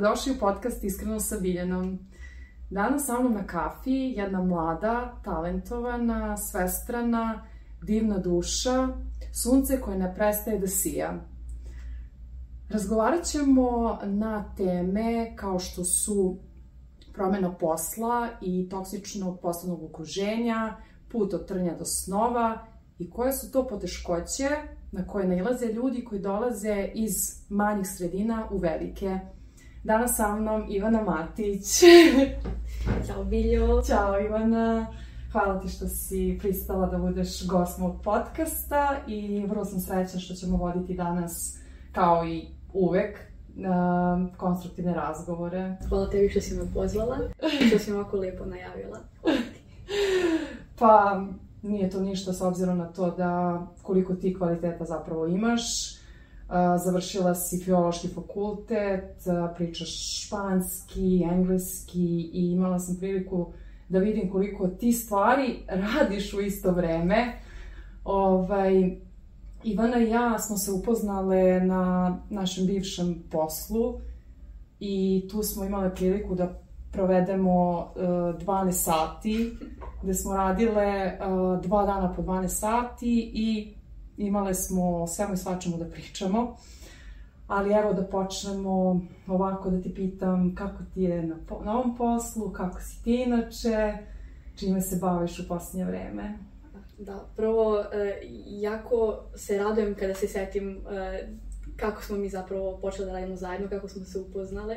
Dobrodošli u podcast Iskreno sa Biljanom. Danas sa mnom na kafi jedna mlada, talentovana, svestrana, divna duša, sunce koje ne prestaje da sija. Razgovarat ćemo na teme kao što su promena posla i toksičnog poslovnog okruženja, put od trnja do snova i koje su to poteškoće na koje nailaze ljudi koji dolaze iz manjih sredina u velike. Danas sa mnom Ivana Matić. Ćao Biljo. Ćao Ivana. Hvala ti što si pristala da budeš gost mog podcasta i vrlo sam srećna što ćemo voditi danas, kao i uvek, uh, konstruktivne razgovore. Hvala tebi što si me pozvala i što si me ovako lijepo najavila. Pa, nije to ništa s obzirom na to da koliko ti kvaliteta zapravo imaš. Završila si filološki fakultet, pričaš španski, engleski i imala sam priliku da vidim koliko ti stvari radiš u isto vreme. Ovaj, Ivana i ja smo se upoznale na našem bivšem poslu i tu smo imale priliku da provedemo uh, 12 sati, gde smo radile uh, dva dana po 12 sati i imale smo svemu i svačemu da pričamo. Ali evo da počnemo ovako da ti pitam kako ti je na, po, na ovom poslu, kako si ti inače, čime se baviš u posljednje vreme. Da, prvo, e, jako se radujem kada se setim e, kako smo mi zapravo počeli da radimo zajedno, kako smo se upoznale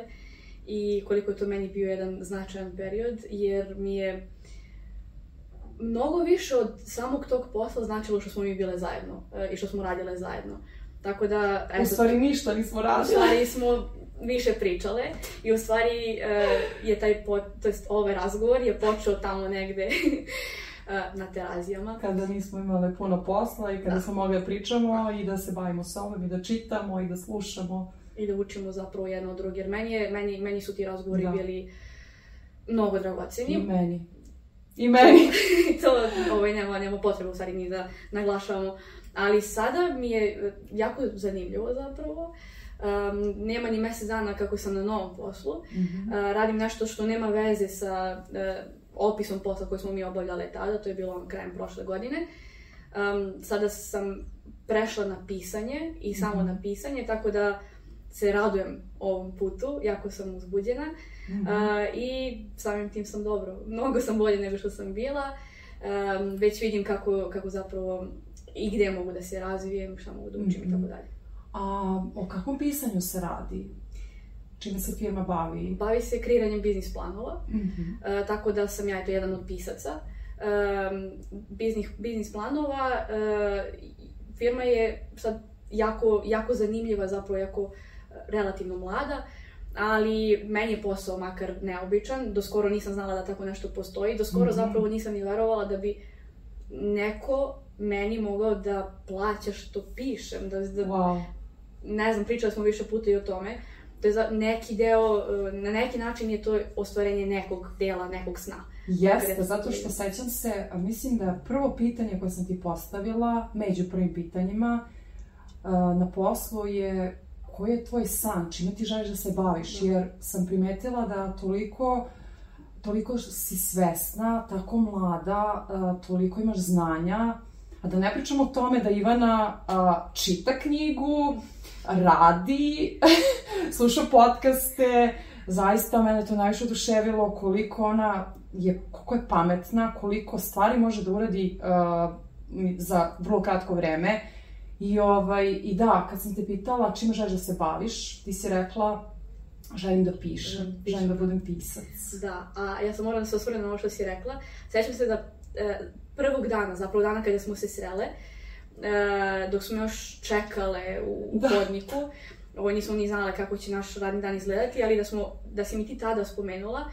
i koliko je to meni bio jedan značajan period, jer mi je mnogo više od samog tog posla značilo što smo mi bile zajedno e, i što smo radile zajedno. Tako da... Eto, u stvari ništa nismo radile. U stvari smo više pričale i u stvari uh, je taj, po, to jest ovaj razgovor je počeo tamo negde uh, na terazijama. Kada nismo imale puno posla i kada da. smo mogli da pričamo i da se bavimo sobom i da čitamo i da slušamo. I da učimo zapravo jedno od druge. Jer meni, je, meni, meni su ti razgovori da. bili mnogo dragoceni. I meni. I meni. to ovaj, nema, nema potrebe u stvari ni da naglašavamo. Ali sada mi je jako zanimljivo zapravo. Um, nema ni mesec dana kako sam na novom poslu. Mm -hmm. uh, radim nešto što nema veze sa uh, opisom posla koji smo mi obavljale tada, to je bilo on krajem prošle godine. Um, sada sam prešla na pisanje i samo mm -hmm. na pisanje, tako da se radujem ovom putu, jako sam uzbuđena mm -hmm. uh, i samim tim sam dobro. Mnogo sam bolje nego što sam bila. Um, već vidim kako, kako zapravo i gde mogu da se razvijem, šta mogu da učim mm -hmm. i tako mhm. dalje. A o kakvom pisanju se radi? Čime se firma bavi? Bavi se kreiranjem biznis planova, mm -hmm. uh, tako da sam ja eto jedan od pisaca. Um, biznis, biznis planova, uh, firma je sad jako, jako zanimljiva, zapravo jako relativno mlada, ali meni je posao makar neobičan, do skoro nisam znala da tako nešto postoji, do skoro mm -hmm. zapravo nisam ni verovala da bi neko meni mogao da plaća što pišem, da, da wow. ne znam, pričali smo više puta i o tome, to je za neki deo, na neki način je to ostvarenje nekog dela, nekog sna. Jeste, zato što sećam se, mislim da prvo pitanje koje sam ti postavila, među prvim pitanjima, na poslu je koji je tvoj san, čime ti želiš da se baviš, da. jer sam primetila da toliko toliko si svesna, tako mlada, toliko imaš znanja, a da ne pričamo o tome da Ivana čita knjigu, radi, sluša podcaste, zaista mene to najviše oduševilo koliko ona je, koliko je pametna, koliko stvari može da uradi uh, za vrlo kratko vreme. I, ovaj, I da, kad sam te pitala čime želiš da se baviš, ti si rekla želim da pišem, mm, želim da budem pisac. Da, a ja sam morala da se osvrnem na ovo što si rekla. Sećam se da e, prvog dana, zapravo dana kada smo se srele, e, dok smo još čekale u, da. hodniku, ovo nismo ni znale kako će naš radni dan izgledati, ali da, smo, da si mi ti tada spomenula,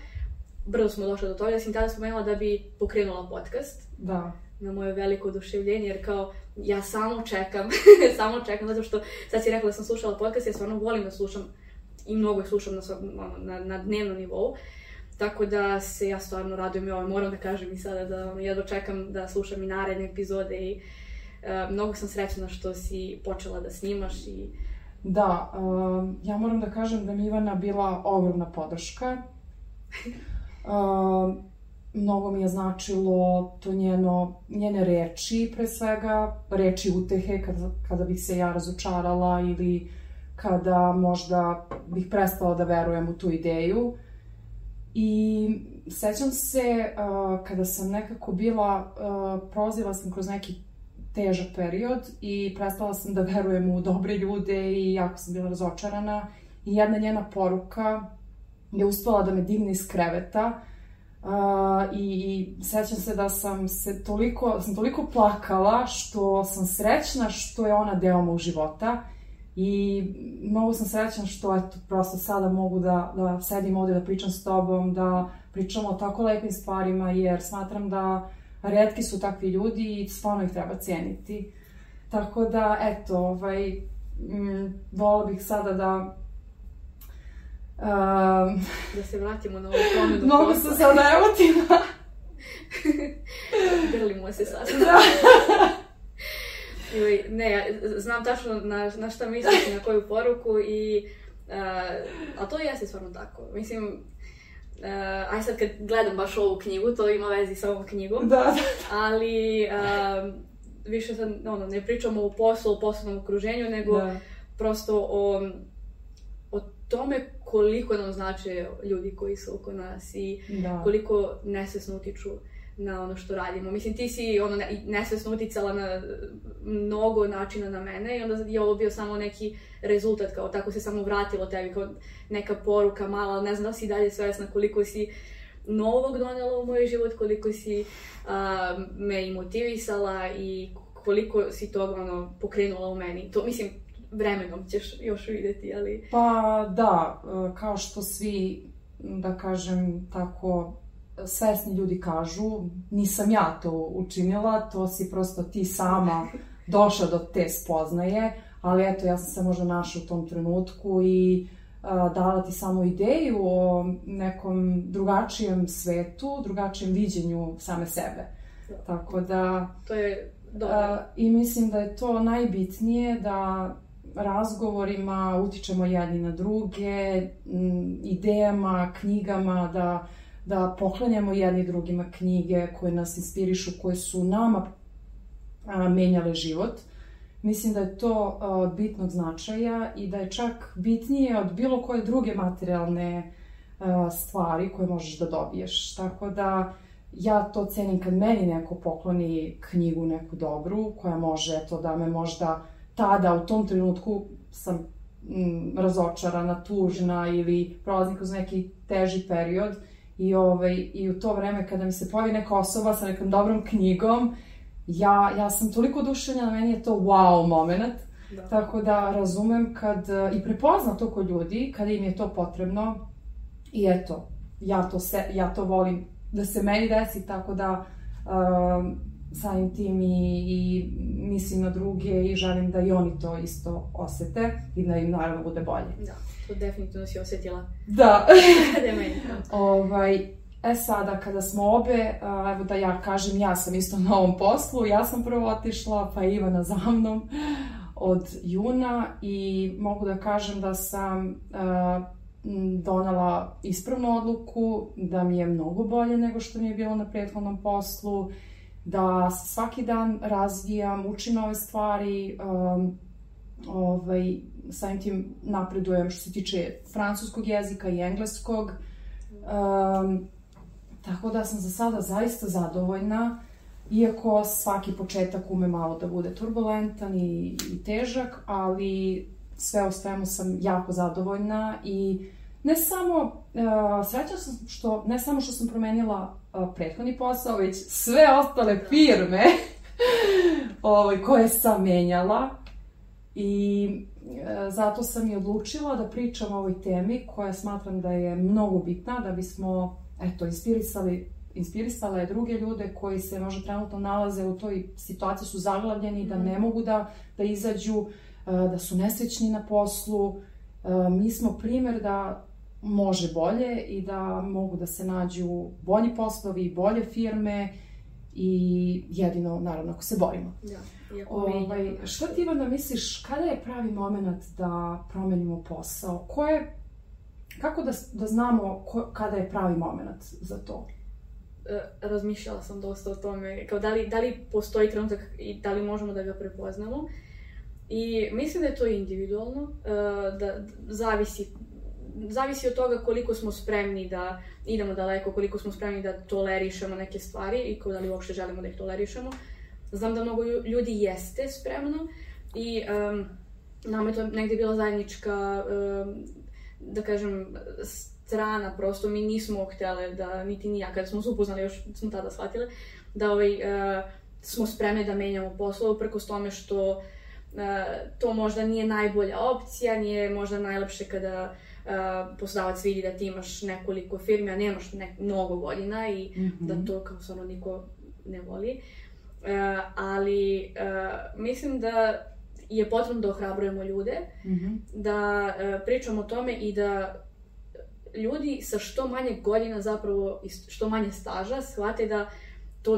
brzo smo došle do toga, da si mi tada spomenula da bi pokrenula podcast. Da. Na moje veliko oduševljenje, jer kao ja samo čekam, samo čekam, zato što sad si rekla da sam slušala podcast, ja stvarno volim da slušam i mnogo slušam na, na, na dnevnom nivou. Tako da se ja stvarno radujem i ovo, moram da kažem i sada da ja dočekam da slušam i naredne epizode i uh, mnogo sam srećna što si počela da snimaš i Da, um, ja moram da kažem da mi Ivana bila ogromna podrška. Um, mnogo mi je značilo to njeno, njene reči, pre svega, reči utehe kada, kada bih se ja razočarala ili kada možda bih prestala da verujem u tu ideju. I sećam se uh, kada sam nekako bila, uh, prolazila sam kroz neki težak period i prestala sam da verujem u dobre ljude i jako sam bila razočarana. I jedna njena poruka je uspela da me digne iz kreveta Uh, i, i sećam se da sam se toliko, da sam toliko plakala što sam srećna što je ona deo mog života i mnogo sam srećna što eto, prosto sada mogu da, da sedim ovde da pričam s tobom, da pričamo o tako lepim stvarima jer smatram da redki su takvi ljudi i stvarno ih treba cijeniti. Tako da, eto, ovaj, m, vola bih sada da Um, da se vratimo na ovu ponudu Mnogo sam sada emotivna. Grlimo se sad. Da. Ili, ne, ja znam tačno na, na šta misliš na koju poruku i... Uh, a to jeste stvarno tako. Mislim, uh, aj sad kad gledam baš ovu knjigu, to ima vezi sa ovom knjigom. Da, da. Ali uh, više sad, ono, ne pričamo o poslu, o poslovnom okruženju, nego da. prosto o, o tome koliko nam znače ljudi koji su oko nas i da. koliko nesvesno utiču na ono što radimo. Mislim, ti si ono, nesvesno uticala na mnogo načina na mene i onda je ovo bio samo neki rezultat, kao tako se samo vratilo tebi, kao neka poruka mala, ne znam da si dalje svesna koliko si novog donela u moj život, koliko si a, me i motivisala i koliko si toga ono, pokrenula u meni. To, mislim, vremenom ćeš još videti, ali... Pa da, e, kao što svi, da kažem tako, svesni ljudi kažu, nisam ja to učinila, to si prosto ti sama došla do te spoznaje, ali eto, ja sam se možda našla u tom trenutku i a, e, dala ti samo ideju o nekom drugačijem svetu, drugačijem viđenju same sebe. Da. Tako da... To je dobro. A, e, I mislim da je to najbitnije da razgovorima utičemo jedni na druge, idejama, knjigama, da, da poklanjamo jedni drugima knjige koje nas inspirišu, koje su nama a, menjale život. Mislim da je to a, bitnog značaja i da je čak bitnije od bilo koje druge materijalne a, stvari koje možeš da dobiješ. Tako da ja to cenim kad meni neko pokloni knjigu neku dobru koja može eto da me možda tada, u tom trenutku sam mm, razočarana, tužna ili prolazim kroz neki teži period i, ovaj, i u to vreme kada mi se pojavi neka osoba sa nekom dobrom knjigom, ja, ja sam toliko oduševljena, meni je to wow moment. Da. Tako da razumem kad, i prepoznam to kod ljudi, kada im je to potrebno i eto, ja to, se, ja to volim da se meni desi, tako da um, samim tim i, i mislim na druge i želim da i oni to isto osete i da im naravno bude bolje. Da, to definitivno si osetila. Da. Ovaj, E sada, kada smo obe, evo da ja kažem, ja sam isto na ovom poslu, ja sam prvo otišla, pa Ivana za mnom od juna i mogu da kažem da sam uh, donala ispravnu odluku, da mi je mnogo bolje nego što mi je bilo na prethodnom poslu, da svaki dan razvijam, učim nove stvari, um, ovaj, samim tim napredujem što se tiče francuskog jezika i engleskog. Um, tako da sam za sada zaista zadovoljna, iako svaki početak ume malo da bude turbulentan i, i težak, ali sve o svemu sam jako zadovoljna i ne samo, uh, srećna sam što, ne samo što sam promenila prethodni posao, već sve ostale firme ovaj, koje sam menjala i e, zato sam i odlučila da pričam o ovoj temi koja smatram da je mnogo bitna da bismo eto, inspirisali inspirisala druge ljude koji se možda trenutno nalaze u toj situaciji, su zaglavljeni, mm. da ne mhm. mogu da, da izađu, e, da su nesrećni na poslu. E, mi smo primer da može bolje i da mogu da se nađu bolji poslovi, bolje firme i jedino, naravno, ako se borimo. Da, iako Ovaj, šta ti Ivana misliš, kada je pravi moment da promenimo posao? Ko je, kako da, da znamo ko, kada je pravi moment za to? E, razmišljala sam dosta o tome, kao da li, da li postoji trenutak i da li možemo da ga prepoznamo. I mislim da je to individualno, e, da zavisi, zavisi od toga koliko smo spremni da idemo daleko, koliko smo spremni da tolerišemo neke stvari i da li uopšte želimo da ih tolerišemo. Znam da mnogo lju- ljudi jeste spremno i em, nama je to negdje bila zajednička, em, da kažem, strana, prosto mi nismo htjele da, niti ni ja, kada smo se upoznali, još smo tada shvatile, da ovaj, e, smo spremne da menjamo poslove, uprkos tome što e, to možda nije najbolja opcija, nije možda najlepše kada e, poslodavac vidi da ti imaš nekoliko firmi, a nemaš ne, mnogo godina i Mhm. da to kao stvarno niko ne voli. E, ali e, mislim da je potrebno da ohrabrujemo ljude, Mhm. da e, pričamo o tome i da ljudi sa što manje godina zapravo i što manje staža shvate da to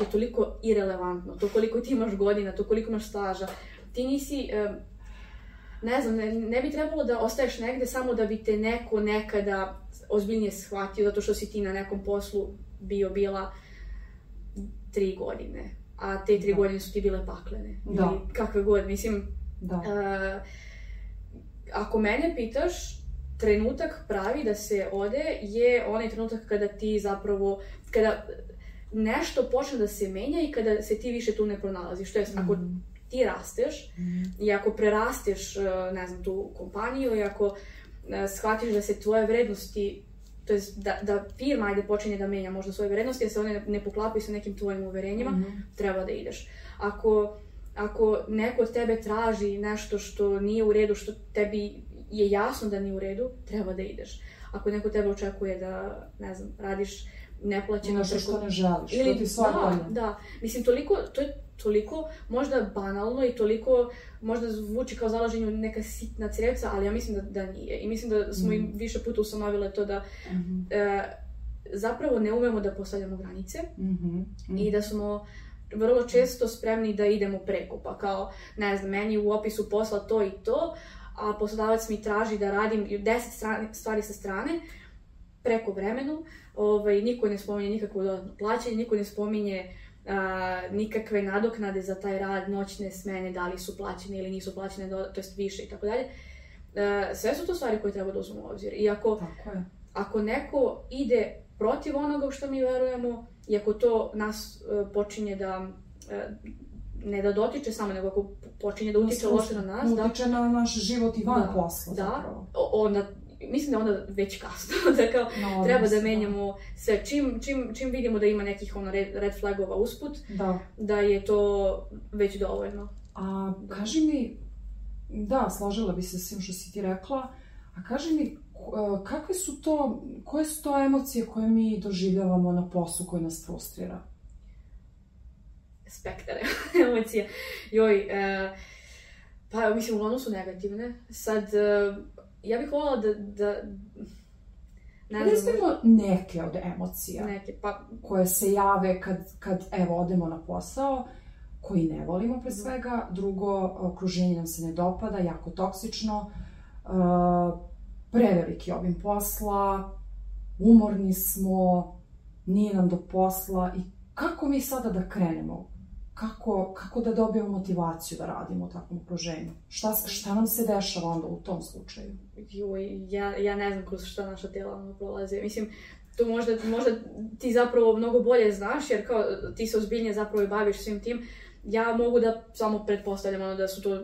je toliko irelevantno, to koliko ti imaš godina, to koliko imaš staža. Ti nisi, e, ne znam, ne, ne bi trebalo da ostaješ negde samo da bi te neko nekada ozbiljnije shvatio zato što si ti na nekom poslu bio bila tri godine, a te tri Da. godine su ti bile paklene. Da. Ili kakve god, mislim, Da. E, ako mene pitaš, trenutak pravi da se ode je onaj trenutak kada ti zapravo, kada nešto počne da se menja i kada se ti više tu ne pronalaziš. To jest, ako Mhm. Ti rasteš i ako prerasteš, e, ne znam, tu kompaniju i ako e, shvatiš da se tvoje vrednosti to jest da, da firma ajde počinje da menja možda svoje vrednosti, da se one ne poklapaju sa nekim tvojim uverenjima, Mhm. treba da ideš. Ako, ako neko od tebe traži nešto što nije u redu, što tebi je jasno da nije u redu, treba da ideš. Ako neko tebe očekuje da, ne znam, radiš neplaćeno Nešto što ne želiš, ili, što ti svoje da, da, mislim, toliko, to je toliko možda banalno i toliko možda zvuči kao zalaženju neka sitna crevca, ali ja mislim da, da nije. I mislim da smo Mm. im više puta ustanovile to da Mhm. e, zapravo ne umemo da postavljamo granice Mhm. i da smo vrlo često spremni da idemo preko, pa kao, ne znam, meni u opisu posla to i to, a poslodavac mi traži da radim 10 strani- stvari sa strane, preko vremenu, ovaj, niko ne spominje nikakvo dodatno plaćanje, niko ne spominje a, nikakve nadoknade za taj rad, noćne smene, da li su plaćene ili nisu plaćene, do, to jest više i tako dalje. E, Sve su to stvari koje treba da uzmemo u obzir. I ako Tako je. ako neko ide protiv onoga u što mi verujemo i ako to nas e, počinje da e, ne da dotiče samo, nego ako počinje da utiče loše na nas, da, Utiče na naš život i van Da, posla da. zapravo. onda, mislim da onda već kasno, da kao No, treba da mislim, menjamo sve, čim, čim, čim vidimo da ima nekih ono red, red flagova usput, Da. da je to već dovoljno. A kaži mi, da, složila bi se s svim što si ti rekla, a kaži mi, e, kakve su to, koje su to emocije koje mi doživljavamo na poslu koji nas frustrira? spektar emocija. Joj, e, pa mislim, uglavnom su negativne. Sad, e, ja bih voljela da, da ne znam, Recimo neke od emocija neke, pa koje se jave kad, kad evo, odemo na posao, koji ne volimo pre svega, drugo, okruženje nam se ne dopada, jako toksično, uh, preveliki obim posla, umorni smo, nije nam do posla. I kako mi sada da krenemo? Kako, kako da dobijemo motivaciju da radimo u takvom okruženju? Šta, šta nam se dešava onda u tom slučaju? joj, ja, ja ne znam kroz šta naša tijela ono prolaze. Mislim, to možda, možda ti zapravo mnogo bolje znaš, jer kao ti se ozbiljnije zapravo i baviš svim tim. Ja mogu da samo pretpostavljam ono da su to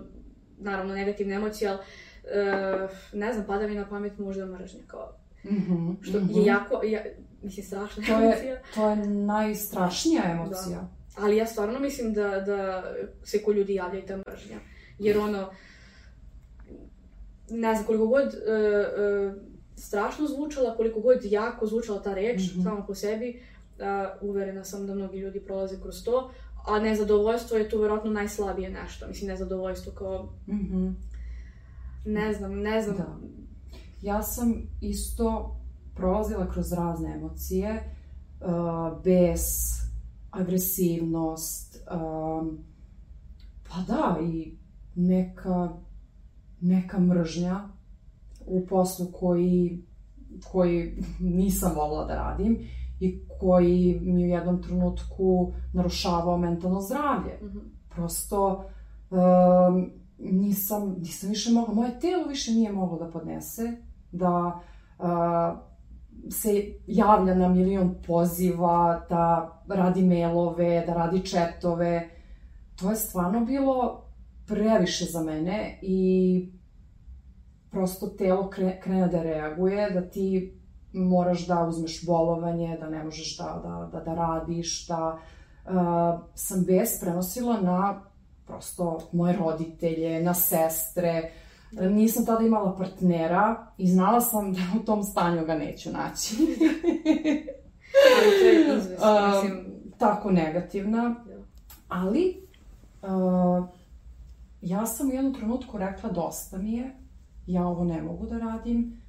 naravno negativne emocije, ali e, ne znam, pada mi na pamet možda mržnja kao Mhm, što mhm. je jako, ja, mislim, strašna To emocija. je, to je najstrašnija emocija. Ali ja stvarno mislim da, da se ko ljudi javlja i ta mržnja. Jer ono, ne znam, koliko god e, e, strašno zvučala, koliko god jako zvučala ta reč Mhm. sama po sebi, a, uverena sam da mnogi ljudi prolaze kroz to. A nezadovoljstvo je tu vjerojatno najslabije nešto. Mislim, nezadovoljstvo kao, Mhm. ne znam, ne znam. Da. Ja sam isto prolazila kroz razne emocije, uh, bes, agresivnost, um, pa da, i neka, neka mržnja u poslu koji, koji nisam volila da radim i koji mi u jednom trenutku narušavao mentalno zdravlje. Mm -hmm. Prosto um, nisam, nisam više mogla, moje telo više nije moglo da podnese, da uh, se javlja na milion poziva, da radi mailove, da radi četove. To je stvarno bilo previše za mene i prosto telo krene da reaguje, da ti moraš da uzmeš bolovanje, da ne možeš da, da, da, da radiš, da uh, sam bes prenosila na prosto moje roditelje, na sestre. Nisam tada imala partnera i znala sam da u tom stanju ga neću naći. To je izvesno, mislim... Tako negativna. Da. Ali, uh, ja sam u jednom trenutku rekla dosta mi je, ja ovo ne mogu da radim.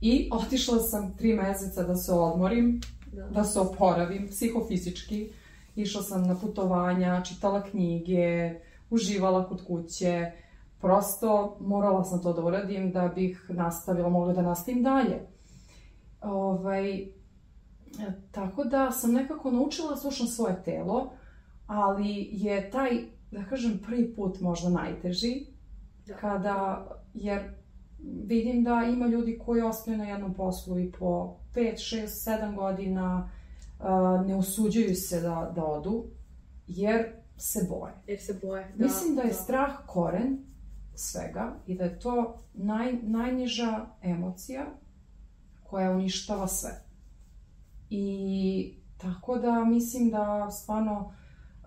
I otišla sam tri meseca da se odmorim, da, da se oporavim psihofizički. Išla sam na putovanja, čitala knjige, uživala kod kuće. Prosto morala sam to da uradim da bih nastavila, mogla da nastavim dalje. Ovaj, tako da sam nekako naučila da slušam svoje telo, ali je taj, da kažem, prvi put možda najteži, da. kada, jer vidim da ima ljudi koji ostaju na jednom poslu i po 5, 6, 7 godina ne usuđuju se da, da odu, jer se boje. Jer se boje, da. Mislim da je da. strah koren svega i da je to naj, najniža emocija koja uništava sve. I tako da mislim da stvarno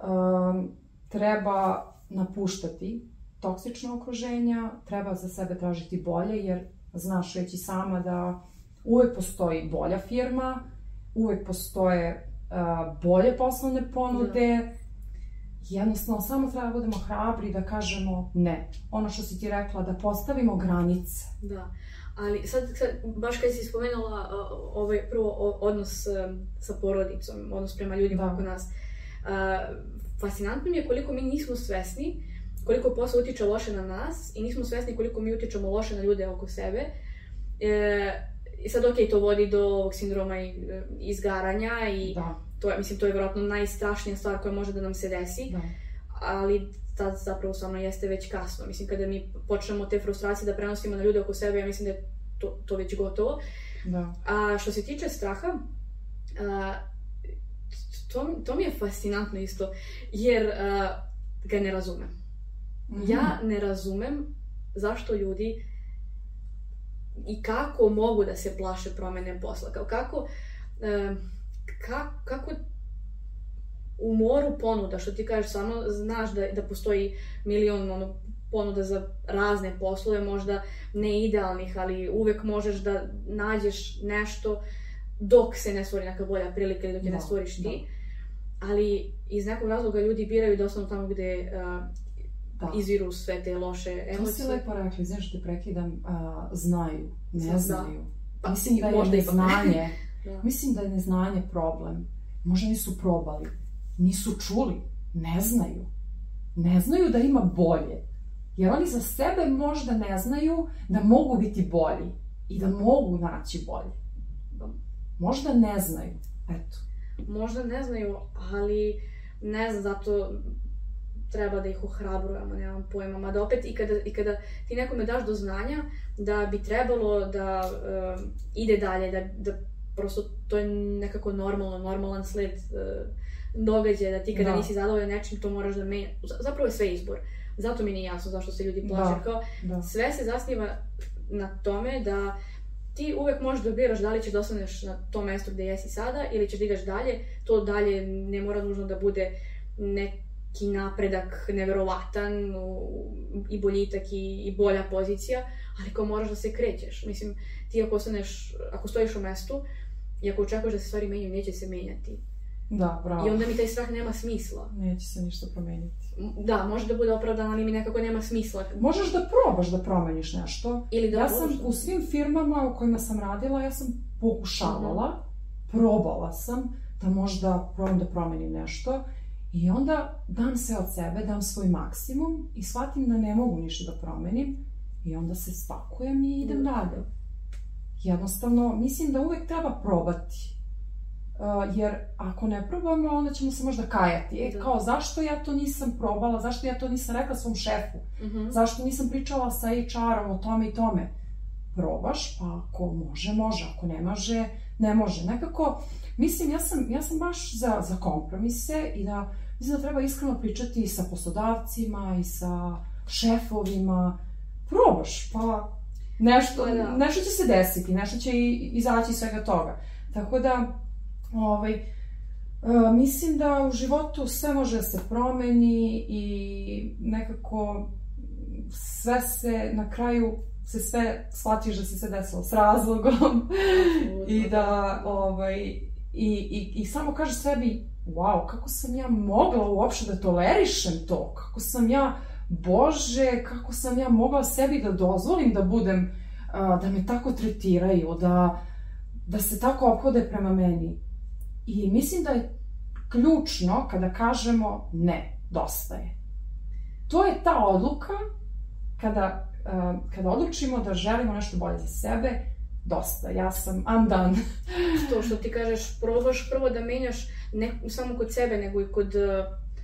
um, treba napuštati toksična okruženja, treba za sebe tražiti bolje, jer znaš već i sama da uvek postoji bolja firma, uvek postoje uh, bolje poslovne ponude, da. Jednostavno samo treba da budemo hrabri da kažemo ne. Ono što si ti rekla, da postavimo granice. Da. Ali sad, sad baš kad si spomenula uh, ovaj prvo odnos uh, sa porodicom, odnos prema ljudima da. oko nas, uh, fascinantno mi je koliko mi nismo svesni koliko posao utiče loše na nas i nismo svesni koliko mi utičemo loše na ljude oko sebe. E, I sad, ok, to vodi do ovog sindroma i, e, izgaranja i da. To je, mislim, to je vjerojatno najstrašnija stvar koja može da nam se desi. Da. Ali tad zapravo stvarno jeste već kasno. Mislim, kada mi počnemo te frustracije da prenosimo na ljude oko sebe, ja mislim da je to, to već gotovo. Da. A što se tiče straha, a, to, to mi je fascinantno isto, jer a, ga ne razumem. Mm -hmm. Ja ne razumem zašto ljudi i kako mogu da se plaše promene posla. Kao kako, ka, kako u moru ponuda, što ti kažeš, samo znaš da, da postoji milion ono, ponuda za razne poslove, možda ne idealnih, ali uvek možeš da nađeš nešto dok se ne stvori neka bolja prilika ili dok je da, ne stvoriš ti. Da. Ali iz nekog razloga ljudi biraju da ostanu tamo gde uh, da. izviru sve te loše emocije. To si lepo rekli, znaš te prekidam, a, znaju, ne da. znaju. Pa, mislim da je neznanje, da. mislim da je neznanje problem. Možda nisu probali, nisu čuli, ne znaju. Ne znaju da ima bolje. Jer oni za sebe možda ne znaju da mogu biti bolji i da mogu naći bolje. Da. Možda ne znaju, eto. Možda ne znaju, ali ne znam, zato treba da ih ohrabrujemo, nemam pojma, mada opet i kada, i kada ti nekome daš do znanja da bi trebalo da uh, ide dalje, da, da prosto to je nekako normalno, normalan sled uh, događaja, da ti kada da. nisi zadovoljan nečim, to moraš da menja. Zapravo je sve izbor. Zato mi nije jasno zašto se ljudi plaše. Da. Kao, da. Sve se zasniva na tome da ti uvek možeš da biraš da li ćeš da ostaneš na tom mestu gde jesi sada ili ćeš da ideš dalje. To dalje ne mora nužno da bude nek neki napredak neverovatan i boljitak i, i bolja pozicija, ali kao moraš da se krećeš. Mislim, ti ako ostaneš, ako stojiš u mestu i ako očekuješ da se stvari menjaju, neće se menjati. Da, bravo. I onda mi taj strah nema smisla. Neće se ništa promeniti. Da, može da bude opravdan, ali mi nekako nema smisla. Možeš da probaš da promeniš nešto. Ili da ja sam da. u svim firmama u kojima sam radila, ja sam pokušavala. -huh. probala sam, da možda probam da promenim nešto. I onda dam sve od sebe, dam svoj maksimum i shvatim da ne mogu ništa da promenim i onda se spakujem i idem da. dalje. Jednostavno, mislim da uvek treba probati. Uh, jer ako ne probamo, onda ćemo se možda kajati. E, da. kao, zašto ja to nisam probala, zašto ja to nisam rekla svom šefu, uh mhm. -huh. zašto nisam pričala sa HR-om o tome i tome. Probaš, pa ako može, može, ako ne može, ne može. Nekako, mislim, ja sam, ja sam baš za, za kompromise i da, mislim da treba iskreno pričati i sa poslodavcima i sa šefovima. Probaš, pa nešto, pa da. nešto će se desiti, nešto će i, izaći iz svega toga. Tako da, ovaj, uh, mislim da u životu sve može da se promeni i nekako sve se na kraju se sve shvatiš da se sve desilo s razlogom i da ovaj i, i, i samo kažeš sebi wow, kako sam ja mogla uopšte da tolerišem to, kako sam ja Bože, kako sam ja mogla sebi da dozvolim da budem, da me tako tretiraju, da, da se tako ophode prema meni. I mislim da je ključno kada kažemo ne, dosta je. To je ta odluka kada, kada odlučimo da želimo nešto bolje za sebe, dosta, ja sam, I'm done. to što ti kažeš, probaš prvo da menjaš ne samo kod sebe, nego i kod,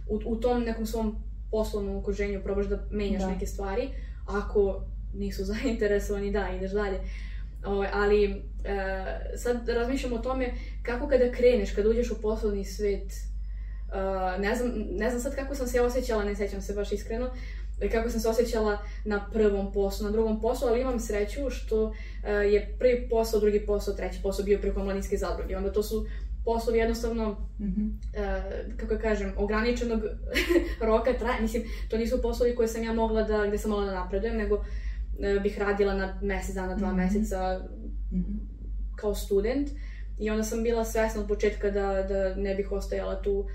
u, u tom nekom svom poslovnom okruženju probaš da menjaš da. neke stvari, ako nisu zainteresovani, da, ideš dalje. O, ovaj, ali e, sad razmišljam o tome kako kada kreneš, kada uđeš u poslovni svet, e, ne, znam, ne znam sad kako sam se osjećala, ne sećam se baš iskreno, kako sam se osjećala na prvom poslu, na drugom poslu, ali imam sreću što uh, je prvi posao, drugi posao, treći posao bio preko mladinske zadruge. Onda to su poslovi jednostavno, mm -hmm. uh, kako kažem, ograničenog roka traje. Mislim, to nisu poslovi koje sam ja mogla da, gde sam mogla da napredujem, nego uh, bih radila na mesec dana, dva mm -hmm. meseca mm -hmm. kao student. I onda sam bila svesna od početka da, da ne bih ostajala tu uh,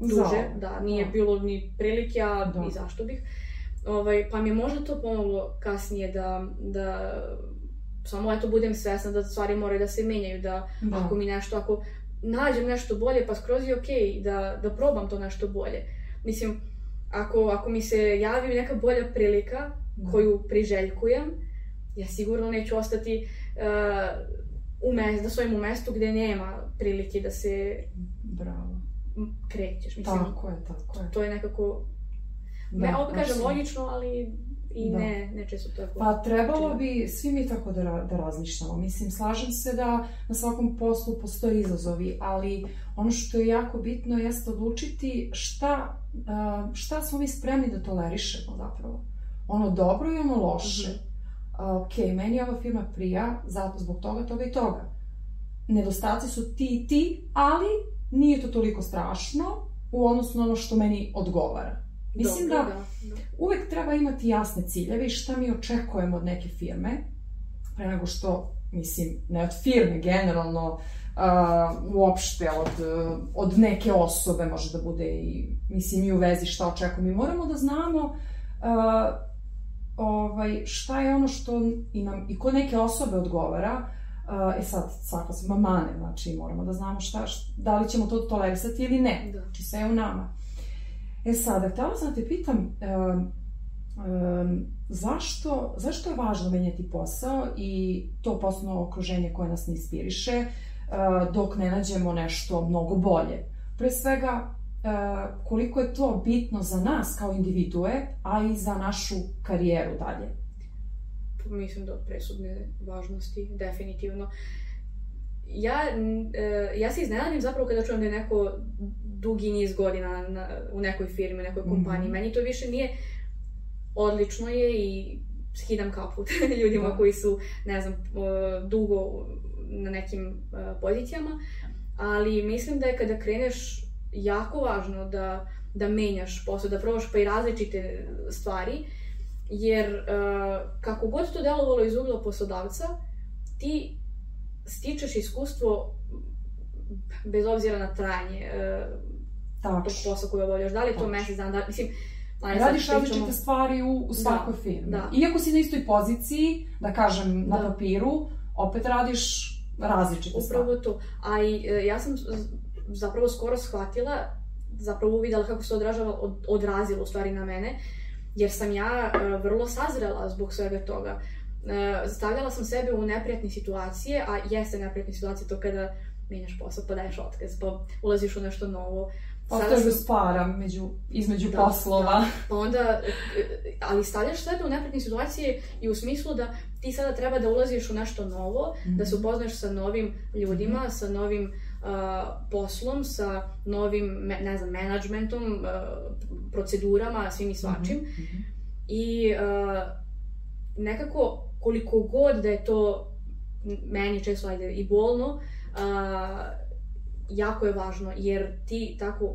duže, Zao. da, nije da. bilo ni prilike, a da. i zašto bih. Ovaj, pa mi je možda to pomoglo kasnije da, da samo eto budem svesna da stvari moraju da se menjaju, da, da. ako mi nešto, ako nađem nešto bolje, pa skroz je okej okay, da, da probam to nešto bolje. Mislim, ako, ako mi se javi neka bolja prilika da. koju priželjkujem, ja sigurno neću ostati uh, u mes, da svojim u mestu gde nema prilike da se Bravo. krećeš. Mislim, tako je, tako je. To je nekako, da, ne, opet kažem logično, ali i da. ne, ne često tako. Pa trebalo bi svi mi tako da, da razmišljamo. Mislim, slažem se da na svakom poslu postoje izazovi, ali ono što je jako bitno jeste odlučiti šta, šta smo mi spremni da tolerišemo zapravo. Ono dobro i ono loše. Mm -hmm. Ok, meni ova firma prija zato zbog toga, toga i toga. Nedostaci su ti i ti, ali nije to toliko strašno u odnosu na ono što meni odgovara. Mislim Dobro, da, da, da uvek treba imati jasne ciljeve i šta mi očekujemo od neke firme, pre nego što, mislim, ne od firme, generalno, uh, uopšte od, od neke osobe može da bude i, mislim, i u vezi šta očekujemo. Mi moramo da znamo uh, ovaj, šta je ono što i, nam, i kod neke osobe odgovara, Uh, e sad, svaka se mamane, znači moramo da znamo šta, šta, da li ćemo to tolerisati ili ne. Da. Znači sve je u nama. E sada, htela sam da te pitam, um, zašto, zašto je važno menjati posao i to poslovno okruženje koje nas ne inspiriše, uh, dok ne nađemo nešto mnogo bolje? Pre svega, uh, koliko je to bitno za nas kao individue, a i za našu karijeru dalje? Mislim da od presudne važnosti, definitivno. Ja, uh, ja se iznenadim zapravo kada čujem da je neko dugi niz godina na, u nekoj firmi, nekoj kompaniji. Mm -hmm. Meni to više nije odlično je i skidam kaput ljudima da. koji su, ne znam, dugo na nekim pozicijama, ali mislim da je kada kreneš jako važno da, da menjaš posao, da probaš pa i različite stvari, jer kako god to delovalo iz ugla poslodavca, ti stičeš iskustvo bez obzira na trajanje Tako. tog posla koji obavljaš. Da li je to mesec dana, da, mislim, Ajde, Radiš različite stvari u, u da, svakoj da, firmi. Da. Iako si na istoj poziciji, da kažem, na da. papiru, opet radiš različite Upravo to. A i e, ja sam zapravo skoro shvatila, zapravo uvidela kako se odražava, od, odrazilo u stvari na mene, jer sam ja e, vrlo sazrela zbog svega toga. E, stavljala sam sebe u neprijatne situacije, a jeste neprijatne situacije to kada menjaš posao, pa daješ otkaz, pa ulaziš u nešto novo. Ostaš bez para među, između da, poslova. Da. Pa onda, ali stavljaš sebe u neprijatne situacije i u smislu da ti sada treba da ulaziš u nešto novo, mm -hmm. da se mhm. upoznaš sa novim ljudima, mm -hmm. sa novim uh, poslom, sa novim, ne znam, menadžmentom, uh, procedurama, svim i svačim. Mm -hmm. I uh, nekako, koliko god da je to meni često ajde i bolno, uh, jako je važno, jer ti tako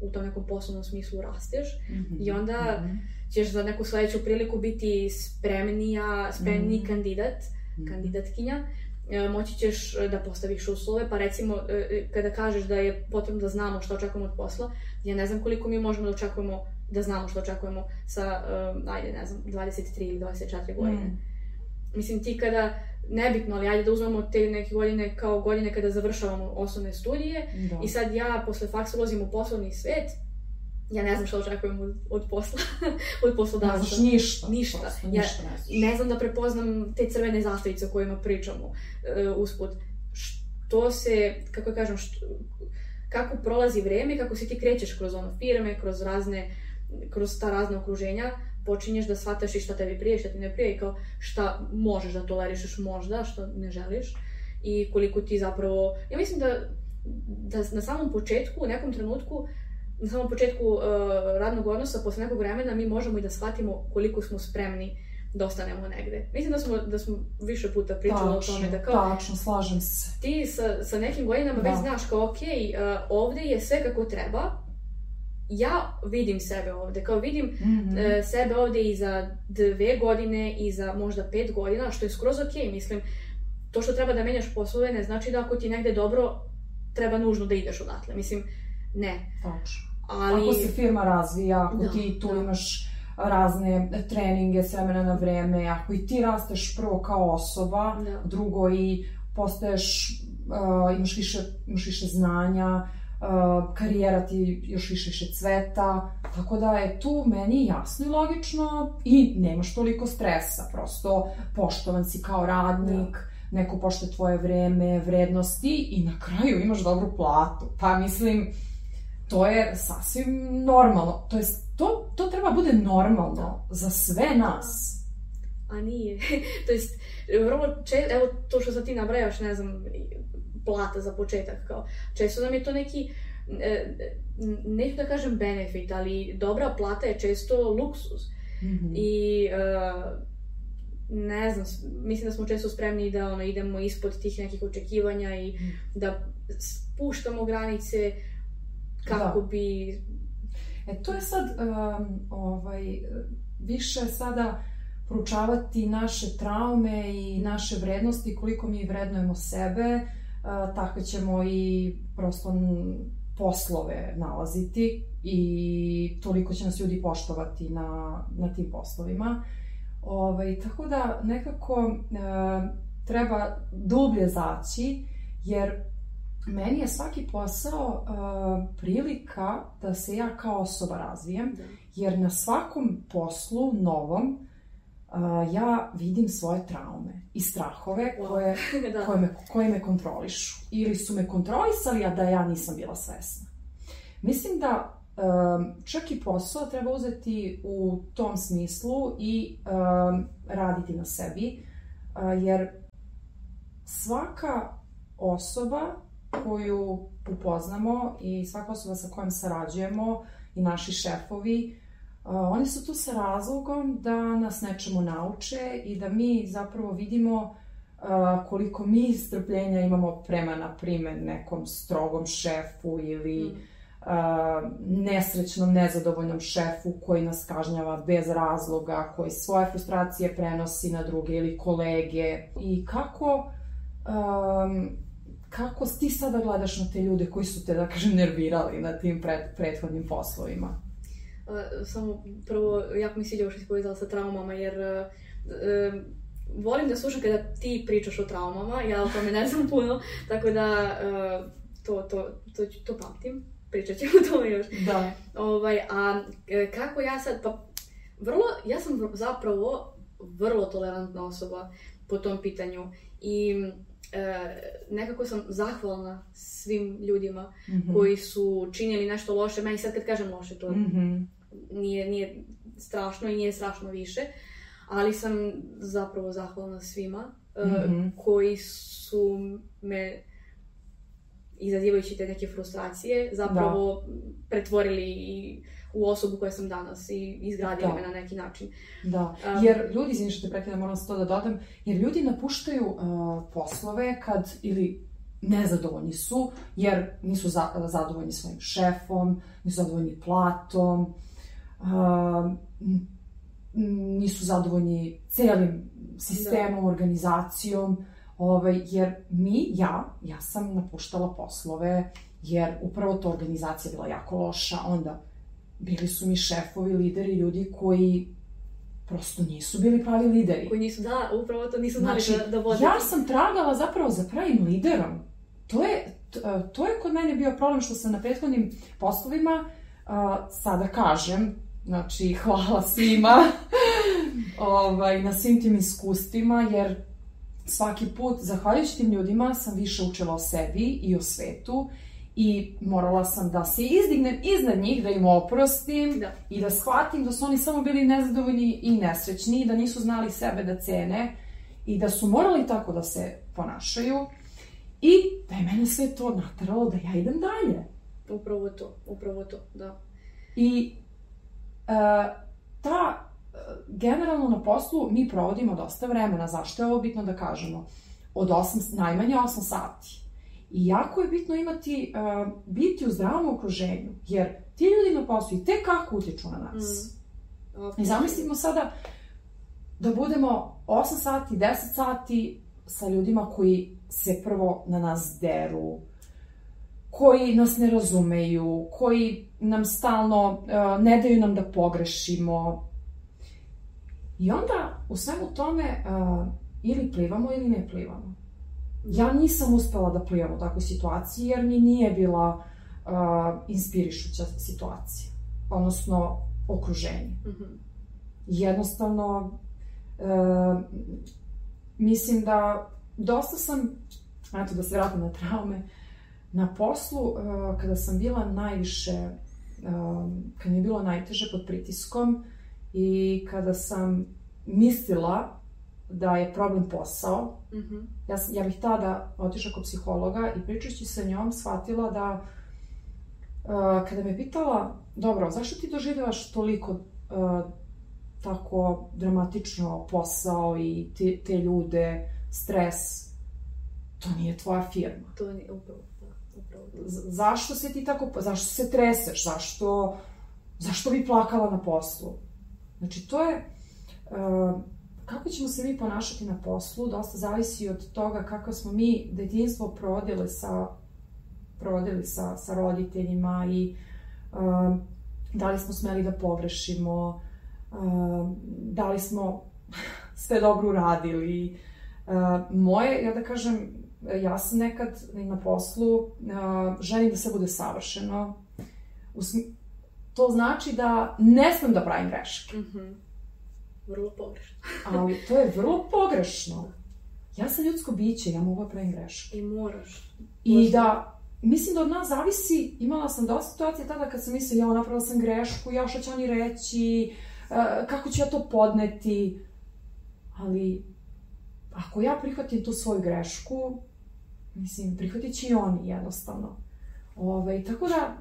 u tom nekom poslovnom smislu rasteš mm -hmm. i onda mm -hmm. ćeš za neku sledeću priliku biti spremnija, spremni mm -hmm. kandidat, mm -hmm. kandidatkinja, e, moći ćeš da postaviš uslove, pa recimo e, kada kažeš da je potrebno da znamo što očekujemo od posla, ja ne znam koliko mi možemo da očekujemo da znamo što očekujemo sa, ajde, ne znam, 23 ili 24 godine. Mm. Mislim, ti kada nebitno, ali ajde da uzmemo te neke godine kao godine kada završavamo osnovne studije da. i sad ja posle faksa ulazim u poslovni svet, ja ne znam što očekujem od, od posla, od poslodavca. Ne znaš ništa. Ništa. Prosto, ja ništa ne, ne znam da prepoznam te crvene zastavice o kojima pričamo uh, usput. Što se, kako kažem, što, kako prolazi vreme, kako se ti krećeš kroz ono firme, kroz razne, kroz ta razne okruženja, počinješ da shvataš i šta tebi prije, šta ti ne prije i kao šta možeš da tolerišeš možda, što ne želiš i koliko ti zapravo... Ja mislim da, da na samom početku, u nekom trenutku, na samom početku uh, radnog odnosa, posle nekog vremena, mi možemo i da shvatimo koliko smo spremni da ostanemo negde. Mislim da smo, da smo više puta pričali tačno, o tome da kao... Tačno, slažem se. Ti sa, sa nekim godinama da. već znaš kao, ok, uh, ovde je sve kako treba, ja vidim sebe ovde, kao vidim mm -hmm. sebe ovde i za dve godine i za možda pet godina, što je skroz ok, mislim, to što treba da menjaš poslove ne znači da ako ti negde dobro, treba nužno da ideš odatle, mislim, ne. Tačno. Ali... Ako se firma razvija, ako da, ti tu da. imaš razne treninge s vremena na vreme, ako i ti rasteš prvo kao osoba, da. drugo i postaješ, uh, imaš, više, imaš više znanja, karijera ti još više više cveta, tako da je tu meni jasno i logično i nemaš toliko stresa, prosto poštovan si kao radnik, da. neko pošte tvoje vreme, vrednosti i na kraju imaš dobru platu. Pa mislim, to je sasvim normalno. To, je, to, to treba bude normalno da. za sve nas. A nije. to jest, vrlo če, evo to što sad ti nabrajaš, ne znam, plata za početak, kao, često nam je to neki, e, neću da kažem benefit, ali dobra plata je često luksus. Mm -hmm. I e, ne znam, mislim da smo često spremni da ono, idemo ispod tih nekih očekivanja i mm. da spuštamo granice kako da. bi... E, to je sad um, ovaj, više sada proučavati naše traume i naše vrednosti, koliko mi vrednujemo sebe, tako ćemo i prosto poslove nalaziti i toliko će nas ljudi poštovati na, na tim poslovima. Ovaj, tako da nekako e, treba dublje zaći, jer meni je svaki posao e, prilika da se ja kao osoba razvijem, da. jer na svakom poslu novom uh, ja vidim svoje traume i strahove koje, da. koje, me, koje me kontrolišu. Ili su me kontrolisali, a da ja nisam bila svesna. Mislim da um, čak i posao treba uzeti u tom smislu i um, raditi na sebi, uh, jer svaka osoba koju upoznamo i svaka osoba sa kojom sarađujemo i naši šefovi oni su tu sa razlogom da nas nečemu nauče i da mi zapravo vidimo koliko mi strpljenja imamo prema, na primer, nekom strogom šefu ili mm. nesrećnom, nezadovoljnom šefu koji nas kažnjava bez razloga, koji svoje frustracije prenosi na druge ili kolege i kako um, kako ti sada gledaš na te ljude koji su te, da kažem, nervirali na tim pred, prethodnim poslovima? Samo prvo, jako mi sviđa što si povezala sa traumama, jer uh, volim da slušam kada ti pričaš o traumama, ja o tome ne znam puno, tako da uh, to, to, to, to pamtim, pričat ćemo o tome još. Da. Ovaj, a e, kako ja sad, pa vrlo, ja sam zapravo vrlo tolerantna osoba po tom pitanju i e, nekako sam zahvalna svim ljudima Mhm. koji su činili nešto loše. Meni sad kad kažem loše, to Mhm. Nije, nije strašno i nije strašno više, ali sam zapravo zahvalna svima e, Mhm. koji su me izazivajući te neke frustracije zapravo pretvorili i u osobu koja sam danas i izgradili Da. me na neki način. Da, jer ljudi, izvini što te prekidam, moram se to da dodam, jer ljudi napuštaju uh, poslove kad, ili nezadovoljni su, jer nisu za, zadovoljni svojim šefom, nisu zadovoljni platom, nisu zadovoljni celim sistemom, organizacijom, ovaj, jer mi, ja, ja sam napuštala poslove, jer upravo to organizacija bila jako loša, onda bili su mi šefovi, lideri, ljudi koji prosto nisu bili pravi lideri. Koji nisu, da, upravo to nisu znali Znači, da, da vode. ja sam tragala zapravo za pravim liderom. To je, to je kod mene bio problem što sam na prethodnim poslovima, a, sada kažem, znači hvala svima ovaj, na svim tim iskustvima, jer svaki put, zahvaljujući tim ljudima, sam više učila o sebi i o svetu i morala sam da se izdignem iznad njih, da im oprostim Da. i da shvatim da su oni samo bili nezadovoljni i nesrećni, da nisu znali sebe da cene i da su morali tako da se ponašaju i da je mene sve to nateralo da ja idem dalje. Upravo to, upravo to, da. I ta, e, generalno na poslu mi provodimo dosta vremena, zašto je ovo bitno da kažemo? Od 8, najmanje 8 sati. I jako je bitno imati, e, biti u zdravom okruženju, jer ti ljudi na poslu i te kako utiču na nas. I zamislimo sada da budemo 8 sati, 10 sati sa ljudima koji se prvo na nas deru, koji nas ne razumeju, koji nam stalno uh, ne daju nam da pogrešimo. I onda u svemu tome uh, ili plivamo ili ne plivamo. Ja nisam uspela da plivam u takvoj situaciji jer mi nije bila uh, inspirišuća situacija, odnosno okruženje Mhm. jednostavno e, mislim da dosta sam, eto da se vratim na traume, na poslu e, kada sam bila najviše, e, kada mi je bilo najteže pod pritiskom i kada sam mislila da je problem posao, Mhm. ja, sam, ja bih tada otišla kod psihologa i pričajući sa njom shvatila da uh, kada me pitala, dobro, zašto ti doživljavaš toliko uh, tako dramatično posao i te, te ljude, stres, to nije tvoja firma. To je upravo, zašto se ti tako, zašto se treseš, zašto, zašto bi plakala na poslu? Znači, to je, uh, kako ćemo se mi ponašati na poslu, dosta zavisi od toga kako smo mi detinstvo provodili sa, provodili sa, sa roditeljima i uh, da li smo smeli da pogrešimo, uh, da li smo sve dobro uradili. Moje, ja da kažem, ja sam nekad na poslu želim da sve bude savršeno. To znači da ne smem da pravim greške, Mhm. Vrlo pogrešno. ali to je vrlo pogrešno. Ja sam ljudsko biće, ja mogu da pravim greške. I moraš. I da, mislim da od nas zavisi, imala sam dosta situacije tada kad sam mislila, ja napravila sam grešku, ja šta će oni reći, e, kako ću ja to podneti, ali ako ja prihvatim tu svoju grešku, mislim, prihvatit će i oni jednostavno. Ove, tako da,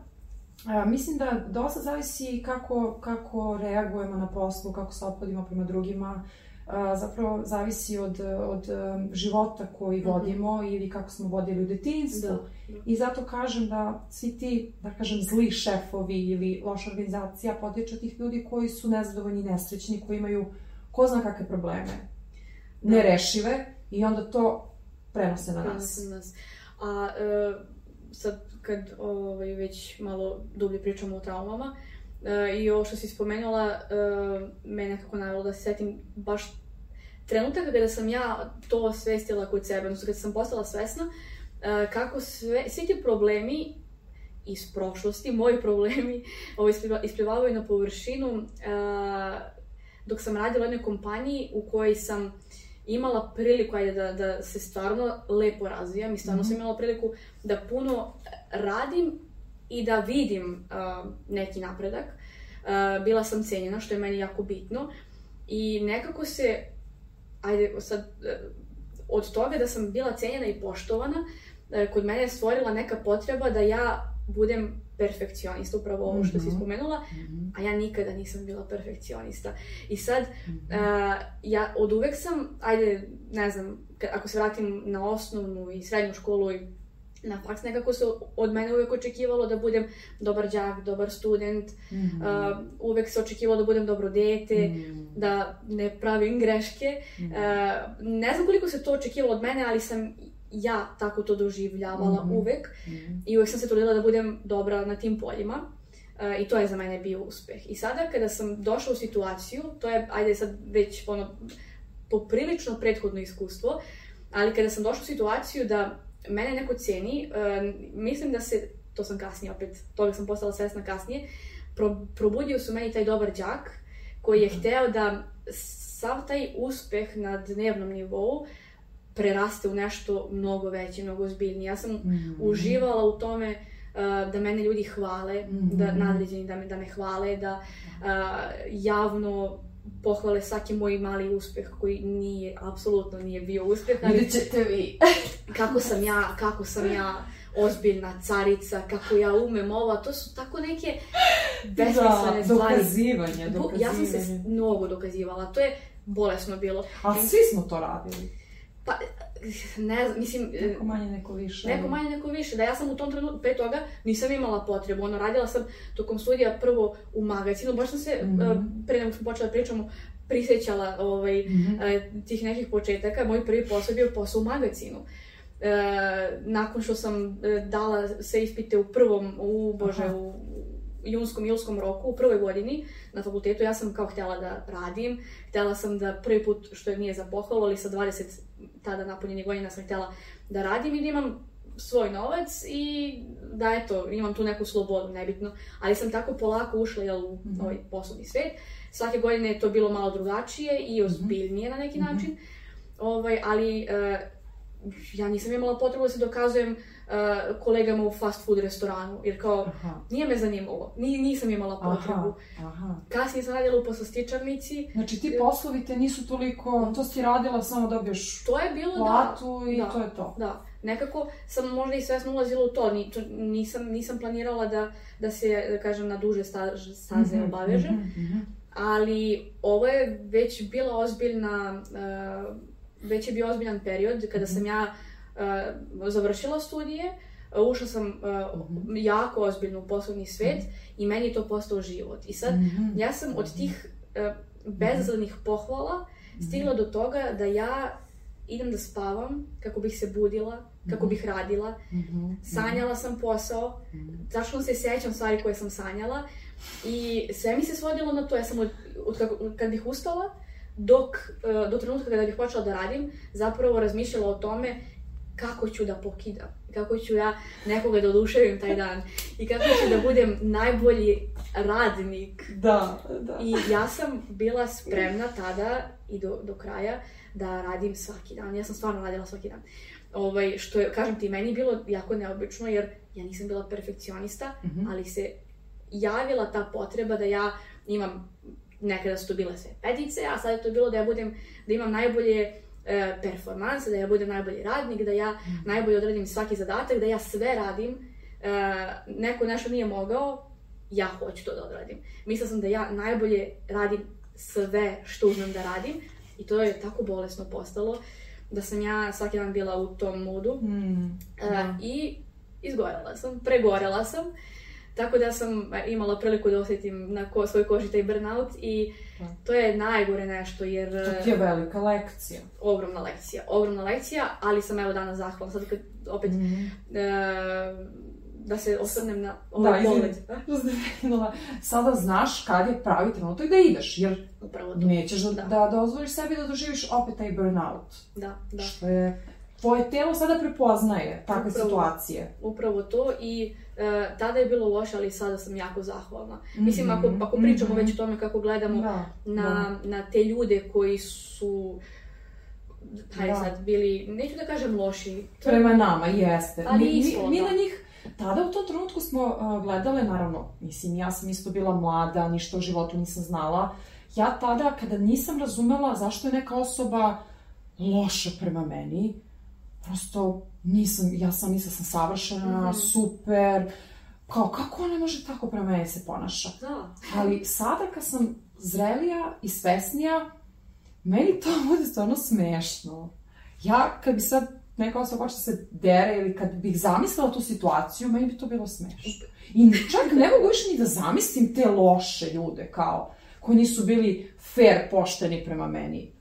a, mislim da dosta zavisi kako, kako reagujemo na poslu, kako se ophodimo prema drugima, a, zapravo zavisi od, od em, života koji Mhm. vodimo ili kako smo vodili u detinjstvu. Da, da. I zato kažem da svi ti, da kažem, zli šefovi ili loša organizacija potiče od tih ljudi koji su nezadovoljni i nesrećni, koji imaju ko zna kakve probleme. Nerešive i onda to prenose na nas. Prenosim nas. A e, sad kad ovaj, već malo dublje pričamo o traumama e, i ovo što si spomenula e, me nekako navjelo da se setim baš trenutak kada sam ja to osvestila kod sebe, odnosno kada sam postala svesna, uh, kako sve, svi ti problemi iz prošlosti, moji problemi, ovo isplivavaju na površinu, uh, dok sam radila u jednoj kompaniji u kojoj sam imala priliku ajde, da, da se stvarno lepo razvijam i stvarno mm -hmm. sam imala priliku da puno radim i da vidim uh, neki napredak. Uh, bila sam cenjena, što je meni jako bitno. I nekako se, ajde sad, uh, od toga da sam bila cenjena i poštovana, uh, kod mene je stvorila neka potreba da ja budem perfekcionista, upravo ovo što si mhm. spomenula, -hmm. a ja nikada nisam bila perfekcionista. I sad, uh, ja od uvek sam, ajde, ne znam, ako se vratim na osnovnu i srednju školu i na faks, nekako se od mene uvek očekivalo da budem dobar đak, dobar student, mm -hmm. uh, uvek se očekivalo da budem dobro dete, mm -hmm. da ne pravim greške. Mm -hmm. uh, ne znam koliko se to očekivalo od mene, ali sam ja tako to doživljavala mm -hmm. uvek mm -hmm. i uvek sam se trudila da budem dobra na tim poljima. Uh, I to je za mene bio uspeh. I sada kada sam došla u situaciju, to je, ajde sad već ono, poprilično prethodno iskustvo, ali kada sam došla u situaciju da mene neko ceni, uh, mislim da se, to sam kasnije opet, toga sam postala svesna kasnije, pro, probudio su meni taj dobar đak koji je mm -hmm. hteo da sav taj uspeh na dnevnom nivou preraste u nešto mnogo veće, mnogo ozbiljnije. Ja sam mm -hmm. uživala u tome uh, da mene ljudi hvale, mm -hmm. da nadređeni da me, da me hvale, da uh, javno pohvale svaki moj mali uspeh koji nije, apsolutno nije bio uspeh. Ali ćete vi. kako sam ja, kako sam ja ozbiljna carica, kako ja umem ovo, to su tako neke besmislene da, stvari. dokazivanje, dokazivanje. Ja sam se mnogo dokazivala, to je bolesno bilo. A svi smo to radili. Pa, ne znam, mislim... Neko manje, neko više. Neko manje, neko više. Da ja sam u tom trenutku, pre toga, nisam imala potrebu. Ono, radila sam tokom studija prvo u magazinu, baš sam se, mm -hmm. pre nego smo počela da pričamo, prisjećala ovaj, mm -hmm. tih nekih početaka. Moj prvi posao je bio posao u magazinu. E, nakon što sam e, dala sve ispite u prvom, u, bože, Aha. u junskom, julskom roku, u prvoj godini na fakultetu, ja sam kao htjela da radim, htjela sam da prvi put, što je nije za pohvalu, ali sa 20 tada napunjenih godina sam htjela da radim i da imam svoj novac i da eto, imam tu neku slobodu, nebitno, ali sam tako polako ušla jel, u mm -hmm. ovaj poslovni svet. Svake godine je to bilo malo drugačije i mhm. ozbiljnije na neki mm -hmm. način, ovaj, ali uh, ja nisam imala potrebu da se dokazujem uh, kolegama u fast food restoranu, jer kao, aha. nije me zanimalo, Ni, nisam imala potrebu. Aha, aha. Kasnije sam radila u poslastičarnici. Znači ti poslovi te nisu toliko, to si radila samo da dobiješ to je bilo, da. platu da, i da, to je to. Da, nekako sam možda i svesno ulazila u to, Ni, to nisam, nisam planirala da, da se, da kažem, na duže staže, staze mm -hmm, obavežem, mm -hmm. ali ovo je već bila ozbiljna uh, već je bio ozbiljan period kada sam mhm. ja uh, završila studije, uh, ušla sam uh, jako ozbiljno u poslovni svet mm -hmm. i meni je to postao život. I sad, mm -hmm. ja sam od tih uh, bezazlenih pohvala stigla do toga da ja idem da spavam kako bih se budila, kako bih radila. Sanjala sam posao, tačno se sećam stvari koje sam sanjala i sve mi se svodilo na to. Ja sam od, od, od kad bih ustala, dok, do trenutka kada bih počela da radim, zapravo razmišljala o tome kako ću da pokidam, kako ću ja nekoga da oduševim taj dan i kako ću da budem najbolji radnik. Da, da. I ja sam bila spremna tada i do, do kraja da radim svaki dan. Ja sam stvarno radila svaki dan. Ovaj, što je, kažem ti, meni bilo jako neobično jer ja nisam bila perfekcionista, mm -hmm. ali se javila ta potreba da ja imam nekada su to bile sve petice, a sad je to bilo da ja budem, da imam najbolje e, performanse, da ja budem najbolji radnik, da ja mm. najbolje odradim svaki zadatak, da ja sve radim, e, neko nešto nije mogao, ja hoću to da odradim. Mislila sam da ja najbolje radim sve što umem da radim i to je tako bolesno postalo da sam ja svaki dan bila u tom modu mm. e, i izgorela sam, pregorela sam. Tako da sam e, imala priliku da osjetim na ko, svoj koži taj burnout i da. to je najgore nešto jer... To ti je velika lekcija. Ogromna lekcija, ogromna lekcija, ali sam evo danas zahvalna. Sad kad opet mm -hmm. uh, da se osvrnem na ovaj da, pogled. Da, Sada znaš kad je pravi trenutak da ideš, jer Upravo to. nećeš da, Da. da dozvoliš sebi da doživiš opet taj burnout. Da, da. Što je, tvoje telo sada prepoznaje takve Upravo. situacije. Upravo to i e, tada je bilo loše, ali sada sam jako zahvalna. Mislim, ako, Mhm, ako pričamo mhm. već o tome kako gledamo Da, na, na te ljude koji su hajde Da. sad bili, neću da kažem loši, Prema nama, jeste. Ali mi, mi, isto, mi da. na njih, tada u tom trenutku smo uh, gledale, naravno, mislim, ja sam isto bila mlada, ništa o životu nisam znala. Ja tada, kada nisam razumela zašto je neka osoba loša prema meni, prosto nisam, ja sam mislila sam savršena, Mhm. super, kao kako ona može tako prema meni se ponaša. da, Ali sada kad sam zrelija i svesnija, meni to bude stvarno smešno. Ja, kad bi sad neka osoba počela se dere ili kad bih zamislila tu situaciju, meni bi to bilo smešno. I čak ne mogu više ni da zamislim te loše ljude, kao, koji nisu bili fair, pošteni prema meni.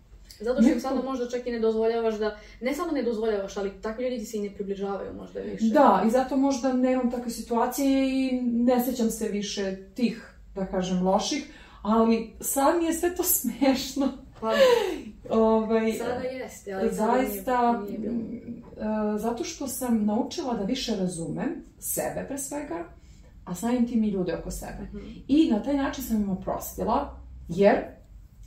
Zato što im sada možda čak i ne dozvoljavaš da, ne samo ne dozvoljavaš, ali takvi ljudi ti se i ne približavaju možda više. Da, i zato možda nemam takve situacije i ne sećam se više tih, da kažem, loših, ali sad mi je sve to smešno. Pa Ovaj, sada jeste, ali tada nije- zaista, nije bilo. mm, e, zato što sam naučila da više razumem sebe pre svega, a samim tim i ljude oko sebe. Mhm. I na taj način sam im oprostila, jer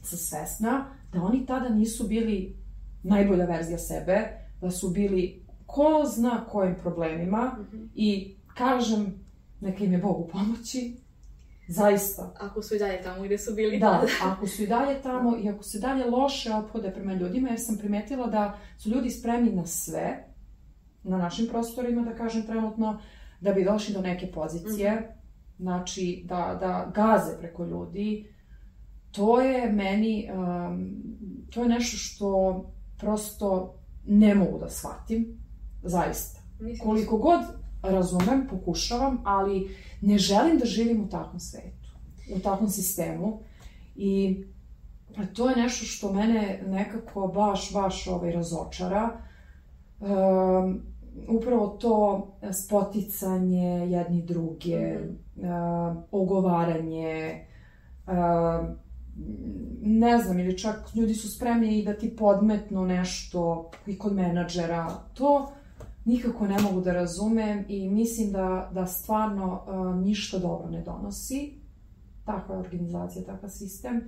sam svesna da oni tada nisu bili najbolja verzija sebe, da su bili ko zna kojim problemima Mhm. i kažem, neka im je Bog u pomoći, zaista. Ako su i dalje tamo gde su bili. Da, ako su i dalje tamo i ako se dalje loše ophode prema ljudima, jer sam primetila da su ljudi spremni na sve, na našim prostorima, da kažem trenutno, da bi došli do neke pozicije, znači da, da gaze preko ljudi, to je meni, um, to je nešto što prosto ne mogu da shvatim, zaista. Mislim, Koliko god razumem, pokušavam, ali ne želim da živim u takvom svetu, u takvom sistemu. I to je nešto što mene nekako baš, baš ovaj, razočara. Um, upravo to spoticanje jedni druge, um, ogovaranje, um, ne znam, ili čak ljudi su spremni i da ti podmetnu nešto i kod menadžera. To nikako ne mogu da razumem i mislim da, da stvarno uh, ništa dobro ne donosi takva organizacija, takav sistem.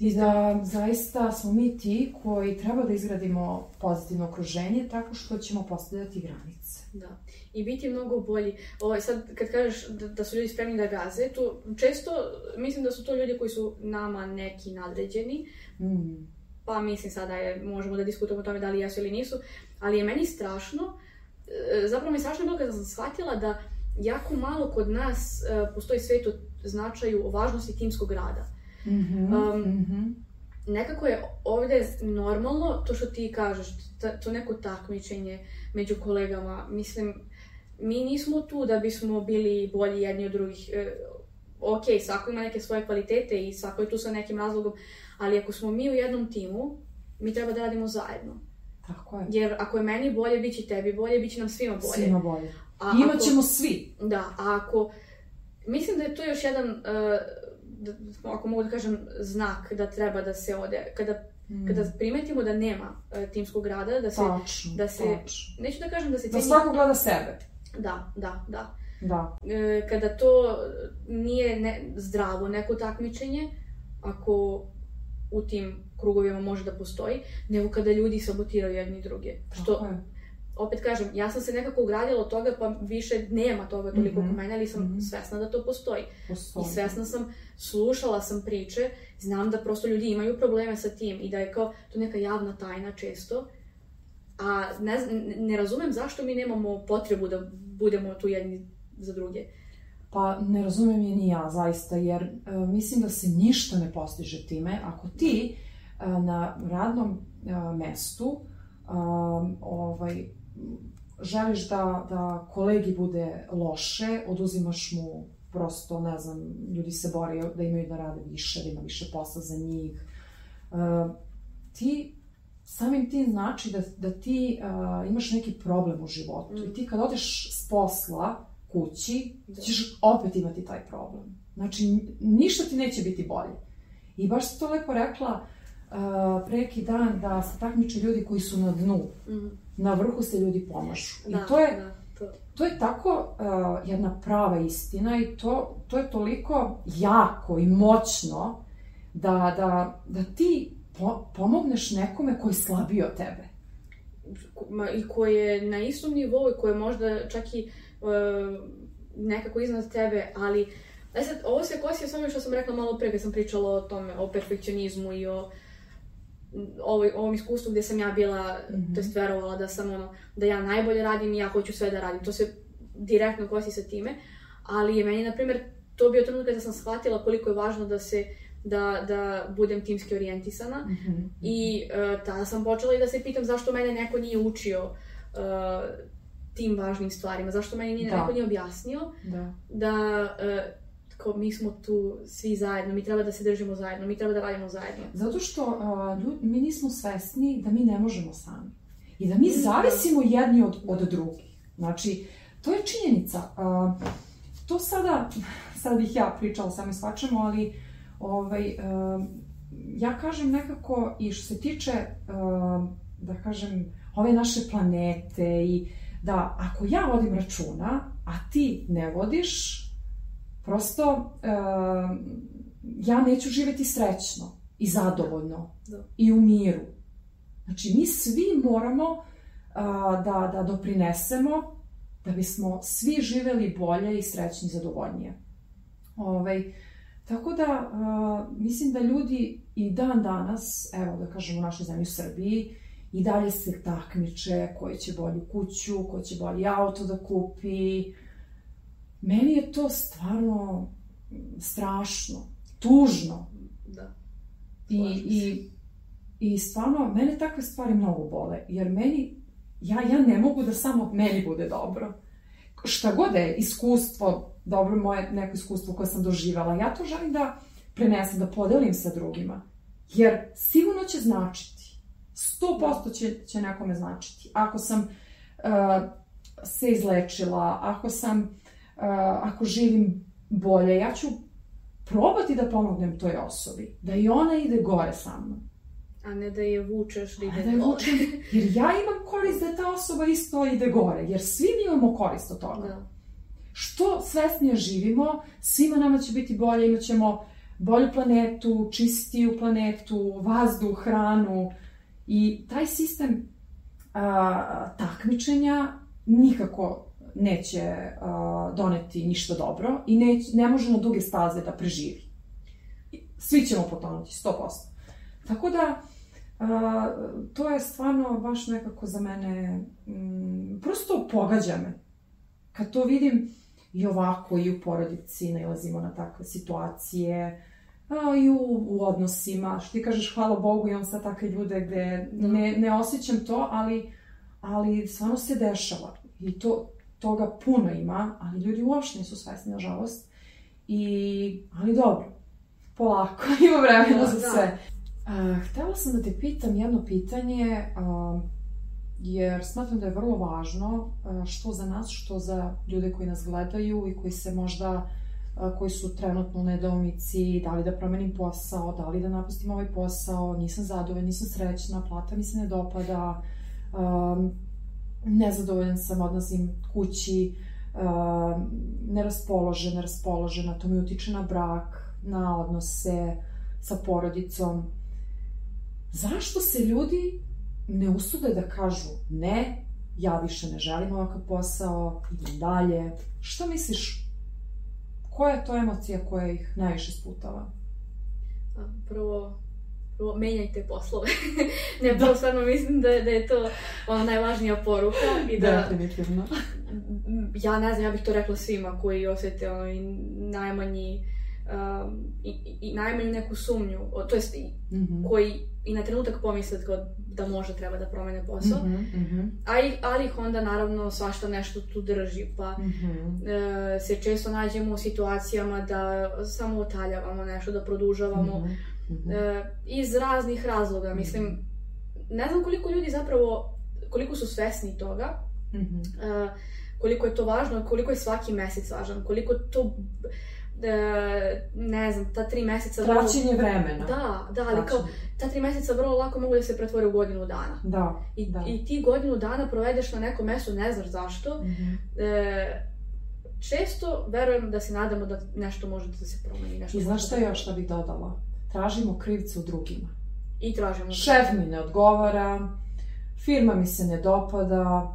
I da zaista smo mi ti koji treba da izgradimo pozitivno okruženje tako što ćemo postavljati granice. Da. I biti mnogo bolji. Ovaj, sad, kad kažeš da, da su ljudi spremni da gaze, tu često mislim da su to ljudi koji su nama neki nadređeni, Mm. pa mislim sada je, možemo da diskutujemo o tome da li jesu ili nisu, ali je meni strašno, e, zapravo mi je strašno bilo kada sam shvatila da jako malo kod nas e, postoji svet o značaju, o važnosti timskog rada. Mhm, Um, mhm. nekako je ovdje normalno to što ti kažeš, ta- to neko takmičenje među kolegama. Mislim, mi nismo tu da bismo bili bolji jedni od drugih. E, ok, svako ima neke svoje kvalitete i svako je tu sa nekim razlogom, ali ako smo mi u jednom timu, mi treba da radimo zajedno. Tako je. Jer ako je meni bolje, bit će tebi bolje, bit će nam svima bolje. Svima bolje. A Imat ako- svi. Da, a ako... Mislim da je to još jedan, e, da, ako mogu da kažem, znak da treba da se ode. Kada Mm. kada primetimo da nema e, timskog rada, da se, Tačno, da se- tačno. neću da kažem da se Da svako gleda sebe. Da, da, da. Da. E, kada to nije ne, zdravo neko takmičenje, ako u tim krugovima može da postoji, nego kada ljudi sabotiraju jedni druge. Što, Tako je. opet kažem, ja sam se nekako ugradila od toga, pa više nema toga toliko Mhm, kod mene, ali sam mhm. svesna da to postoji. Postoji. I svesna sam, slušala sam priče, znam da prosto ljudi imaju probleme sa tim i da je kao to neka javna tajna često. A ne, ne razumem zašto mi nemamo potrebu da budemo tu jedni za druge. Pa ne razumem je ni ja zaista, jer e, mislim da se ništa ne postiže time. Ako ti e, na radnom e, mestu e, ovaj, želiš da, da kolegi bude loše, oduzimaš mu prosto, ne znam, ljudi se bore da imaju da rade više, da ima više posla za njih. E, ti samim tim znači da, da ti uh, imaš neki problem u životu. Mm. I ti kad odeš s posla kući, da. ćeš opet imati taj problem. Znači, ništa ti neće biti bolje. I baš si to lepo rekla uh, preki dan da se takmiče ljudi koji su na dnu. Mm. Na vrhu se ljudi pomažu. Da, I to je, da, to. to je tako uh, jedna prava istina i to, to je toliko jako i moćno da, da, da ti po, pomogneš nekome koji je slabiji od tebe. Ma, I koji je na istom nivou i koji je možda čak i uh, nekako iznad tebe, ali E sad, ovo se kosi s što sam rekla malo pre kad sam pričala o tome, o perfekcionizmu i o ovoj, ovom iskustvu gdje sam ja bila, mm -hmm. to jest verovala da sam ono, da ja najbolje radim i ja hoću sve da radim. To se direktno kosi sa time, ali je meni, na primjer, to bio trenutak kada sam shvatila koliko je važno da se da, da budem timski orijentisana mm -hmm. i uh, tada sam počela i da se pitam zašto mene neko nije učio uh, tim važnim stvarima, zašto meni nije, da. neko nije objasnio da, da uh, kao mi smo tu svi zajedno, mi treba da se držimo zajedno, mi treba da radimo zajedno. Zato što uh, mi nismo svesni da mi ne možemo sami. I da mi da. zavisimo jedni od, od drugih. Znači, to je činjenica. Uh, to sada, sad bih ja pričala sami svačemu, ali ovaj, uh, ja kažem nekako i što se tiče, uh, da kažem, ove naše planete i da ako ja vodim računa, a ti ne vodiš, prosto uh, ja neću živeti srećno i zadovoljno da. i u miru. Znači, mi svi moramo da, da doprinesemo da bismo svi živeli bolje i srećni i zadovoljnije. Ovaj, tako da, uh, mislim da ljudi i dan danas, evo da kažemo u našoj zemlji u Srbiji, i dalje se takmiče koji će bolju kuću, ko će bolji auto da kupi, Meni je to stvarno strašno, tužno. Da. I, i, I stvarno, mene takve stvari mnogo bole, jer meni, ja, ja ne mogu da samo meni bude dobro. Šta god je iskustvo, dobro moje neko iskustvo koje sam doživala, ja to želim da prenesem, da podelim sa drugima. Jer sigurno će značiti. 100% će, će nekome značiti. Ako sam uh, se izlečila, ako sam ako živim bolje, ja ću probati da pomognem toj osobi, da i ona ide gore sa mnom. A ne da je vučeš da ide da je vučem, jer ja imam korist da ta osoba isto ide gore, jer svi mi imamo korist od toga. Da. Što svesnije živimo, svima nama će biti bolje, imat ćemo bolju planetu, čistiju planetu, vazduh, hranu i taj sistem a, takmičenja nikako neće uh, doneti ništa dobro i ne, ne može na duge staze da preživi. Svi ćemo potonuti, 100%. Tako da, uh, to je stvarno baš nekako za mene, um, prosto pogađa me. Kad to vidim i ovako i u porodici nailazimo na takve situacije, a, i u, u odnosima, što ti kažeš hvala Bogu imam sad takve ljude gde ne, ne osjećam to, ali, ali stvarno se dešava. I to, toga puno ima, ali ljudi uopšte nisu svesni, nažalost. I, ali dobro, polako, ima vremena da, za da. sve. A, htela sam da te pitam jedno pitanje, a, jer smatram da je vrlo važno, a, što za nas, što za ljude koji nas gledaju i koji se možda koji su trenutno u nedoumici, da li da promenim posao, da li da napustim ovaj posao, nisam zadovoljna, nisam srećna, plata mi se ne dopada, nezadovoljan sam, odlazim kući, neraspoložena, raspoložena, to mi utiče na brak, na odnose sa porodicom. Zašto se ljudi ne usude da kažu ne, ja više ne želim ovakav posao, idem dalje. Što misliš, koja je to emocija koja ih najviše sputava? Prvo, prvo menjajte poslove. ne, prvo stvarno mislim da, da je to ona najvažnija poruka i da... Definitivno. ja ne znam, ja bih to rekla svima koji osjete ono najmanji um, i, i najmanju neku sumnju, to jest mm -hmm. koji i na trenutak pomisle da može treba da promene posao, mm -hmm, mm -hmm. A ali ih onda naravno svašta nešto tu drži, pa mm -hmm. e, se često nađemo u situacijama da samo otaljavamo nešto, da produžavamo mm -hmm mm -hmm. iz raznih razloga. Mislim, ne znam koliko ljudi zapravo, koliko su svesni toga, Mm -hmm. uh, koliko je to važno, koliko je svaki mesec važan, koliko to e, ne znam, ta tri meseca... Traćenje vremena. Da, da, ali kao, ta tri meseca vrlo lako mogu da se pretvore u godinu dana. Da, I, da. I ti godinu dana provedeš na nekom mestu, ne znaš zašto. Mm -hmm. e, često verujem da se nadamo da nešto može da se promeni. Nešto I znaš šta još šta bih dodala? Tražimo krivce u drugima. I tražimo. Šef mi ne odgovara, firma mi se ne dopada,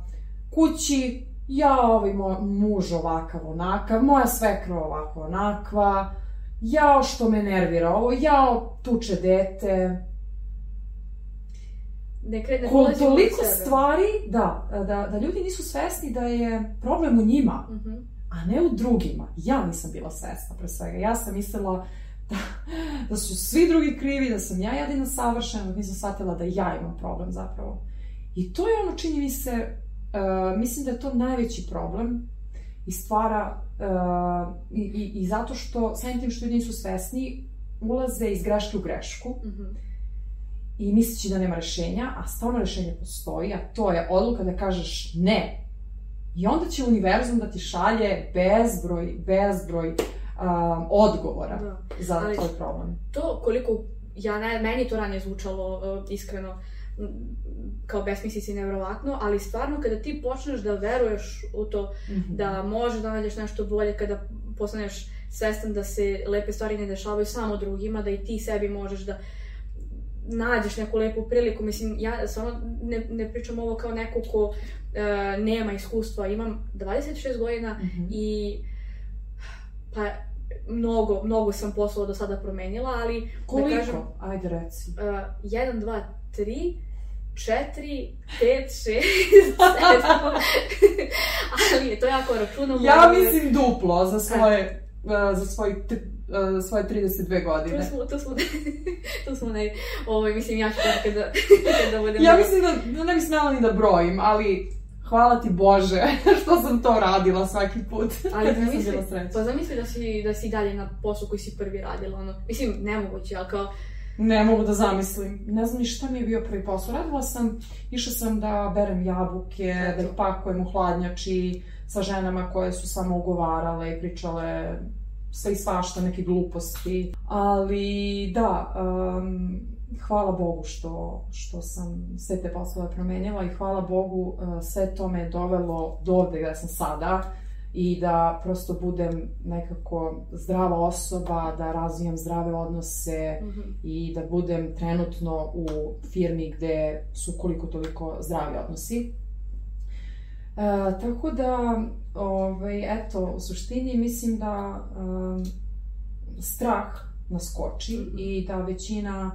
kući ja ovaj moj muž ovakav onakav, moja svekra ovako onakva, jao što me nervira ovo, jao tuče dete. Ne kre, ne Ko, toliko stvari, da, da, da ljudi nisu svesni da je problem u njima, mm -hmm. a ne u drugima. Ja nisam bila svesna pre svega. Ja sam mislila da, da su svi drugi krivi, da sam ja jedina savršena, da nisam shvatila da ja imam problem zapravo. I to je ono čini mi se Uh, mislim da je to najveći problem i stvara uh, i, i, i zato što samim tim što ljudi nisu svesni ulaze iz greške u grešku mm -hmm. i misleći da nema rešenja, a stvarno rešenje postoji, a to je odluka da kažeš ne. I onda će univerzum da ti šalje bezbroj, bezbroj um, odgovora da. za Ali tvoj problem. To koliko, ja ne, meni to ranije zvučalo uh, iskreno, kao besmislici nevrovatno, ali stvarno kada ti počneš da veruješ u to mm -hmm. da možeš da nađeš nešto bolje, kada postaneš svestan da se lepe stvari ne dešavaju samo drugima, da i ti sebi možeš da nađeš neku lepu priliku. Mislim, ja stvarno ne, ne pričam ovo kao neko ko uh, nema iskustva. Imam 26 godina mm -hmm. i pa mnogo, mnogo sam poslova do sada promenila, ali Koliko? da kažem... Ajde reci. Uh, 1, 2, 3, 4, 5, 6, 7. ali to jako računamo. Ja mislim duplo za svoje, uh, za svoj, uh, svoje 32 godine. To smo, to smo, to smo ne, ovaj, mislim, ja ću tako kada, kada budem... Ja mislim da, da ne bi smela ni da brojim, ali hvala ti Bože što sam to radila svaki put. Ali zamisli, pa zamisli da si, da si dalje na poslu koji si prvi radila, ono, mislim, nemoguće, ali kao, Ne mogu da zamislim. Ne znam ni šta mi je bio prvi posao. Radila sam, išla sam da berem jabuke, da ih pakujem u hladnjači sa ženama koje su samo ugovarale i pričale sve i svašta, neke gluposti. Ali da, um, hvala Bogu što, što sam sve te poslove promenila i hvala Bogu uh, sve to me dovelo do ovde gde sam sada i da prosto budem nekako zdrava osoba, da razvijam zdrave odnose mm -hmm. i da budem trenutno u firmi gde su koliko toliko zdravi odnosi. E, tako da, ovaj, eto, u suštini mislim da um, strah nas koči mm -hmm. i da većina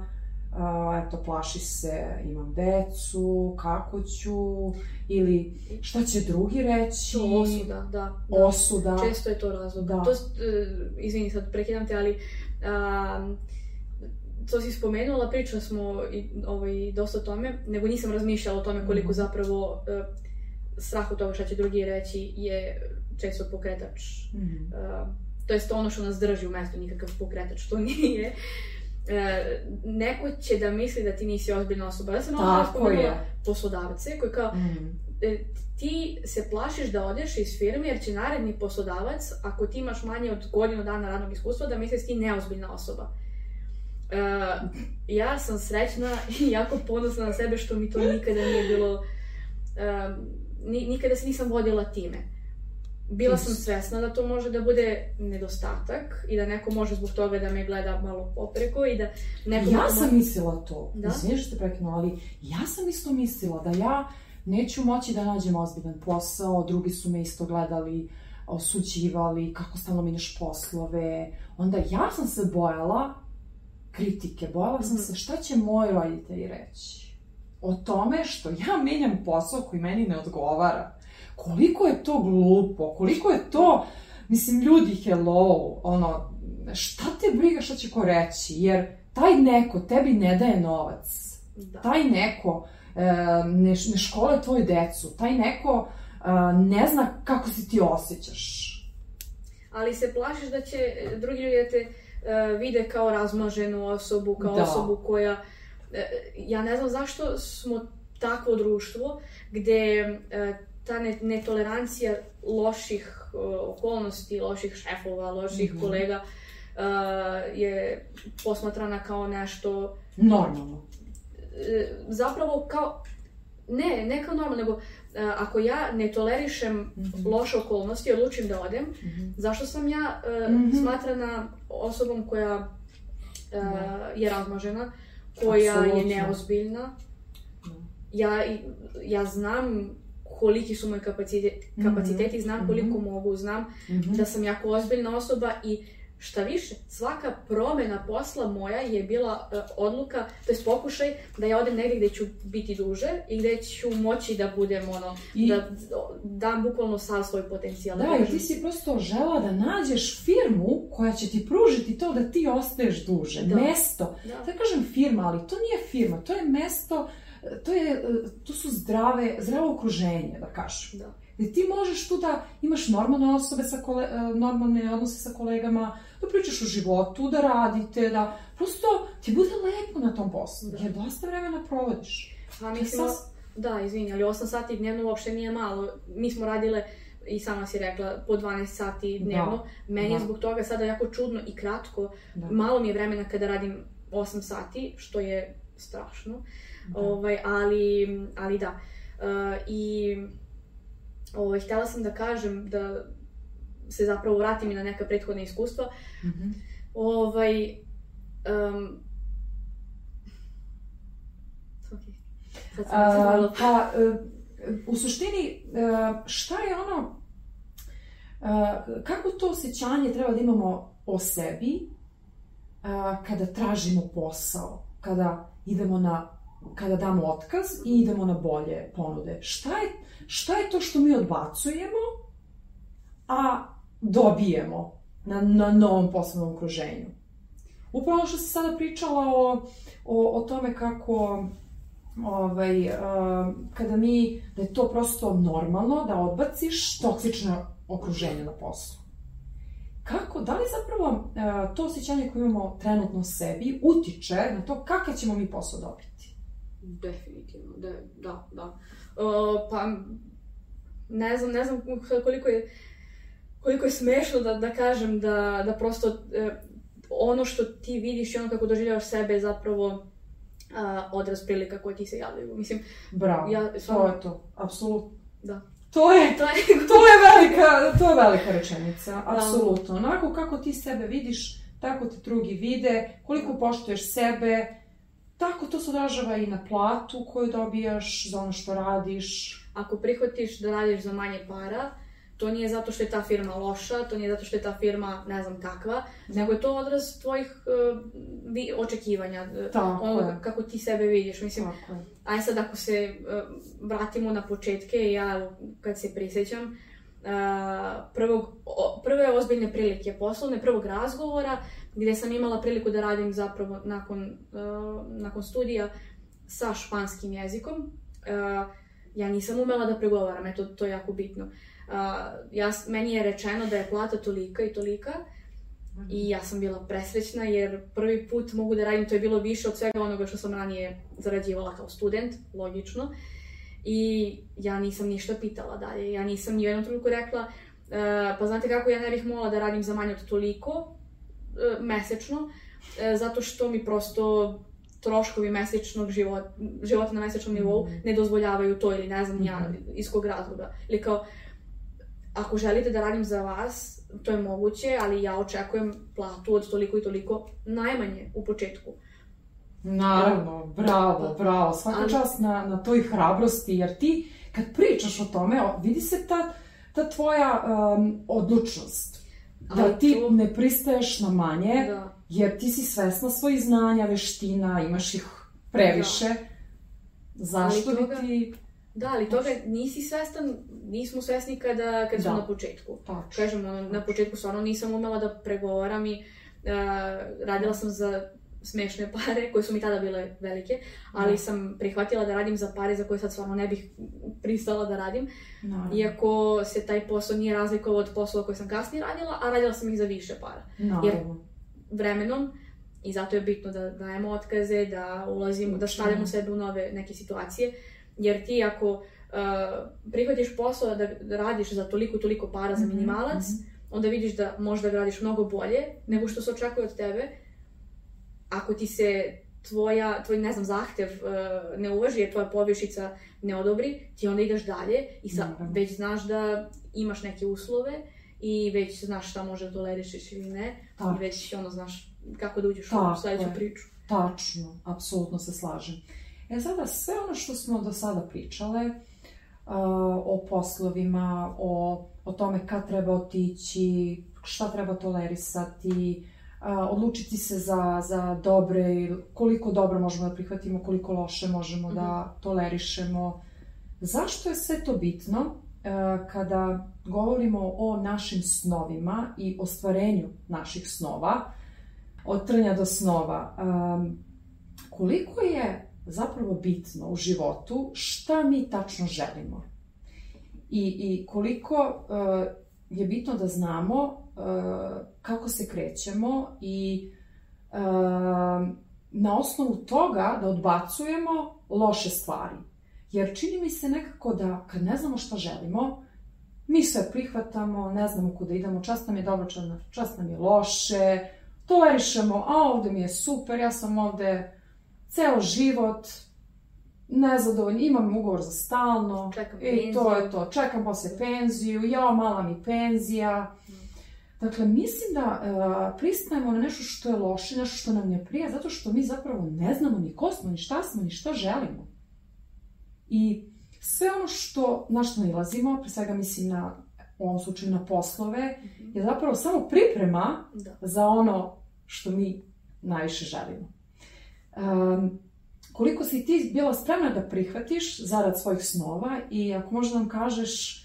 uh, eto, plaši se, imam decu, kako ću, ili šta će drugi reći. To osuda, da. da. Osuda. Često je to razlog. Da. To, uh, izvini, sad prekidam te, ali um, to si spomenula, pričali smo i, ovaj, dosta o tome, nego nisam razmišljala o tome koliko mm. zapravo uh, strah od toga šta će drugi reći je često pokretač. Mm. Uh, to jest ono što nas drži u mestu, nikakav pokretač, to nije e, neko će da misli da ti nisi ozbiljna osoba. Ja sam malo spomenula poslodavce koji kao, mm. e, ti se plašiš da odeš iz firme jer će naredni poslodavac, ako ti imaš manje od godinu dana radnog iskustva, da misli da ti neozbiljna osoba. E, ja sam srećna i jako ponosna na sebe što mi to nikada nije bilo, e, nikada se nisam vodila time bila sam svesna da to može da bude nedostatak i da neko može zbog toga da me gleda malo popreko i da neko... Ja sam može... mislila to, da? izvinješ što te prekinu, ali ja sam isto mislila da ja neću moći da nađem ozbiljan posao, drugi su me isto gledali, osuđivali, kako stalno mineš poslove. Onda ja sam se bojala kritike, bojala sam mm -hmm. se šta će moji roditelji reći o tome što ja menjam posao koji meni ne odgovara koliko je to glupo, koliko je to, mislim, ljudi, hello, ono, šta te briga šta će ko reći, jer taj neko tebi ne daje novac, da. taj neko e, ne, ne škole tvoju decu, taj neko e, ne zna kako se ti osjećaš. Ali se plašiš da će drugi ljudi da te e, vide kao razmaženu osobu, kao da. osobu koja e, ja ne znam zašto smo takvo društvo gde e, ta netolerancija loših okolnosti, loših šefova, loših mm -hmm. kolega je posmatrana kao nešto... Normalno. Zapravo kao... Ne, ne kao normalno, nego ako ja ne tolerišem mm -hmm. loše okolnosti i odlučim da odem, mm -hmm. zašto sam ja mm -hmm. smatrana osobom koja uh, je razmažena, koja Absolutno. je neozbiljna? Ja, ja znam koliki su moji kapaciteti, kapaciteti znam koliko mogu, znam da sam jako ozbiljna osoba i Šta više, svaka promena posla moja je bila uh, odluka, to je pokušaj da ja odem negdje gdje ću biti duže i gdje ću moći da budem ono, I... da dam bukvalno sav svoj potencijal. Da, i ti si prosto žela da nađeš firmu koja će ti pružiti to da ti ostaješ duže. Da. Mesto. Da. da kažem firma, ali to nije firma, to je mesto, to, je, to su zdrave, zdravo okruženje, da kažem. Da. Gde ti možeš tu da imaš normalne osobe sa kole, e, normalne odnose sa kolegama, da pričaš o životu, da radite, da prosto ti bude lepo na tom poslu, da. jer dosta vremena provodiš. A mislim, sas... da, izvini, ali 8 sati dnevno uopšte nije malo. Mi smo radile, i sama si rekla, po 12 sati dnevno. Da. Meni da. je zbog toga sada jako čudno i kratko. Da. Malo mi je vremena kada radim 8 sati, što je strašno. Da. Ovaj, ali, ali da. Uh, I ovaj, htjela sam da kažem da se zapravo vratim i na neka prethodna iskustva. Mm -hmm. Ovaj, um, okay. Sad sam uh, pa, uh, u suštini, uh, šta je ono, uh, kako to osjećanje treba da imamo o sebi uh, kada tražimo posao, kada idemo na kada damo otkaz i idemo na bolje ponude. Šta je, šta je to što mi odbacujemo, a dobijemo na, na novom poslovnom okruženju. Upravo što si sada pričala o, o, o tome kako ovaj, uh, kada mi, da je to prosto normalno da odbaciš toksično okruženje na poslu. Kako, da li zapravo uh, to osjećanje koje imamo trenutno u sebi utiče na to kakav ćemo mi posao dobiti? Definitivno, da, da, da. Uh, pa, ne znam, ne znam koliko je koliko je smešno da, da kažem da, da prosto e, ono što ti vidiš i ono kako doživljavaš sebe je zapravo a, odraz prilika koje ti se javljaju. Mislim, Bravo, ja, sam... to je to, apsolutno. Da. To je, to je, to je velika, to je velika rečenica, da. apsolutno. Onako kako ti sebe vidiš, tako te drugi vide, koliko poštuješ sebe, tako to se odražava i na platu koju dobijaš za ono što radiš. Ako prihvatiš da radiš za manje para, to nije zato što je ta firma loša, to nije zato što je ta firma ne znam kakva, nego je to odraz tvojih uh, očekivanja, e, Tako ono je. kako ti sebe vidiš. Mislim, Tako je. aj sad ako se uh, vratimo na početke, ja kad se prisjećam, uh, prvog, o, prve ozbiljne prilike poslovne, prvog razgovora, gdje sam imala priliku da radim zapravo nakon, uh, nakon studija sa španskim jezikom. Uh, ja nisam umela da pregovaram, eto, to je jako bitno. Uh, ja, meni je rečeno da je plata tolika i tolika i ja sam bila presrećna jer prvi put mogu da radim, to je bilo više od svega onoga što sam ranije zarađivala kao student, logično. I ja nisam ništa pitala dalje, ja nisam ni u jednom trenutku rekla uh, pa znate kako ja ne bih mogla da radim za manje od toliko mesečno, uh, zato što mi prosto troškovi mesečnog života, života na mesečnom nivou mm. ne dozvoljavaju to ili ne znam mm. ja mhm. iz kog razloga. Ili kao, ako želite da radim za vas, to je moguće, ali ja očekujem platu od toliko i toliko najmanje u početku. Naravno, bravo, bravo. Svaka ali... čast na, na toj hrabrosti, jer ti kad pričaš o tome, vidi se ta, ta tvoja um, odlučnost. Da ali ti to... ne pristaješ na manje, da. jer ti si svesna svojih znanja, veština, imaš ih previše. Da. Zašto ali toga... bi ti Da, ali toga nisi svestan, nismo svesni kada, kada da. smo na početku. Tačno. Kažem, na početku stvarno nisam umela da pregovaram i uh, radila sam za smešne pare, koje su mi tada bile velike, ali da. sam prihvatila da radim za pare za koje sad stvarno ne bih pristala da radim. Naravno. Iako se taj posao nije razlikovao od poslova koje sam kasnije radila, a radila sam ih za više para. Naravno. Jer vremenom I zato je bitno da dajemo otkaze, da ulazimo, da stavljamo sebe u nove neke situacije. Jer ti ako uh, prihvatiš posao da, da radiš za toliko toliko para za Mhm, minimalac, mhm. onda vidiš da možda ga radiš mnogo bolje nego što se očekuje od tebe. Ako ti se tvoja, tvoj, ne znam, zahtev uh, ne uvaži jer tvoja povišica ne odobri, ti onda ideš dalje i sa, Naravno. već znaš da imaš neke uslove i već znaš šta može da tolerišeš ili ne Tako. i već ono znaš kako da uđeš u Tako sledeću je. priču. Tačno, apsolutno se slažem. E sada, sve ono što smo do sada pričale, uh, o poslovima, o, o tome kad treba otići, šta treba tolerisati, uh, odlučiti se za, za dobre, i koliko dobro možemo da prihvatimo, koliko loše možemo da tolerišemo. Zašto je sve to bitno kada govorimo o našim snovima i ostvarenju naših snova? od trnja do snova. Koliko je zapravo bitno u životu šta mi tačno želimo? I, i koliko je bitno da znamo kako se krećemo i uh, na osnovu toga da odbacujemo loše stvari. Jer čini mi se nekako da kad ne znamo šta želimo, mi sve prihvatamo, ne znamo kuda idemo, čast nam je dobro, čast nam je loše, tolerišemo, a ovde mi je super, ja sam ovde ceo život, nezadovoljna, imam ugovor za stalno, Čekam i to penziju. je to, čekam posle penziju, jao, mala mi penzija. Dakle, mislim da uh, pristajemo na nešto što je loše, nešto što nam ne prija, zato što mi zapravo ne znamo ni ko smo, ni šta smo, ni šta želimo. I sve ono što, na što nalazimo, pre svega mislim na, u ovom slučaju na poslove, je zapravo samo priprema Da. za ono što mi najviše želimo. Um, koliko si ti bila spremna da prihvatiš zarad svojih snova i ako možda nam kažeš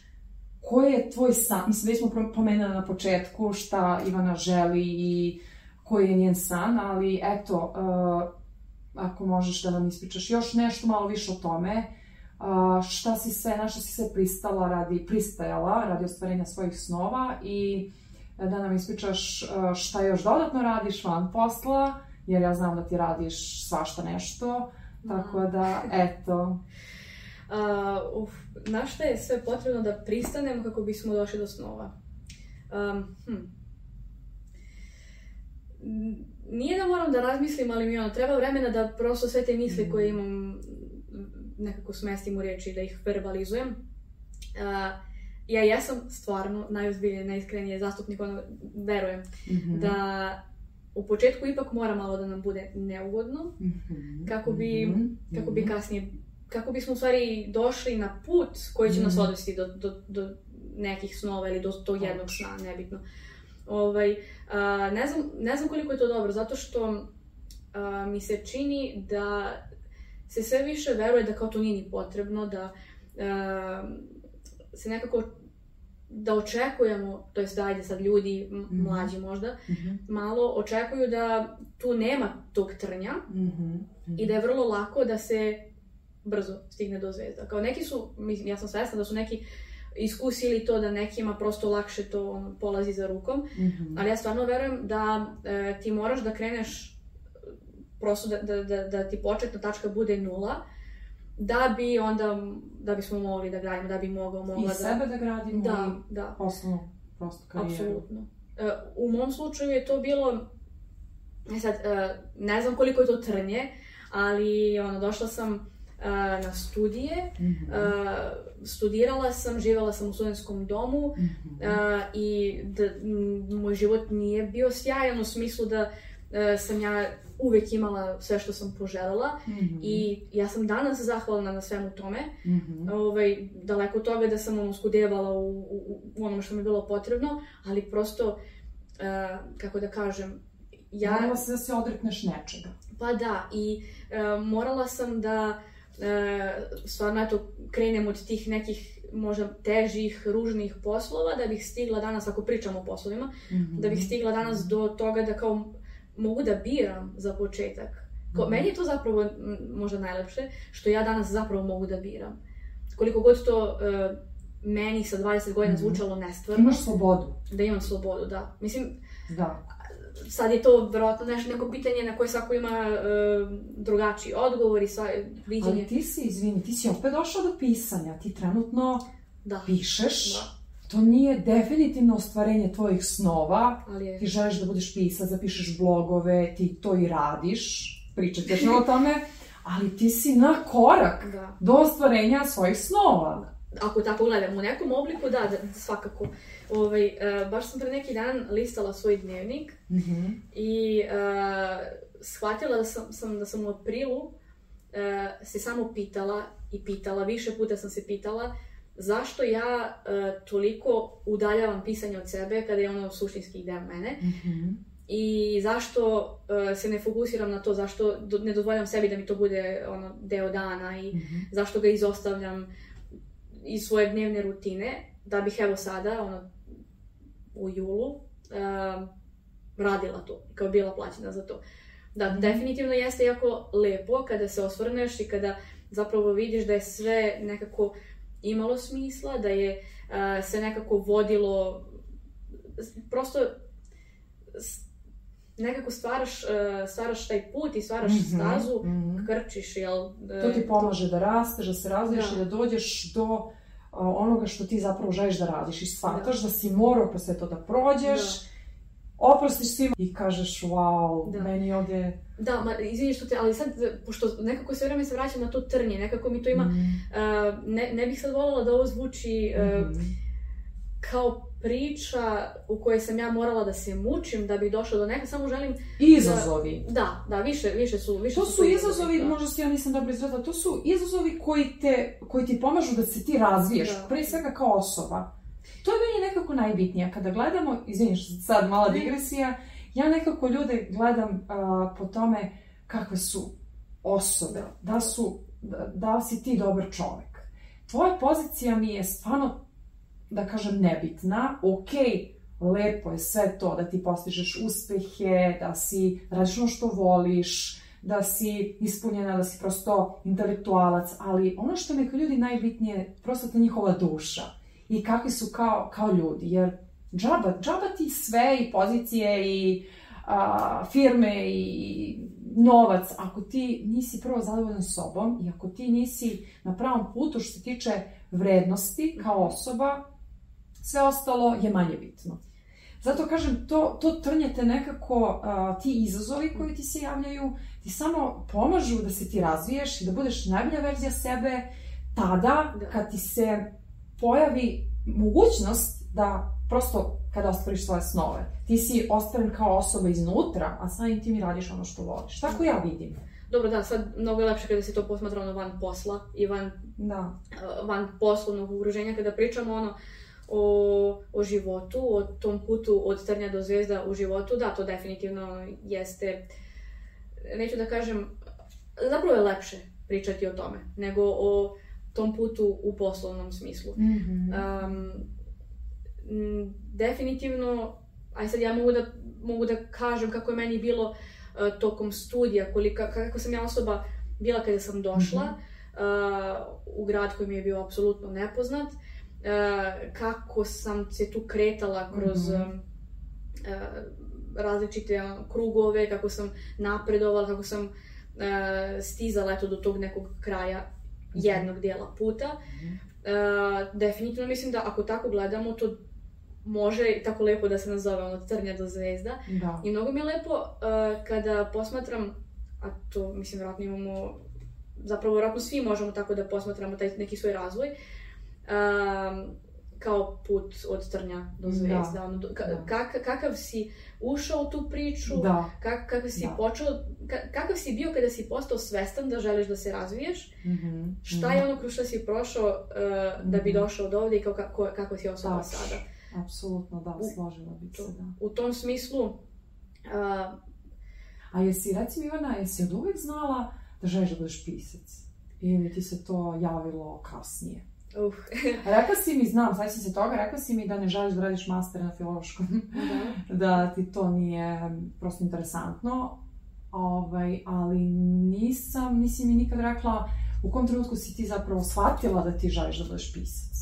koji je tvoj san, mislim već smo pomenuli na početku šta Ivana želi i koji je njen san, ali eto, uh, ako možeš da nam ispričaš još nešto malo više o tome, uh, šta si sve, na šta si sve pristala radi, pristajala radi ostvarenja svojih snova i da nam ispričaš uh, šta još dodatno radiš van posla, jer ja znam da ti radiš svašta nešto, tako da, eto, Uh, uf, na šta je sve potrebno da pristanemo kako bismo došli do snova? Um, hm. Nije da moram da razmislim, ali mi ono, treba vremena da prosto sve te misli koje imam m, nekako smestim u riječi, da ih verbalizujem. Uh, ja jesam stvarno najozbiljnije, najiskrenije zastupnik, ono, verujem mhm, da u početku ipak mora malo da nam bude neugodno, mhm, kako bi- mhm, kako bi mhm. kasnije, kako bismo u stvari došli na put koji će nas Mhm. odvesti do, do, do nekih snova ili do tog jednog sna, nebitno. Ovaj, a, ne, znam, ne znam koliko je to dobro, zato što a, mi se čini da se sve više veruje da kao to nije ni potrebno, da a, se nekako da očekujemo, to jest da ajde sad ljudi, Mhm. mlađi možda, Mhm, malo očekuju da tu nema tog trnja, mhm, i da je vrlo lako da se brzo stigne do zvezda. Kao neki su, mislim, ja sam svesna da su neki iskusili to da nekima prosto lakše to ono, polazi za rukom, mhm. ali ja stvarno verujem da e, ti moraš da kreneš prosto da, da, da, da ti početna tačka bude nula, da bi onda, da bismo mogli da gradimo, da bi mogao, mogla I da... sebe da gradimo Da, i da. poslovnu prosto karijeru. Apsolutno. E, u mom slučaju je to bilo, e sad, e, ne znam koliko je to trnje, ali ono, došla sam na studije, Mhm, e, studirala sam, živjela sam u studentskom domu mhm, e, i da, moj život nije bio sjajan u smislu da sam ja uvek imala sve što sam poželjela mhm, i ja sam danas zahvalna na svemu tome. Mhm. ovaj, daleko od toga da sam ono skudevala u, u, u onome što mi je bilo potrebno, ali prosto, e, kako da kažem, ja, Morala se da se odrekneš nečega. pa da, i e, morala sam da stvarno, eto, krenem od tih nekih možda težih, ružnih poslova, da bih stigla danas, ako pričam o poslovima, Mhm. da bih stigla danas do toga da kao mogu da biram za početak. Kao, Mhm. Meni je to zapravo možda najlepše, što ja danas zapravo mogu da biram. Koliko god to e, meni sa 20 godina Mhm. zvučalo nestvarno. Imaš slobodu. Da imam slobodu, da. Mislim, Da. Sad je to verovatno nešto, neko pitanje na koje svako ima e, drugačiji odgovor i sva, viđenje. Ali ti si, izvini, ti si opet došao do pisanja. Ti trenutno Da, pišeš. da. To nije definitivno ostvarenje tvojih snova. Ali je... Ti želiš da budeš pisac, da pišeš blogove, ti to i radiš. Pričat ćeš o tome. Ali ti si na korak Da. do ostvarenja svojih snova. Ako tako gledam, u nekom obliku, da, da svakako. Ovaj, e, baš sam pre neki dan listala svoj dnevnik Mhm. i e, shvatila da sam, sam, da sam u aprilu e, se samo pitala i pitala, više puta sam se pitala zašto ja e, toliko udaljavam pisanje od sebe kada je ono suštinski deo mene Mhm. i zašto e, se ne fokusiram na to, zašto do- ne dozvoljam sebi da mi to bude ono, deo dana i Mhm. zašto ga izostavljam iz svoje dnevne rutine, da bih evo sada, ono, u julu, um, radila to, kao bila plaćena za to. Da, Mhm. definitivno jeste jako lepo kada se osvrneš i kada zapravo vidiš da je sve nekako imalo smisla, da je uh, se nekako vodilo, prosto nekako stvaraš, uh, stvaraš taj put i stvaraš Mhm, stazu, mhm. krčiš, jel? uh, To ti pomaže da rasteš, da se razvijaš Da. i da dođeš do onoga što ti zapravo želiš da radiš i shvataš da, si morao kroz sve to da prođeš, oprostiš svima i kažeš wow, Da. meni ovdje... Da, ma, izvini što te, ali sad, pošto nekako sve vreme se vraćam na to trnje, nekako mi to ima, Mhm. uh, ne, ne bih sad voljela da ovo zvuči uh, Mhm. kao priča u kojoj sam ja morala da se mučim da bih došla do neka, samo želim, Izazovi. da, da, više, više su, više To su to izazovi, da. možda si ja nisam dobro izrazila, to su izazovi koji, te, koji ti pomažu da se ti razviješ, Da. pre svega kao osoba. To je meni nekako najbitnije. Kada gledamo, izvini što sad mala digresija, ja nekako ljude gledam a, po tome kakve su osobe, da, su, da, da si ti dobar čovek. Tvoja pozicija mi je stvarno, da kažem, nebitna. Ok, lepo je sve to, da ti postižeš uspehe, da si radiš ono što voliš, da si ispunjena, da si prosto intelektualac, ali ono što kao ljudi najbitnije je prosto ta njihova duša i kakvi su kao, kao ljudi, jer džaba, džaba ti sve i pozicije i a, firme i novac, ako ti nisi prvo zadovoljan sobom i ako ti nisi na pravom putu što se tiče vrednosti kao osoba, sve ostalo je manje bitno. Zato kažem, to, to trnjete nekako, a, ti izazovi koji ti se javljaju, ti samo pomažu da se ti razviješ i da budeš najbolja verzija sebe tada Da. kad ti se pojavi mogućnost da prosto kada ostvariš svoje snove. Ti si ostvaren kao osoba iznutra, a samim tim i radiš ono što voliš. Tako ja vidim. Dobro, da, sad mnogo je lepše kada se to posmatra ono van posla i van Da. van poslovnog udruženja kada pričamo ono o, o životu, o tom putu od trnja do zvezda u životu, da, to definitivno jeste, neću da kažem, zapravo je lepše pričati o tome, nego o tom putu u poslovnom smislu. Mhm. Um, m, definitivno, aj sad ja mogu da, mogu da kažem kako je meni bilo uh, tokom studija, kolika, kako sam ja osoba bila kada sam došla uh, u grad koji mi je bio apsolutno nepoznat, uh, kako sam se tu kretala kroz Mhm. uh, različite krugove, kako sam napredovala, kako sam uh, stizala eto do tog nekog kraja jednog dijela puta. Uh, definitivno mislim da ako tako gledamo, to može tako lepo da se nazove ono od trnja do zvezda. Da. I mnogo mi je lepo uh, kada posmatram, a to mislim vjerojatno imamo, zapravo vjerojatno svi možemo tako da posmatramo taj neki svoj razvoj, um, kao put od trnja do Da. zvezda. Ono, do- ka- Da. kak- kakav si ušao u tu priču, Da. kak, kakav si Da. počeo, ka- kakav si bio kada si postao svestan da želiš da se razviješ, Mhm. šta je ono kroz što si prošao uh, da bi Mhm. došao do ovde i kao, kako, kako si osoba Da. sada. Apsolutno, da, složila bi se, da. U tom smislu, uh, A jesi, reci mi Ivana, jesi od uvek znala da želiš da budeš pisac? Ili ti se to javilo kasnije? Uh, Rekla si mi, znam, sad se toga, rekla si mi da ne želiš da radiš master na filološkom, da. da ti to nije prosto interesantno, ovaj, ali nisam, nisi mi nikad rekla u kom trenutku si ti zapravo shvatila da ti želiš da budeš pisac.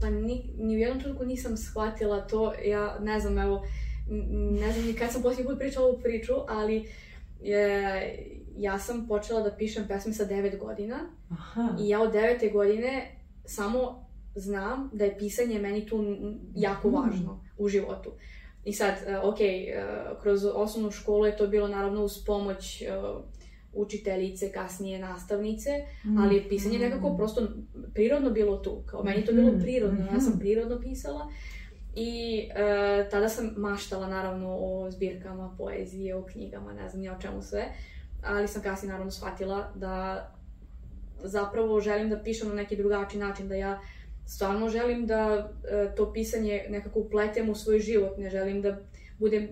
Pa ni, ni u jednom trenutku nisam shvatila to, ja ne znam, evo, ne znam ni kad sam posljednji put pričala ovu priču, ali je, ja sam počela da pišem pesme sa 9 godina Aha. i ja od 9. godine samo znam da je pisanje meni tu jako Mhm. važno u životu. I sad, e, ok, e, kroz osnovnu školu je to bilo naravno uz pomoć e, učiteljice, kasnije nastavnice, ali je pisanje Mhm. nekako prosto prirodno bilo tu. Kao meni to bilo Mhm, prirodno, ja sam mhm. prirodno pisala. I e, tada sam maštala naravno o zbirkama, poezije, o knjigama, ne znam ja o čemu sve. Ali sam kasnije naravno shvatila da zapravo želim da pišem na neki drugačiji način, da ja stvarno želim da e, to pisanje nekako upletem u svoj život, ne želim da budem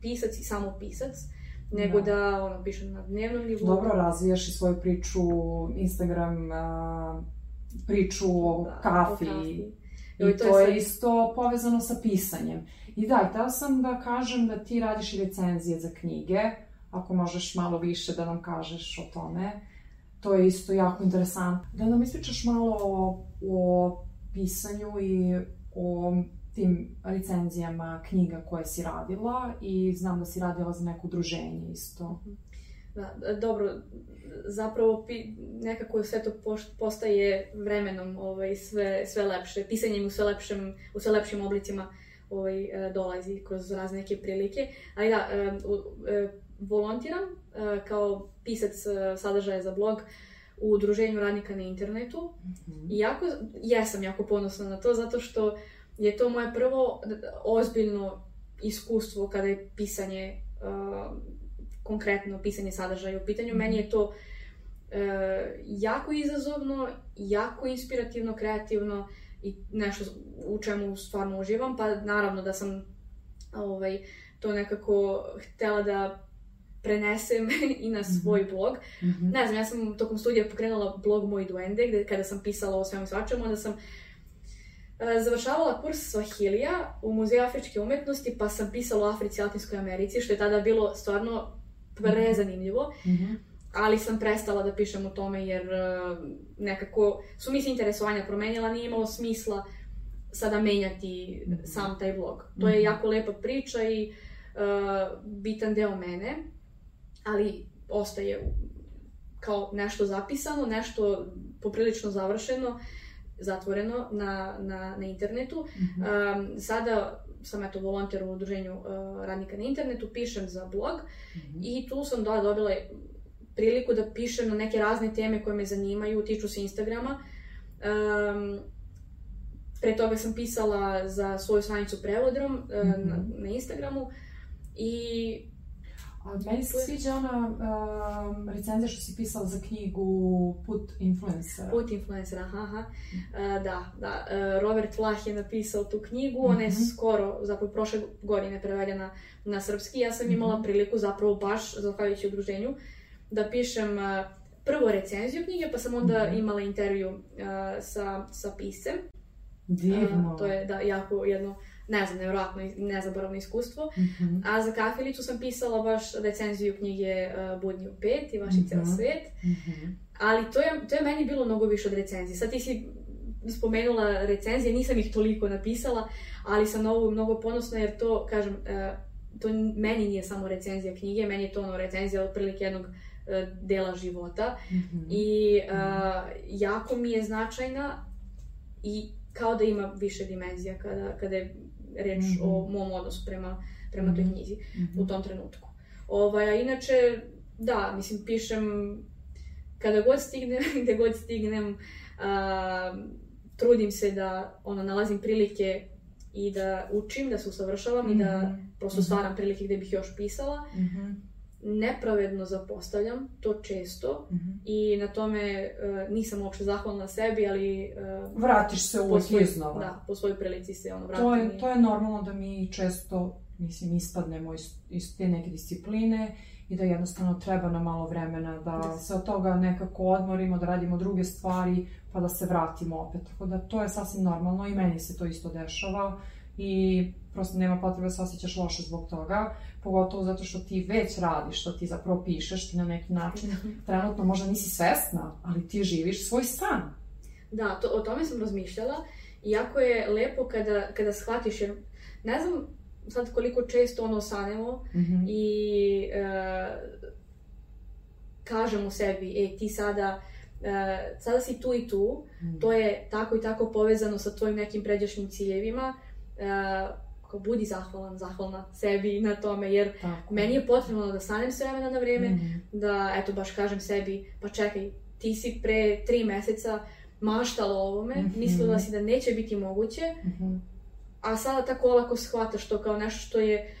pisac i samo pisac, nego Da. da, ono, pišem na dnevnom nivou. Dobro, razvijaš i svoju priču, Instagram, a, priču o Da, o kafi. kafi. I Joj, to, to je je sad- isto povezano sa pisanjem. I da, i htela sam da kažem da ti radiš i recenzije za knjige, ako možeš malo više da nam kažeš o tome. To je isto jako interesantno. Da nam ispričaš malo o, o pisanju i o tim recenzijama knjiga koje si radila i znam da si radila za neko udruženje isto. Da, dobro, zapravo pi, nekako sve to postaje vremenom ovaj, sve, sve lepše. Pisanje u sve, lepšem, u sve lepšim oblicima ovaj, e, dolazi kroz razne neke prilike. Ali da, e, u- e, volontiram e, kao pisac e, sadržaja za blog u udruženju radnika na internetu. I jako, jesam jako ponosna na to zato što je to moje prvo d- ozbiljno iskustvo kada je pisanje, uh, konkretno pisanje sadržaja u pitanju. Mhm. Meni je to uh, jako izazovno, jako inspirativno, kreativno i nešto u čemu stvarno uživam, pa naravno da sam ovaj, to nekako htela da prenesem i na svoj blog. Mhm. Ne znam, ja sam tokom studija pokrenula blog Moj Duende, gde kada sam pisala o svemu svačemu, onda sam e, završavala kurs Swahilija u Muzeju afričke umetnosti, pa sam pisala o Africi i Latinskoj Americi, što je tada bilo stvarno prezanimljivo, Mhm. ali sam prestala da pišem o tome jer e, nekako su mi se interesovanja promenjala, nije imalo smisla sada menjati Mhm. sam taj blog. To je Mhm. jako lepa priča i e, bitan deo mene, ali ostaje kao nešto zapisano, nešto poprilično završeno, zatvoreno na, na, na internetu. Mhm. Um, sada sam eto volonter u udruženju uh, radnika na internetu, pišem za blog Mhm. i tu sam da, dobila priliku da pišem na neke razne teme koje me zanimaju, tiču se Instagrama. Um, pre toga sam pisala za svoju stranicu Prevodrom uh, na, Mhm. na Instagramu i A meni se sviđa ona um, recenzija što si pisala za knjigu Put influencera. Put influencera, aha, aha. E, da, da. E, Robert Vlah je napisao tu knjigu, ona je Mhm. skoro, zapravo prošle godine prevedena na srpski. Ja sam imala Mhm. priliku, zapravo baš, zahvaljujući udruženju, da pišem e, prvo recenziju knjige, pa sam onda Mhm. imala intervju e, sa, sa piscem. Divno. To je da, jako jedno, ne znam, nevjerojatno i nezaboravno iskustvo. Mhm. A za kafilicu sam pisala baš recenziju knjige e, Budni u pet i Vaš je ceo Mhm. svet. Mhm. Ali to je, to je meni bilo mnogo više od recenzije. Sad ti si spomenula recenzije, nisam ih toliko napisala, ali sam na ovo mnogo ponosna jer to, kažem, e, to meni nije samo recenzija knjige, meni je to ono recenzija otprilike jednog e, dela života Mhm. i e, jako mi je značajna i kao da ima više dimenzija kada, kada je reč Mhm. o mom odnosu prema, prema toj Mhm. knjizi Mhm. u tom trenutku. Ovaj, a inače, da, mislim, pišem kada god stignem, gde god stignem, a, trudim se da ono, nalazim prilike i da učim, da se usavršavam i da Mhm. prosto Mhm. stvaram prilike gde bih još pisala. Mhm. Nepravedno zapostavljam to često Mhm. i na tome e, nisam uopšte zahvalna sebi, ali e, Vratiš se uvijek svoj- iznova. Da, po svojoj prilici se ono vratim. To je, to je normalno da mi često, mislim, ispadnemo iz, iz te neke discipline i da jednostavno treba nam malo vremena da Da. se od toga nekako odmorimo, da radimo druge stvari, pa da se vratimo opet. Tako da to je sasvim normalno i meni se to isto dešava i prosto nema potrebe da se osjećaš loše zbog toga, pogotovo zato što ti već radiš, što ti zapravo pišeš, ti na neki način trenutno možda nisi svesna, ali ti živiš svoj san. Da, to, o tome sam razmišljala jako je lepo kada, kada shvatiš, jer ne znam sad koliko često ono sanemo Mhm. i e, kažemo sebi, e ti sada, e, sada si tu i tu, Mhm. to je tako i tako povezano sa tvojim nekim pređašnjim ciljevima, e, kao budi zahvalan, zahvalna sebi na tome, jer Tako. meni je potrebno da stanem s vremena na vrijeme, Mhm. da eto baš kažem sebi, pa čekaj, ti si pre tri meseca maštala o ovome, Mhm. mislila si da neće biti moguće, Mhm. a sada tako olako shvataš to kao nešto što je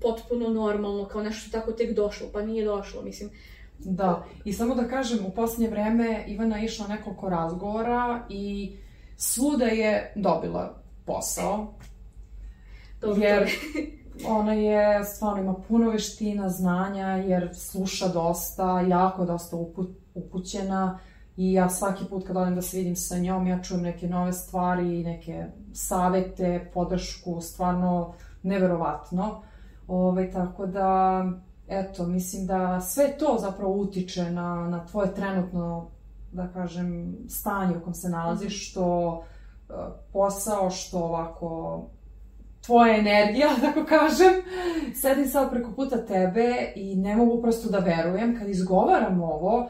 potpuno normalno, kao nešto što tako tek došlo, pa nije došlo, mislim. Da, i samo da kažem, u posljednje vreme Ivana je išla nekoliko razgovora i svuda je dobila posao, Dobro, Jer-. Ona je, stvarno ima puno veština, znanja, jer sluša dosta, jako dosta upu- upućena i ja svaki put kad odem da se vidim sa njom, ja čujem neke nove stvari, neke savete, podršku, stvarno neverovatno. Ove, tako da, eto, mislim da sve to zapravo utiče na, na tvoje trenutno, da kažem, stanje u kom se nalaziš, što e, posao, što ovako tvoja energija, da tako kažem. Sedim sad preko puta tebe i ne mogu prosto da verujem. Kad izgovaram ovo,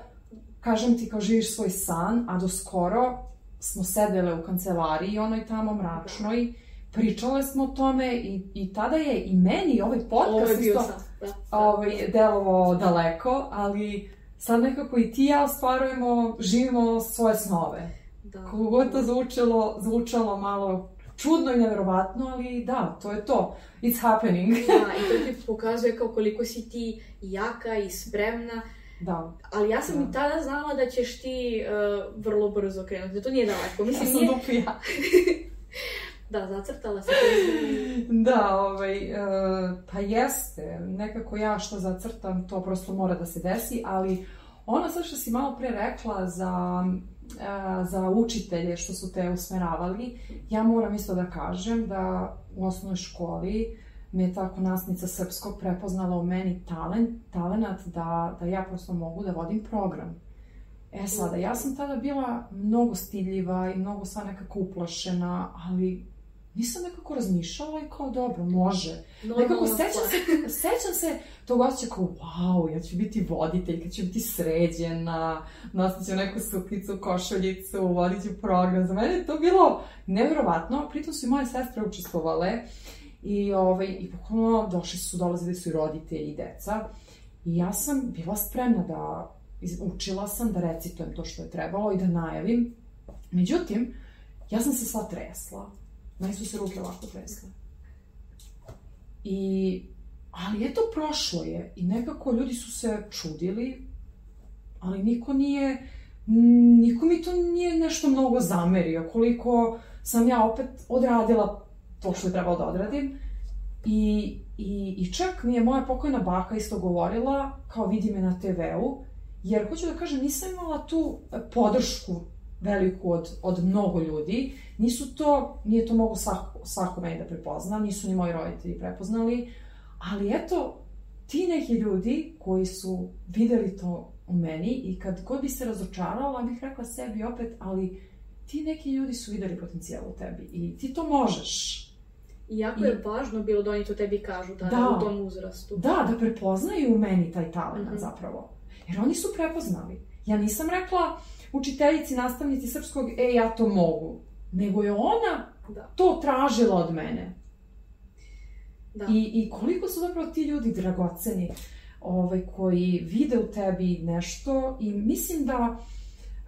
kažem ti kao živiš svoj san, a do skoro smo sedele u kancelariji, onoj tamo mračnoj, pričale smo o tome i, i tada je i meni ovaj podcast Ovo isto da. da. ovaj, delovao daleko, ali sad nekako i ti i ja ostvarujemo, živimo svoje snove. Da. Kako god to zvučalo, zvučalo malo čudno i neverovatno, ali da, to je to. It's happening. Da, i to ti pokazuje kao koliko si ti jaka i spremna, da, ali ja sam Da. i tada znala da ćeš ti uh, vrlo brzo krenuti, da to nije daleko. ja Mislim, sam nije... dupli ja. Da, zacrtala se. Da, ovaj, e, pa jeste, nekako ja što zacrtam, to prosto mora da se desi, ali ono sad što si malo pre rekla za, za učitelje što su te usmeravali, ja moram isto da kažem da u osnovnoj školi me je tako nasnica srpskog prepoznala u meni talent, talenat da, da ja prosto mogu da vodim program. E sada, ja sam tada bila mnogo stidljiva i mnogo sva nekako uplašena, ali nisam nekako razmišljala i kao dobro, može. Nekako Normalna sećam se, sećam se tog osjećaja kao, wow, ja ću biti voditelj, kad ću biti sređena, nosit ću neku suknicu, košuljicu, vodit ću program. Za mene je to bilo nevjerovatno, pritom su i moje sestre učestvovale i, ovaj, i bukvalno došli su, dolazili su i roditelji i deca. I ja sam bila spremna da, učila sam da recitujem to što je trebalo i da najavim. Međutim, ja sam se sva tresla. Meni su se ruke ovako tresle. I, ali eto, prošlo je i nekako ljudi su se čudili, ali niko nije, niko mi to nije nešto mnogo zamerio, koliko sam ja opet odradila to što je trebalo da odradim. I, i, I čak mi je moja pokojna baka isto govorila, kao vidi me na TV-u, jer hoću da kažem, nisam imala tu podršku veliku od, od mnogo ljudi. Nisu to, nije to mogu svako, svako meni da prepozna, nisu ni moji roditelji prepoznali, ali eto, ti neki ljudi koji su videli to u meni i kad god bi se razočarala, bih rekla sebi opet, ali ti neki ljudi su videli potencijal u tebi i ti to možeš. I jako je važno bilo da oni to tebi kažu tada Da. u tom uzrastu. Da, da prepoznaju u meni taj talent Mhm. zapravo. Jer oni su prepoznali. Ja nisam rekla učiteljici, nastavnici srpskog, e, ja to mogu. Nego je ona Da. to tražila od mene. Da. I, I koliko su zapravo ti ljudi dragoceni ovaj, koji vide u tebi nešto i mislim da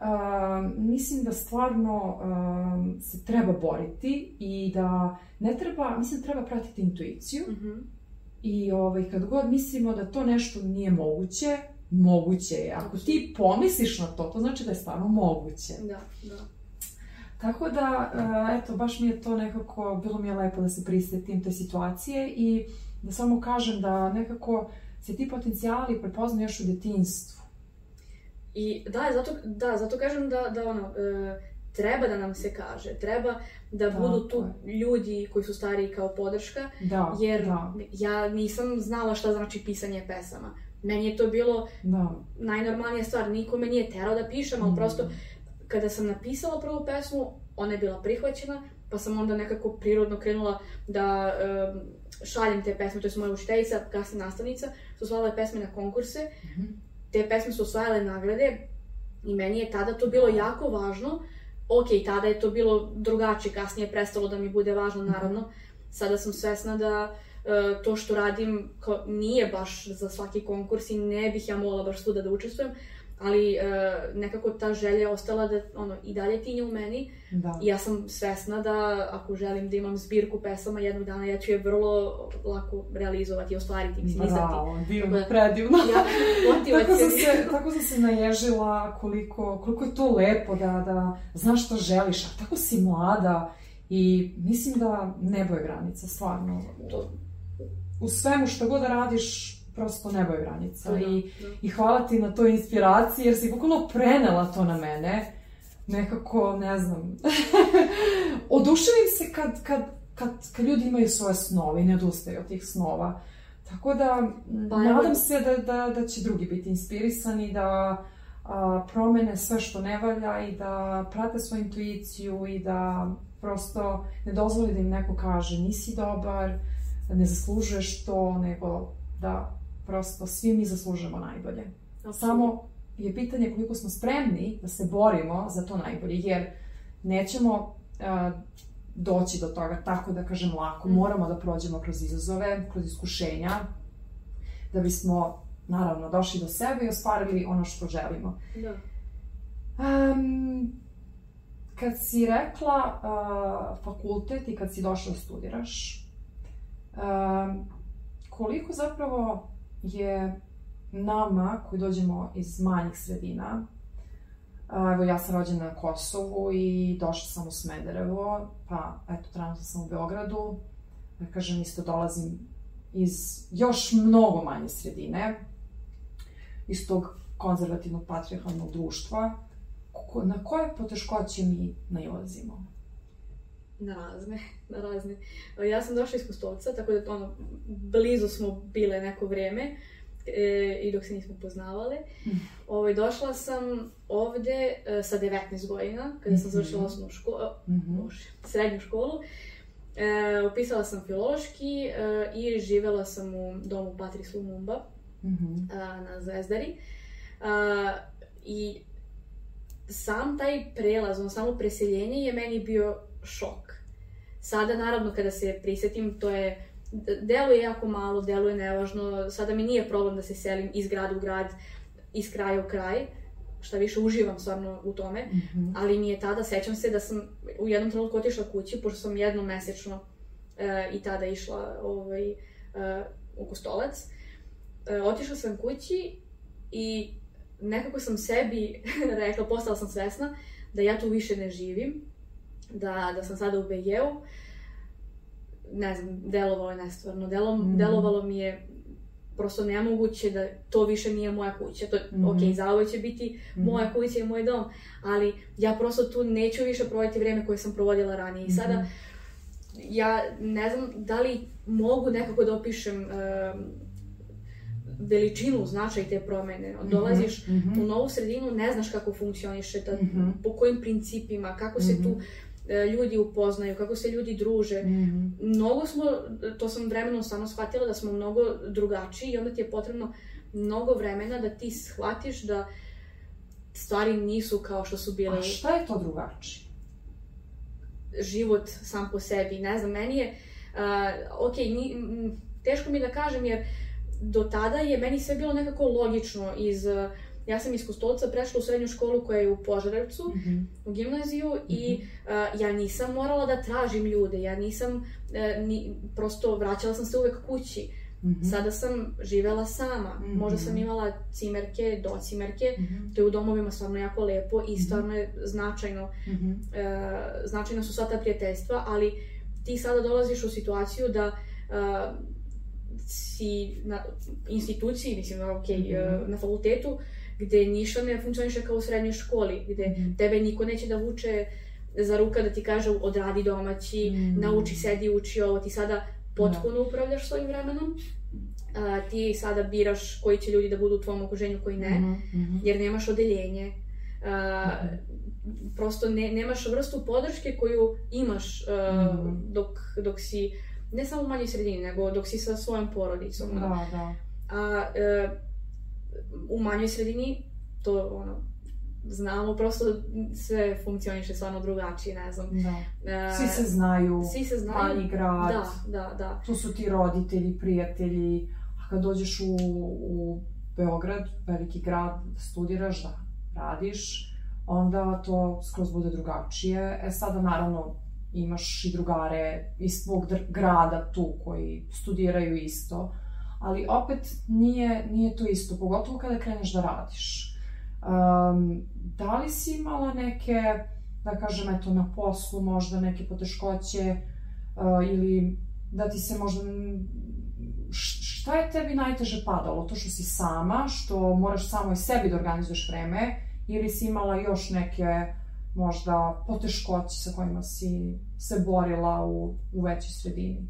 a, mislim da stvarno a, se treba boriti i da ne treba, mislim da treba pratiti intuiciju Mhm. i ovaj, kad god mislimo da to nešto nije moguće, moguće je. Ako ti pomisliš na to, to znači da je stvarno moguće. Da, da. Tako da, e, eto, baš mi je to nekako, bilo mi je lepo da se prisetim te situacije i da samo kažem da nekako se ti potencijali prepoznaju još u detinstvu. I da, zato, da, zato kažem da, da ono, e, treba da nam se kaže, treba da Tako budu tu ljudi koji su stariji kao podrška, Da, jer da, ja nisam znala šta znači pisanje pesama. Meni je to bilo da. najnormalnija stvar, niko me nije terao da pišem, ali Mm. prosto kada sam napisala prvu pesmu, ona je bila prihvaćena, pa sam onda nekako prirodno krenula da um, šaljem te pesme, to je moja učiteljica, kasnije nastavnica, su slale pesme na konkurse, mm -hmm. te pesme su osvajale nagrade i meni je tada to bilo jako važno, ok, tada je to bilo drugačije, kasnije je prestalo da mi bude važno, naravno, sada sam svesna da uh, to što radim kao, nije baš za svaki konkurs i ne bih ja mogla baš svuda da učestvujem, ali uh, nekako ta želja je ostala da ono, i dalje tinje u meni da. i ja sam svesna da ako želim da imam zbirku pesama jednog dana ja ću je vrlo lako realizovati i ostvariti, mislim, Bravo, divno, da, predivno. Ja, tako, sam se, tako sam se naježila koliko, koliko je to lepo da, da znaš što želiš, a tako si mlada i mislim da nebo je granica, stvarno. To, u svemu što god da radiš, prosto nebo je granica. Da, I, da. I hvala ti na toj inspiraciji, jer si bukvalno prenela to na mene. Nekako, ne znam, oduševim se kad, kad, kad, kad ljudi imaju svoje snove i ne odustaju od tih snova. Tako da, pa, nadam se da, da, da će drugi biti inspirisani, da a, promene sve što ne valja i da prate svoju intuiciju i da prosto ne dozvoli da im neko kaže nisi dobar, ne zaslužuješ to, nego da prosto svi mi zaslužujemo najbolje. Samo je pitanje koliko smo spremni da se borimo za to najbolje, jer nećemo uh, doći do toga tako da kažem lako, mm. moramo da prođemo kroz izazove, kroz iskušenja, da bismo naravno došli do sebe i ostvarili ono što želimo. Da. Um, kad si rekla uh, fakultet i kad si došla da studiraš, koliko zapravo je nama koji dođemo iz manjih sredina, evo ja sam rođena na Kosovu i došla sam u Smederevo, pa eto trenutno sam u Beogradu, da kažem isto dolazim iz još mnogo manje sredine, iz tog konzervativnog patriarchalnog društva, na koje poteškoće mi nailazimo? Na razne, na razne. Ja sam došla iz Kostovca, tako da ono, blizu smo bile neko vreme e, i dok se nismo poznavale. Mm. Ovaj, došla sam ovde e, sa 19 godina, kada sam završila osnovnu školu, mm -hmm. srednju školu. E, upisala sam filološki e, i živela sam u domu Patris Lumumba mm -hmm. a, na Zvezdari. A, I sam taj prelaz, ono samo preseljenje je meni bio šok. Sada, naravno, kada se prisetim, to je, deluje jako malo, deluje nevažno, sada mi nije problem da se selim iz grada u grad, iz kraja u kraj, šta više uživam stvarno u tome, mm -hmm. ali mi je tada, sećam se da sam u jednom trenutku otišla kući, pošto sam jednom mesečno uh, i tada išla ovaj, uh, u Kostolac. Uh, otišla sam kući i nekako sam sebi rekla, postala sam svesna da ja tu više ne živim, da, da sam sada u BG-u, ne znam, delovalo je nestvarno. Delo, mm. Delovalo mi je prosto nemoguće da to više nije moja kuća. To, mm -hmm. ok, zauvek će biti mm. moja kuća i moj dom, ali ja prosto tu neću više provoditi vreme koje sam provodila ranije. I sada, mm -hmm. ja ne znam da li mogu nekako da opišem uh, veličinu, značaj te promene. Dolaziš mm -hmm. u novu sredinu, ne znaš kako funkcioniše, ta, mm -hmm. po kojim principima, kako se mm -hmm. tu ljudi upoznaju, kako se ljudi druže. Mm -hmm. Mnogo smo, to sam vremenom samo shvatila da smo mnogo drugačiji i onda ti je potrebno mnogo vremena da ti shvatiš da stvari nisu kao što su bile. A šta je to drugačije? Život sam po sebi. Ne znam, meni je, uh, ok, ni, teško mi da kažem jer do tada je meni sve bilo nekako logično iz uh, Ja sam iz Kostolca prešla u srednju školu koja je u Požarevcu, mm -hmm. u gimnaziju mm -hmm. i uh, ja nisam morala da tražim ljude, ja nisam, uh, ni, prosto vraćala sam se uvek kući. Mm -hmm. Sada sam živela sama. Mm -hmm. Možda sam imala cimerke, docimerke, mm -hmm. to je u domovima stvarno jako lepo i mhm. stvarno je značajno. Mm -hmm. uh, značajno su sva ta prijateljstva, ali ti sada dolaziš u situaciju da uh, si na instituciji, mislim, ok, mm -hmm. uh, na fakultetu, gde ništa ne funkcioniše kao u srednjoj školi, gde mm. tebe niko neće da vuče za ruka da ti kaže odradi domaći, mm. nauči, sedi, uči ovo, ti sada potpuno da. upravljaš svojim vremenom. Uh, ti sada biraš koji će ljudi da budu u tvom okruženju, koji ne, mm -hmm. jer nemaš odeljenje. Uh, prosto ne, nemaš vrstu podrške koju imaš uh, mm. dok, dok si, ne samo u manjoj sredini, nego dok si sa svojom porodicom. Da, da. A uh, u manjoj sredini to ono, znamo, prosto sve funkcioniše stvarno drugačije, ne znam. Da. Uh, svi se znaju, svi se znaju, manji grad, da, da, da. tu su ti roditelji, prijatelji, a kad dođeš u, u Beograd, veliki grad, da studiraš, da radiš, onda to skroz bude drugačije. E sada naravno imaš i drugare iz tvog grada tu koji studiraju isto, ali opet nije, nije to isto, pogotovo kada kreneš da radiš. Um, da li si imala neke, da kažem, eto, na poslu možda neke poteškoće uh, ili da ti se možda šta je tebi najteže padalo? To što si sama, što moraš samo i sebi da organizuješ vreme ili si imala još neke možda poteškoće sa kojima si se borila u, u većoj sredini?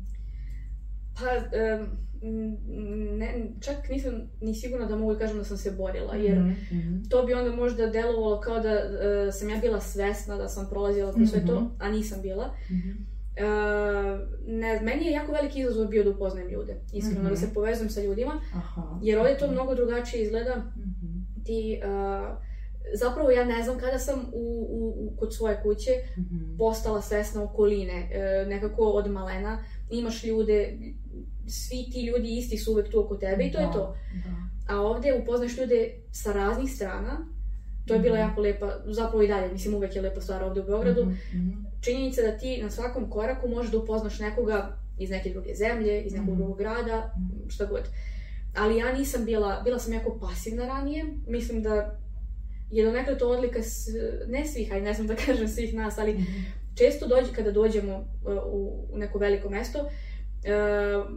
Pa, um, ne, čak nisam ni sigurna da mogu da kažem da sam se borila, jer mm -hmm. to bi onda možda delovalo kao da uh, sam ja bila svesna da sam prolazila kroz mm -hmm. sve to, mhm. a nisam bila. Mm -hmm. Uh, ne, meni je jako veliki izazov bio da upoznajem ljude, iskreno, mm -hmm. da se povezujem sa ljudima, Aha, jer ovdje to mnogo drugačije izgleda. Mm -hmm. Ti, uh, zapravo ja ne znam kada sam u, u, u kod svoje kuće mm -hmm. postala svesna okoline, uh, nekako od malena, imaš ljude, svi ti ljudi isti su uvek tu oko tebe i to da, je to. Da. A ovde upoznaš ljude sa raznih strana, to je bila mm -hmm. jako lepa, zapravo i dalje, mislim uvek je lepa stvar ovde u Beogradu. Mm -hmm. Činjenica da ti na svakom koraku možeš da upoznaš nekoga iz neke druge zemlje, iz nekog mm -hmm. drugog grada, šta god. Ali ja nisam bila, bila sam jako pasivna ranije, mislim da je donekle to odlika, s, ne svih, aj ne znam da kažem svih nas, ali mm -hmm. često dođe, kada dođemo u, u neko veliko mesto, uh,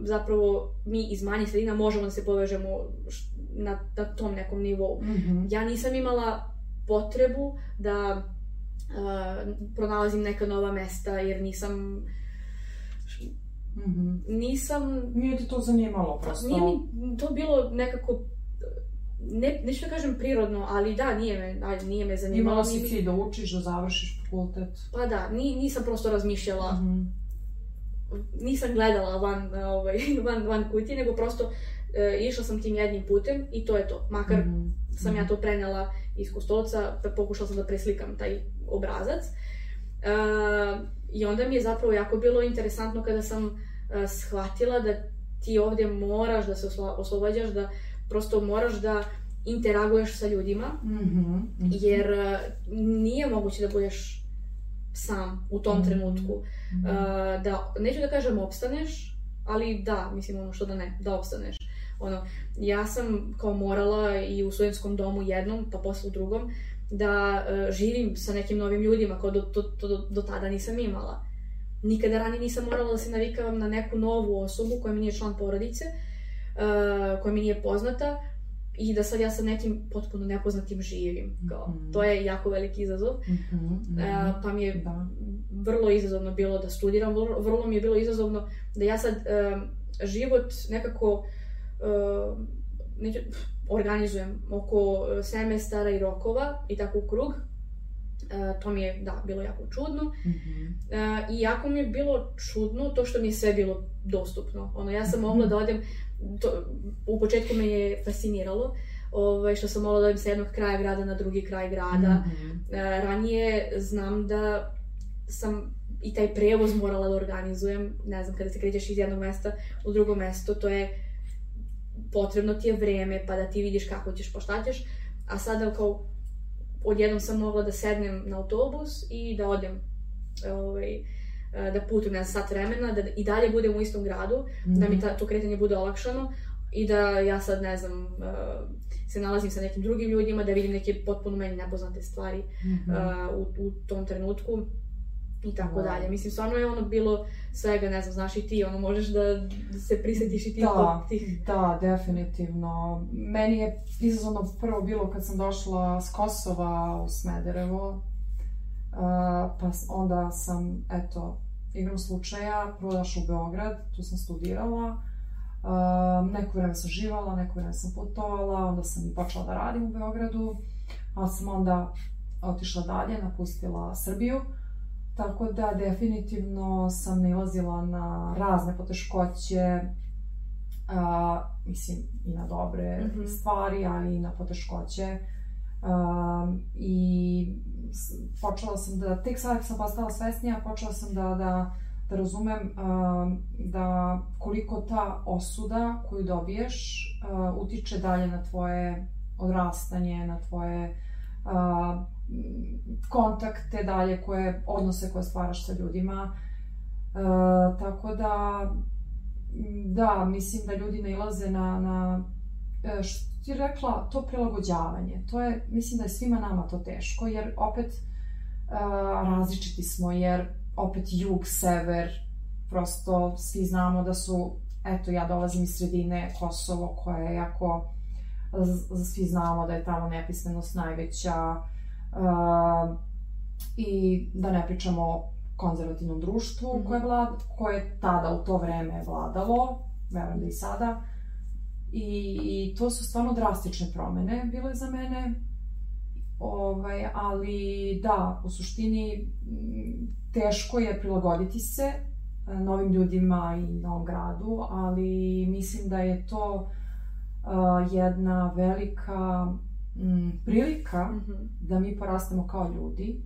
zapravo mi iz manjih sredina možemo da se povežemo na, na tom nekom nivou. Mm -hmm. Ja nisam imala potrebu da uh, pronalazim neka nova mesta, jer nisam mm -hmm. nisam... Nije ti to zanimalo prosto? Nije mi to bilo nekako ne, neću da kažem prirodno, ali da, nije me, aj, nije me zanimalo. Imala si cilj da učiš, da završiš fakultet? Pa da, ni, nisam prosto razmišljala. Mm -hmm. Nisam gledala van, ovaj, van, van kutije, nego prosto e, išla sam tim jednim putem i to je to. Makar mm -hmm. sam ja mhm. to prenela iz kostolca, pokušala sam da preslikam taj obrazac. E, I onda mi je zapravo jako bilo interesantno kada sam e, shvatila da ti ovde moraš da se oslobađaš, da prosto moraš da interaguješ sa ljudima, mm -hmm, mm -hmm. jer uh, nije moguće da budeš sam u tom mm trenutku. Uh, da, neću da kažem opstaneš, ali da, mislim ono što da ne, da opstaneš. Ono, ja sam kao morala i u studentskom domu jednom, pa posle u drugom, da uh, živim sa nekim novim ljudima koje do, do, do, do tada nisam imala. Nikada ranije nisam morala da se navikavam na neku novu osobu koja mi nije član porodice, uh, koja mi nije poznata i da sad ja sa nekim potpuno nepoznatim živim. Kao, mm -hmm. To je jako veliki izazov. Mm -hmm. uh, pa mi je da. vrlo izazovno bilo da studiram, vrlo, vrlo mi je bilo izazovno da ja sad uh, život nekako uh, neću, organizujem oko semestara i rokova i tako u krug. Uh, to mi je, da, bilo jako čudno. Mm -hmm. uh, I jako mi je bilo čudno to što mi je sve bilo dostupno. Ono, ja sam mm -hmm. mogla da odem to, u početku me je fasciniralo, ovaj, što sam mogla da idem sa jednog kraja grada na drugi kraj grada. Mm -hmm. ranije znam da sam i taj prevoz morala da organizujem, ne znam, kada se krećeš iz jednog mesta u drugo mesto, to je potrebno ti je vreme, pa da ti vidiš kako ćeš, pa šta ćeš, a sada kao odjednom sam mogla da sednem na autobus i da odem ovaj, da putujem na sat vremena, da i dalje budem u istom gradu, mm -hmm. da mi mhm. ta, to kretanje bude olakšano i da ja sad, ne znam, uh, se nalazim sa nekim drugim ljudima, da vidim neke potpuno meni nepoznate stvari mm -hmm. u, u tom trenutku i tako wow. dalje. Mislim, stvarno je ono bilo svega, ne znam, znaš i ti, ono, možeš da se prisetiš i ti da, tih... Da, definitivno. Meni je izazovno prvo bilo kad sam došla s Kosova u Smederevo, uh, pa onda sam, eto, igrom slučaja prvo došla u Beograd, tu sam studirala, uh, neko vreme sam živala, neko vreme sam putovala, onda sam i počela da radim u Beogradu, ali sam onda otišla dalje, napustila Srbiju. Tako da definitivno sam nalazila na razne poteškoće, a, mislim i na dobre mm -hmm. stvari, ali i na poteškoće. A, I počela sam da, tek sad sam postala svesnija, počela sam da, da, da razumem a, da koliko ta osuda koju dobiješ a, utiče dalje na tvoje odrastanje, na tvoje a, kontakte dalje, koje, odnose koje stvaraš sa ljudima. A, tako da, da, mislim da ljudi nailaze na, na e, ti rekla, to prilagođavanje. To je, mislim da je svima nama to teško, jer opet a, različiti smo, jer opet jug, sever, prosto svi znamo da su, eto ja dolazim iz sredine Kosovo koja je jako svi znamo da je tamo nepismenost najveća uh, i da ne pričamo o konzervativnom društvu mm -hmm. koje, vlad, koje tada u to vreme vladalo, verujem da i sada, I, i to su stvarno drastične promene bile za mene, ovaj, ali da, u suštini teško je prilagoditi se novim ljudima i novom gradu, ali mislim da je to jedna velika m, prilika mm -hmm. da mi porastemo kao ljudi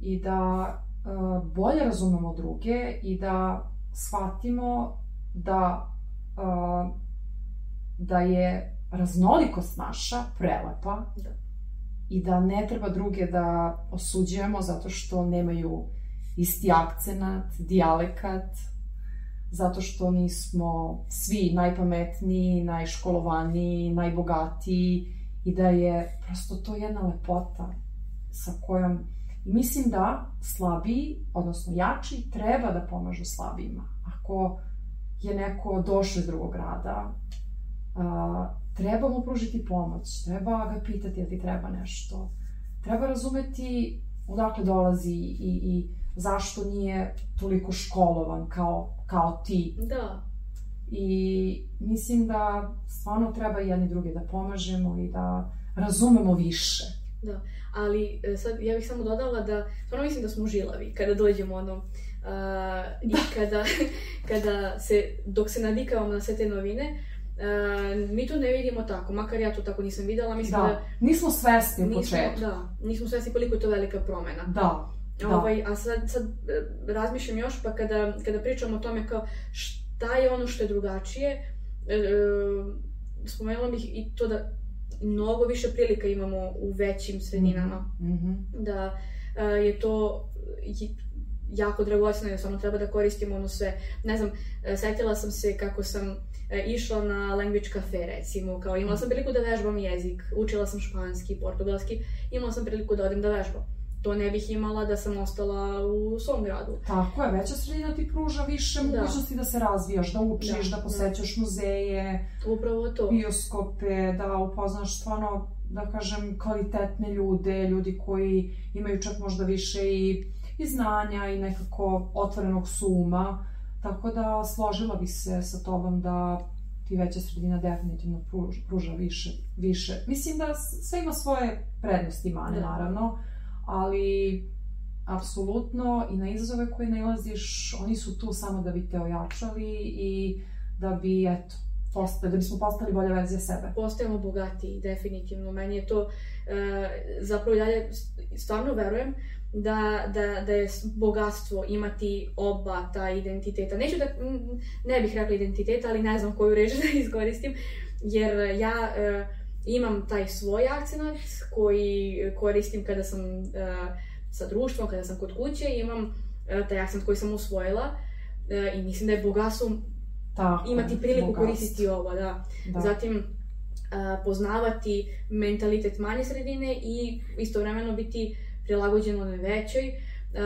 i da uh, bolje razumemo druge i da shvatimo da uh, da je raznolikost naša prelepa da. i da ne treba druge da osuđujemo zato što nemaju isti akcenat, dijalekat, zato što nismo svi najpametniji, najškolovaniji, najbogatiji i da je prosto to jedna lepota sa kojom I mislim da slabiji, odnosno jači, treba da pomažu slabijima. Ako je neko došao iz drugog grada, a, treba mu pružiti pomoć, treba ga pitati da ti treba nešto, treba razumeti odakle dolazi i, i zašto nije toliko školovan kao, kao ti. Da. I mislim da stvarno treba i jedni drugi da pomažemo i da razumemo više. Da, ali e, sad ja bih samo dodala da stvarno mislim da smo žilavi kada dođemo ono uh, i kada, kada se, dok se nadikavamo na sve te novine, Uh, mi to ne vidimo tako, makar ja to tako nisam videla, mislim da... da nismo svesni u početku. Da, nismo svesni koliko je to velika promena. Da, Da. Ovaj, a sad, sad e, razmišljam još, pa kada, kada pričam o tome kao šta je ono što je drugačije, e, e, spomenula bih i to da mnogo više prilika imamo u većim sredinama. Mm -hmm. Da e, je to jako dragoceno i samo treba da koristimo ono sve. Ne znam, e, setila sam se kako sam e, išla na language cafe recimo, kao imala sam priliku da vežbam jezik, učila sam španski, portugalski, imala sam priliku da odem da vežbam to ne bih imala da sam ostala u svom gradu. Tako je, veća sredina ti pruža više da. mogućnosti da se razvijaš, da učiš, da, da posećaš da. muzeje, upravo to. bioskope, da upoznaš stvarno, da kažem, kvalitetne ljude, ljudi koji imaju čak možda više i, i znanja i nekako otvorenog suma. Tako da složila bi se sa tobom da ti veća sredina definitivno pruža, pruža više, više. Mislim da sve ima svoje prednosti i mane, da. naravno ali apsolutno i na izazove koje nalaziš, oni su tu samo da bi te ojačali i da bi, eto, postali, da bismo postali bolja verzija sebe. Postajemo bogatiji, definitivno. Meni je to, e, zapravo dalje, stvarno verujem da, da, da je bogatstvo imati oba ta identiteta. Neću da, ne bih rekla identiteta, ali ne znam koju reč da iskoristim, jer ja... E, imam taj svoj akcenat koji koristim kada sam uh, sa društvom, kada sam kod kuće, imam uh, taj akcent koji sam usvojila uh, i mislim da je bogatstvo Tako, imati priliku bogatstvo. koristiti ovo, da. da. Zatim, uh, poznavati mentalitet manje sredine i istovremeno biti prilagođen onoj većoj uh,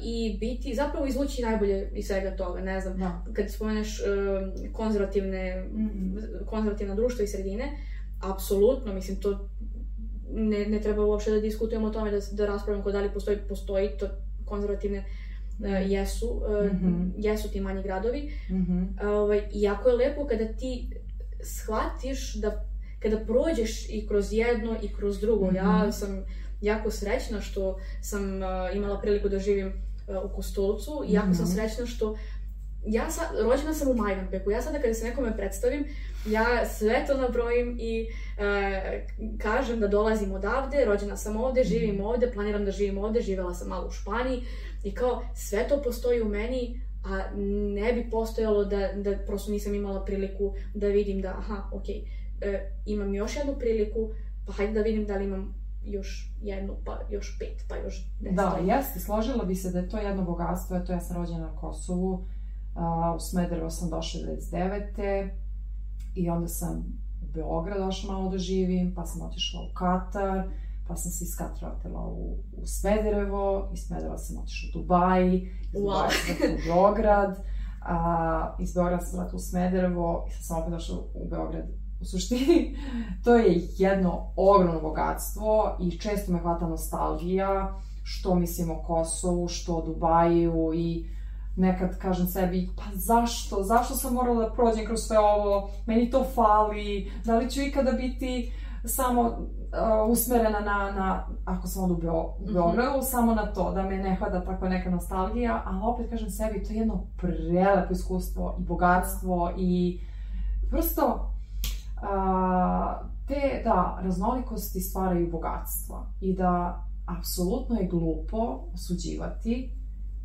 i biti, zapravo izvući najbolje iz svega toga, ne znam, da. kad spomeneš uh, konzervativne, mm -hmm. konzervativna društva i sredine, apsolutno, mislim, to ne, ne treba uopšte da diskutujemo o tome, da, da raspravljamo da li postoji, postoji to konzervativne uh, jesu, uh, mm -hmm. jesu ti manji gradovi. Mm -hmm. ovaj, jako je lepo kada ti shvatiš da kada prođeš i kroz jedno i kroz drugo. Mm -hmm. Ja sam jako srećna što sam uh, imala priliku da živim uh, u Kostolcu i jako mm -hmm. sam mhm. srećna što ja sad, rođena sam u Majdanpeku, ja sada kada se nekome predstavim, ja sve to nabrojim i e, kažem da dolazim odavde, rođena sam ovde, živim ovde, planiram da živim ovde, živela sam malo u Španiji i kao sve to postoji u meni, a ne bi postojalo da, da prosto nisam imala priliku da vidim da, aha, ok, e, imam još jednu priliku, pa hajde da vidim da li imam još jednu, pa još pet, pa još deset. Da, jeste, složila bi se da je to jedno bogatstvo, eto ja sam rođena na Kosovu, u Smederevo sam došla 99. I onda sam u Beograd došla malo da živim, pa sam otišla u Katar, pa sam se iz Katara otela u, u Smederevo, iz Smedereva sam otišla u Dubaj, iz wow. sam u Beograd, a, iz Beograda sam vratila u Smederevo i sam opet došla u Beograd. U suštini, to je jedno ogromno bogatstvo i često me hvata nostalgija, što mislim o Kosovu, što o Dubaju i nekad kažem sebi, pa zašto, zašto sam morala da prođem kroz sve ovo, meni to fali, da li ću ikada biti samo uh, usmerena na, na, ako sam od u, mhm. Beogradu, mm -hmm. samo na to, da me ne hvada takva neka nostalgija, ali opet kažem sebi, to je jedno prelepo iskustvo i bogatstvo i prosto uh, te, da, raznolikosti stvaraju bogatstvo i da apsolutno je glupo osuđivati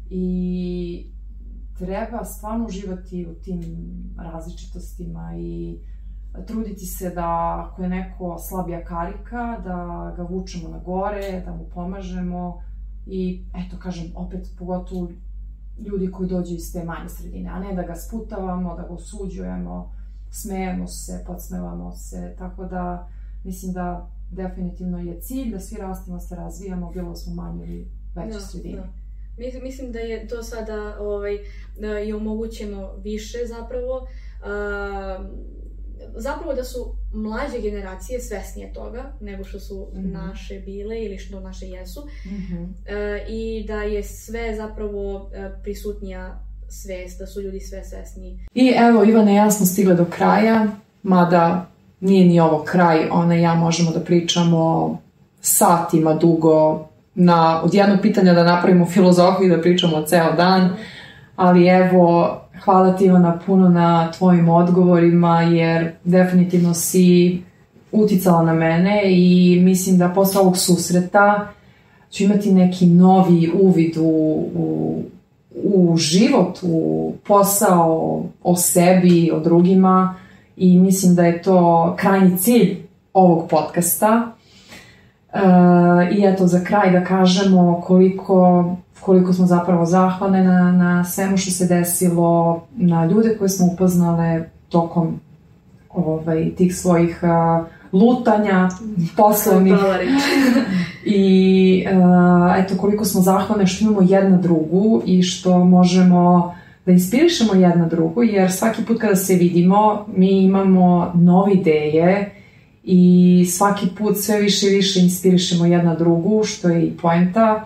i treba stvarno uživati u tim različitostima i truditi se da ako je neko slabija karika, da ga vučemo na gore, da mu pomažemo i eto kažem opet pogotovo ljudi koji dođu iz te manje sredine, a ne da ga sputavamo, da ga osuđujemo, smejemo se, podsmevamo se, tako da mislim da definitivno je cilj da svi rastimo, da se razvijamo, bilo smo manje ili veće da, sredine. Da. Mislim da je to sada ovaj, i omogućeno više zapravo. Uh, zapravo da su mlađe generacije svesnije toga nego što su mm -hmm. naše bile ili što naše jesu mm -hmm. uh, i da je sve zapravo uh, prisutnija svest, da su ljudi sve svesniji. I evo Ivana ja smo stigle do kraja, mada nije ni ovo kraj, ona i ja možemo da pričamo satima dugo na, od jednog pitanja da napravimo filozofiju i da pričamo ceo dan, ali evo, hvala ti Ivana puno na tvojim odgovorima, jer definitivno si uticala na mene i mislim da posle ovog susreta ću imati neki novi uvid u, u, u život, u posao, o sebi, o drugima i mislim da je to krajnji cilj ovog podcasta. Uh, I eto, za kraj da kažemo koliko, koliko smo zapravo zahvalne na, na svemu što se desilo, na ljude koje smo upoznale tokom ovaj, tih svojih uh, lutanja poslovnih. I uh, eto, koliko smo zahvalne što imamo jedna drugu i što možemo da inspirišemo jedna drugu, jer svaki put kada se vidimo, mi imamo nove ideje, i svaki put sve više i više inspirišemo jedna drugu, što je i poenta.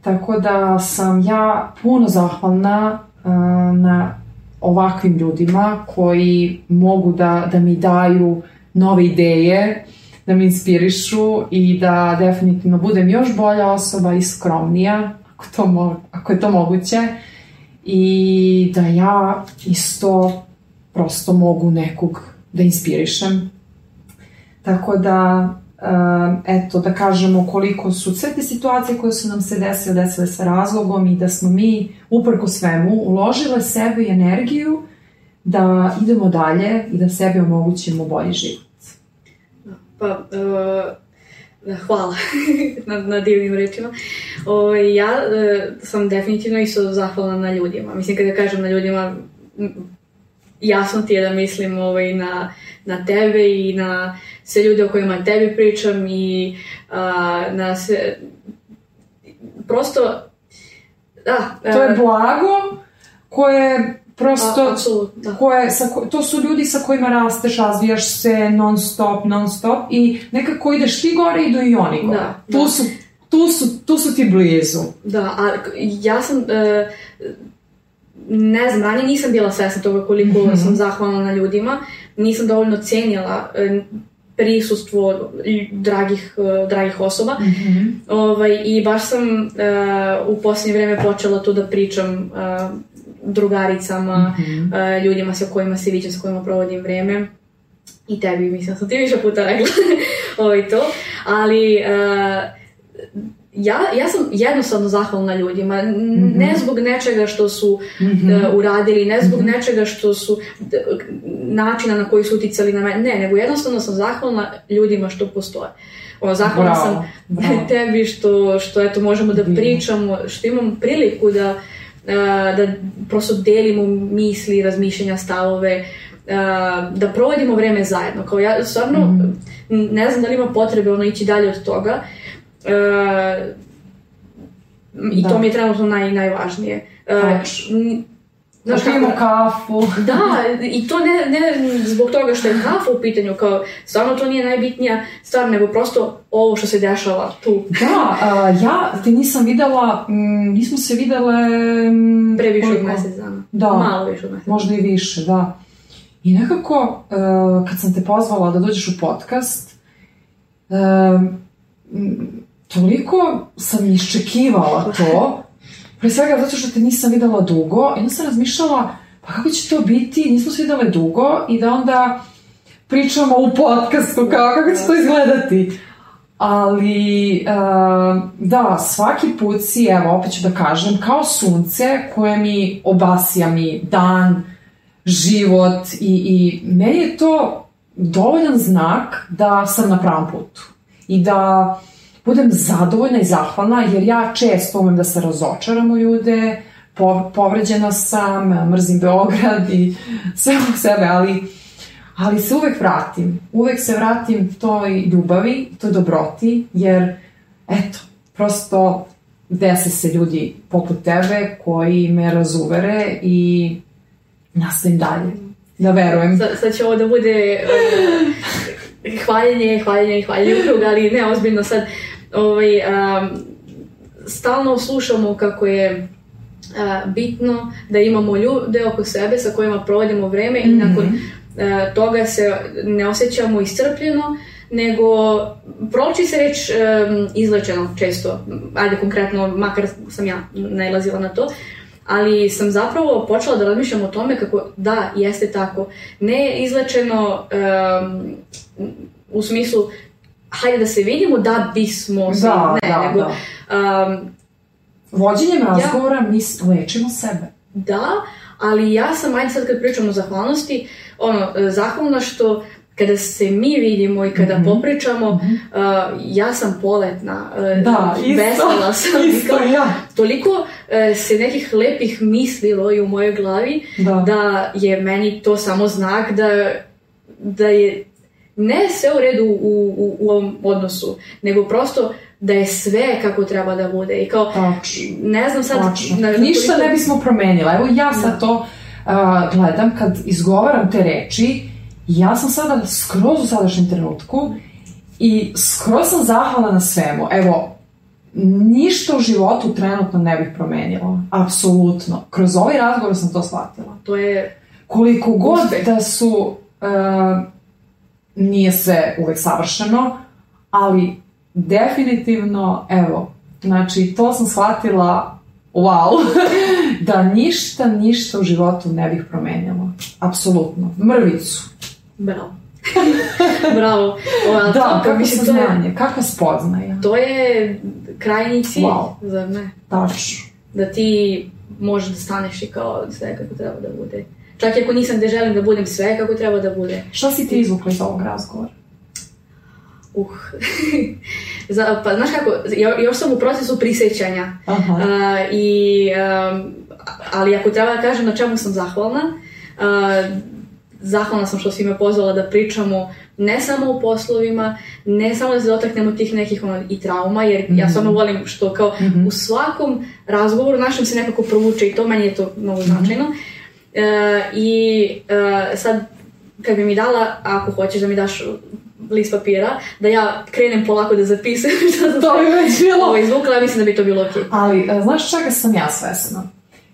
Tako da sam ja puno zahvalna uh, na ovakvim ljudima koji mogu da, da mi daju nove ideje, da me inspirišu i da definitivno budem još bolja osoba i skromnija, ako, to mo ako je to moguće. I da ja isto prosto mogu nekog da inspirišem Tako da, uh, eto, da kažemo koliko su sve te situacije koje su nam se desile, desile sa razlogom i da smo mi, uprko svemu, uložile sebe i energiju da idemo dalje i da sebi omogućimo bolji život. Pa, uh, hvala na, na divnim rečima. O, ja uh, sam definitivno isto zahvalna na ljudima. Mislim, kada kažem na ljudima, jasno ti je da mislim ovaj, na, na tebe i na sve ljude o kojima tebi pričam i a, na sve... Prosto, da. To je blago koje prosto, A, da. koje, sa, to su ljudi sa kojima rasteš, razvijaš se non stop, non stop i nekako ideš ti gore, idu i oni gore. Da, tu, da. Su, tu, su, tu su ti blizu. Da, a ja sam... Uh, ne znam, ranije nisam bila svesna toga koliko mm -hmm. sam zahvalna na ljudima, nisam dovoljno cenjala, prisustvo dragih, uh, dragih osoba. Mm -hmm. ovaj, I baš sam uh, u posljednje vreme počela to da pričam uh, drugaricama, mm -hmm. uh, ljudima sa kojima se viđam, sa kojima provodim vreme. I tebi, mislim, sam ti više puta rekla ovaj to. Ali uh, ja, ja sam jednostavno zahvalna ljudima, -hmm. ne zbog nečega što su mm -hmm. uh, uradili, ne zbog -hmm. nečega što su načina na koji su uticali na mene, ne, nego jednostavno sam zahvalna ljudima što postoje. O, zahvalna bravo, sam bravo. tebi što, što eto, možemo da pričamo, što imam priliku da, da prosto delimo misli, razmišljenja, stavove, da provodimo vreme zajedno. Kao ja stvarno mm ne znam da li ima potrebe ono ići dalje od toga, I da. to mi je trenutno naj, najvažnije. Uh, Znaš. Pijemo kafu. Da, i to ne, ne zbog toga što je kafa u pitanju, kao stvarno to nije najbitnija stvar, nego prosto ovo što se dešava tu. Da, uh, ja te nisam videla, m, nismo se videle... M, Pre više od mesec dana. Da. Malo više od mesec Možda i više, da. I nekako, uh, kad sam te pozvala da dođeš u podcast, uh, toliko sam iščekivala to, pre svega zato što te nisam videla dugo, i onda sam razmišljala, pa kako će to biti, nismo se videle dugo, i da onda pričamo u podcastu, kao kako će to izgledati. Ali, uh, da, svaki put si, evo, opet ću da kažem, kao sunce koje mi obasija mi dan, život i, i meni je to dovoljan znak da sam na pravom putu. I da budem zadovoljna i zahvalna, jer ja često umem da se razočaram u ljude, po, povređena sam, mrzim Beograd i sve u sebe, ali, ali se uvek vratim. Uvek se vratim toj ljubavi, toj dobroti, jer, eto, prosto dese se ljudi poput tebe koji me razuvere i nastavim dalje. Da verujem. Sad, sad će ovo da bude uh, hvaljenje, hvaljenje, hvaljenje ali ne, ozbiljno sad ovaj, um, stalno slušamo kako je uh, bitno da imamo ljude oko sebe sa kojima provodimo vreme mm -hmm. i nakon uh, toga se ne osjećamo iscrpljeno, nego proči se reč um, izlečeno često, ajde konkretno, makar sam ja najlazila na to, ali sam zapravo počela da razmišljam o tome kako da, jeste tako. Ne izlečeno um, u smislu hajde da se vidimo da bismo se, da, ne, da, nego... Da. Um, Vođenjem razgovora ja, mi lečimo sebe. Da, ali ja sam, ajde sad kad pričam o zahvalnosti, ono, zahvalna što kada se mi vidimo i kada mm -hmm. popričamo, mm -hmm. uh, ja sam poletna, uh, da, vesela sam. Isto, ja. Toliko uh, se nekih lepih mislilo i u mojoj glavi da. da je meni to samo znak da, da je ne sve u redu u, u, u ovom odnosu, nego prosto da je sve kako treba da bude. I kao, Tačno. ne znam sad... Na, Ništa koliko... ne bismo promenila. Evo ja sad da. to uh, gledam kad izgovaram te reči, ja sam sada skroz u sadašnjem trenutku i skroz sam zahvalna na svemu. Evo, ništa u životu trenutno ne bih promenila. Apsolutno. Kroz ovaj razgovor sam to shvatila. To je... Koliko god da su... Uh, nije sve uvek savršeno, ali definitivno, evo, znači to sam shvatila, wow, da ništa, ništa u životu ne bih promenjala. Apsolutno. Mrvicu. Bravo. Bravo. O, da, kako mislim, spoznanje, je, kakva spoznaja. To je krajnji cilj, wow. za me. Tačno. Da ti možeš da staneš i kao sve kako treba da bude. Čak i ako nisam gde želim da budem sve kako treba da bude. Šta si ti izvukla iz ovog razgovora? Uh, Za, pa znaš kako, još sam u procesu prisjećanja. Aha. Uh, i, um, ali ako treba da kažem na čemu sam zahvalna, uh, zahvalna sam što si me pozvala da pričamo ne samo o poslovima, ne samo da se dotaknemo tih nekih ono, i trauma, jer mm -hmm. ja stvarno volim što kao mm -hmm. u svakom razgovoru našem se nekako provuče i to meni je to mnogo značajno. Mm -hmm. E, I e, sad, kad bi mi dala, ako hoćeš da mi daš list papira, da ja krenem polako da zapisujem što sam to bi već bilo. Ovo izvukla, mislim da bi to bilo. Okay. Ali, e, znaš čega sam ja svesna?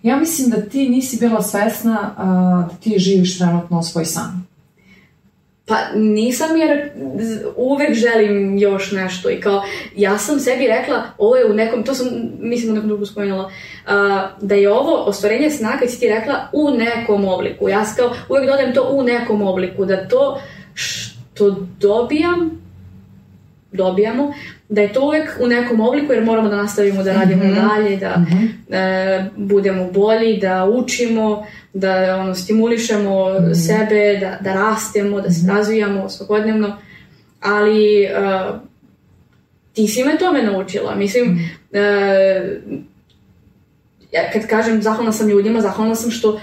Ja mislim da ti nisi bila svesna uh, da ti živiš trenutno svoj san. Pa nisam jer uvek želim još nešto i kao ja sam sebi rekla ovo je u nekom, to sam mislim u nekom drugu spomenula, uh, da je ovo ostvarenje sna kad si ti rekla u nekom obliku. Ja kao uvek dodajem to u nekom obliku, da to što dobijam, dobijamo, da je to uvek u nekom obliku jer moramo da nastavimo da radimo mm -hmm. dalje, da mm -hmm. e, budemo bolji, da učimo, da ono, stimulišemo mm -hmm. sebe, da, da rastemo, da se mhm. razvijamo svakodnevno. Ali e, ti si me tome naučila. Mislim, mm -hmm. e, ja kad kažem zahvalna sam ljudima, zahvalna sam što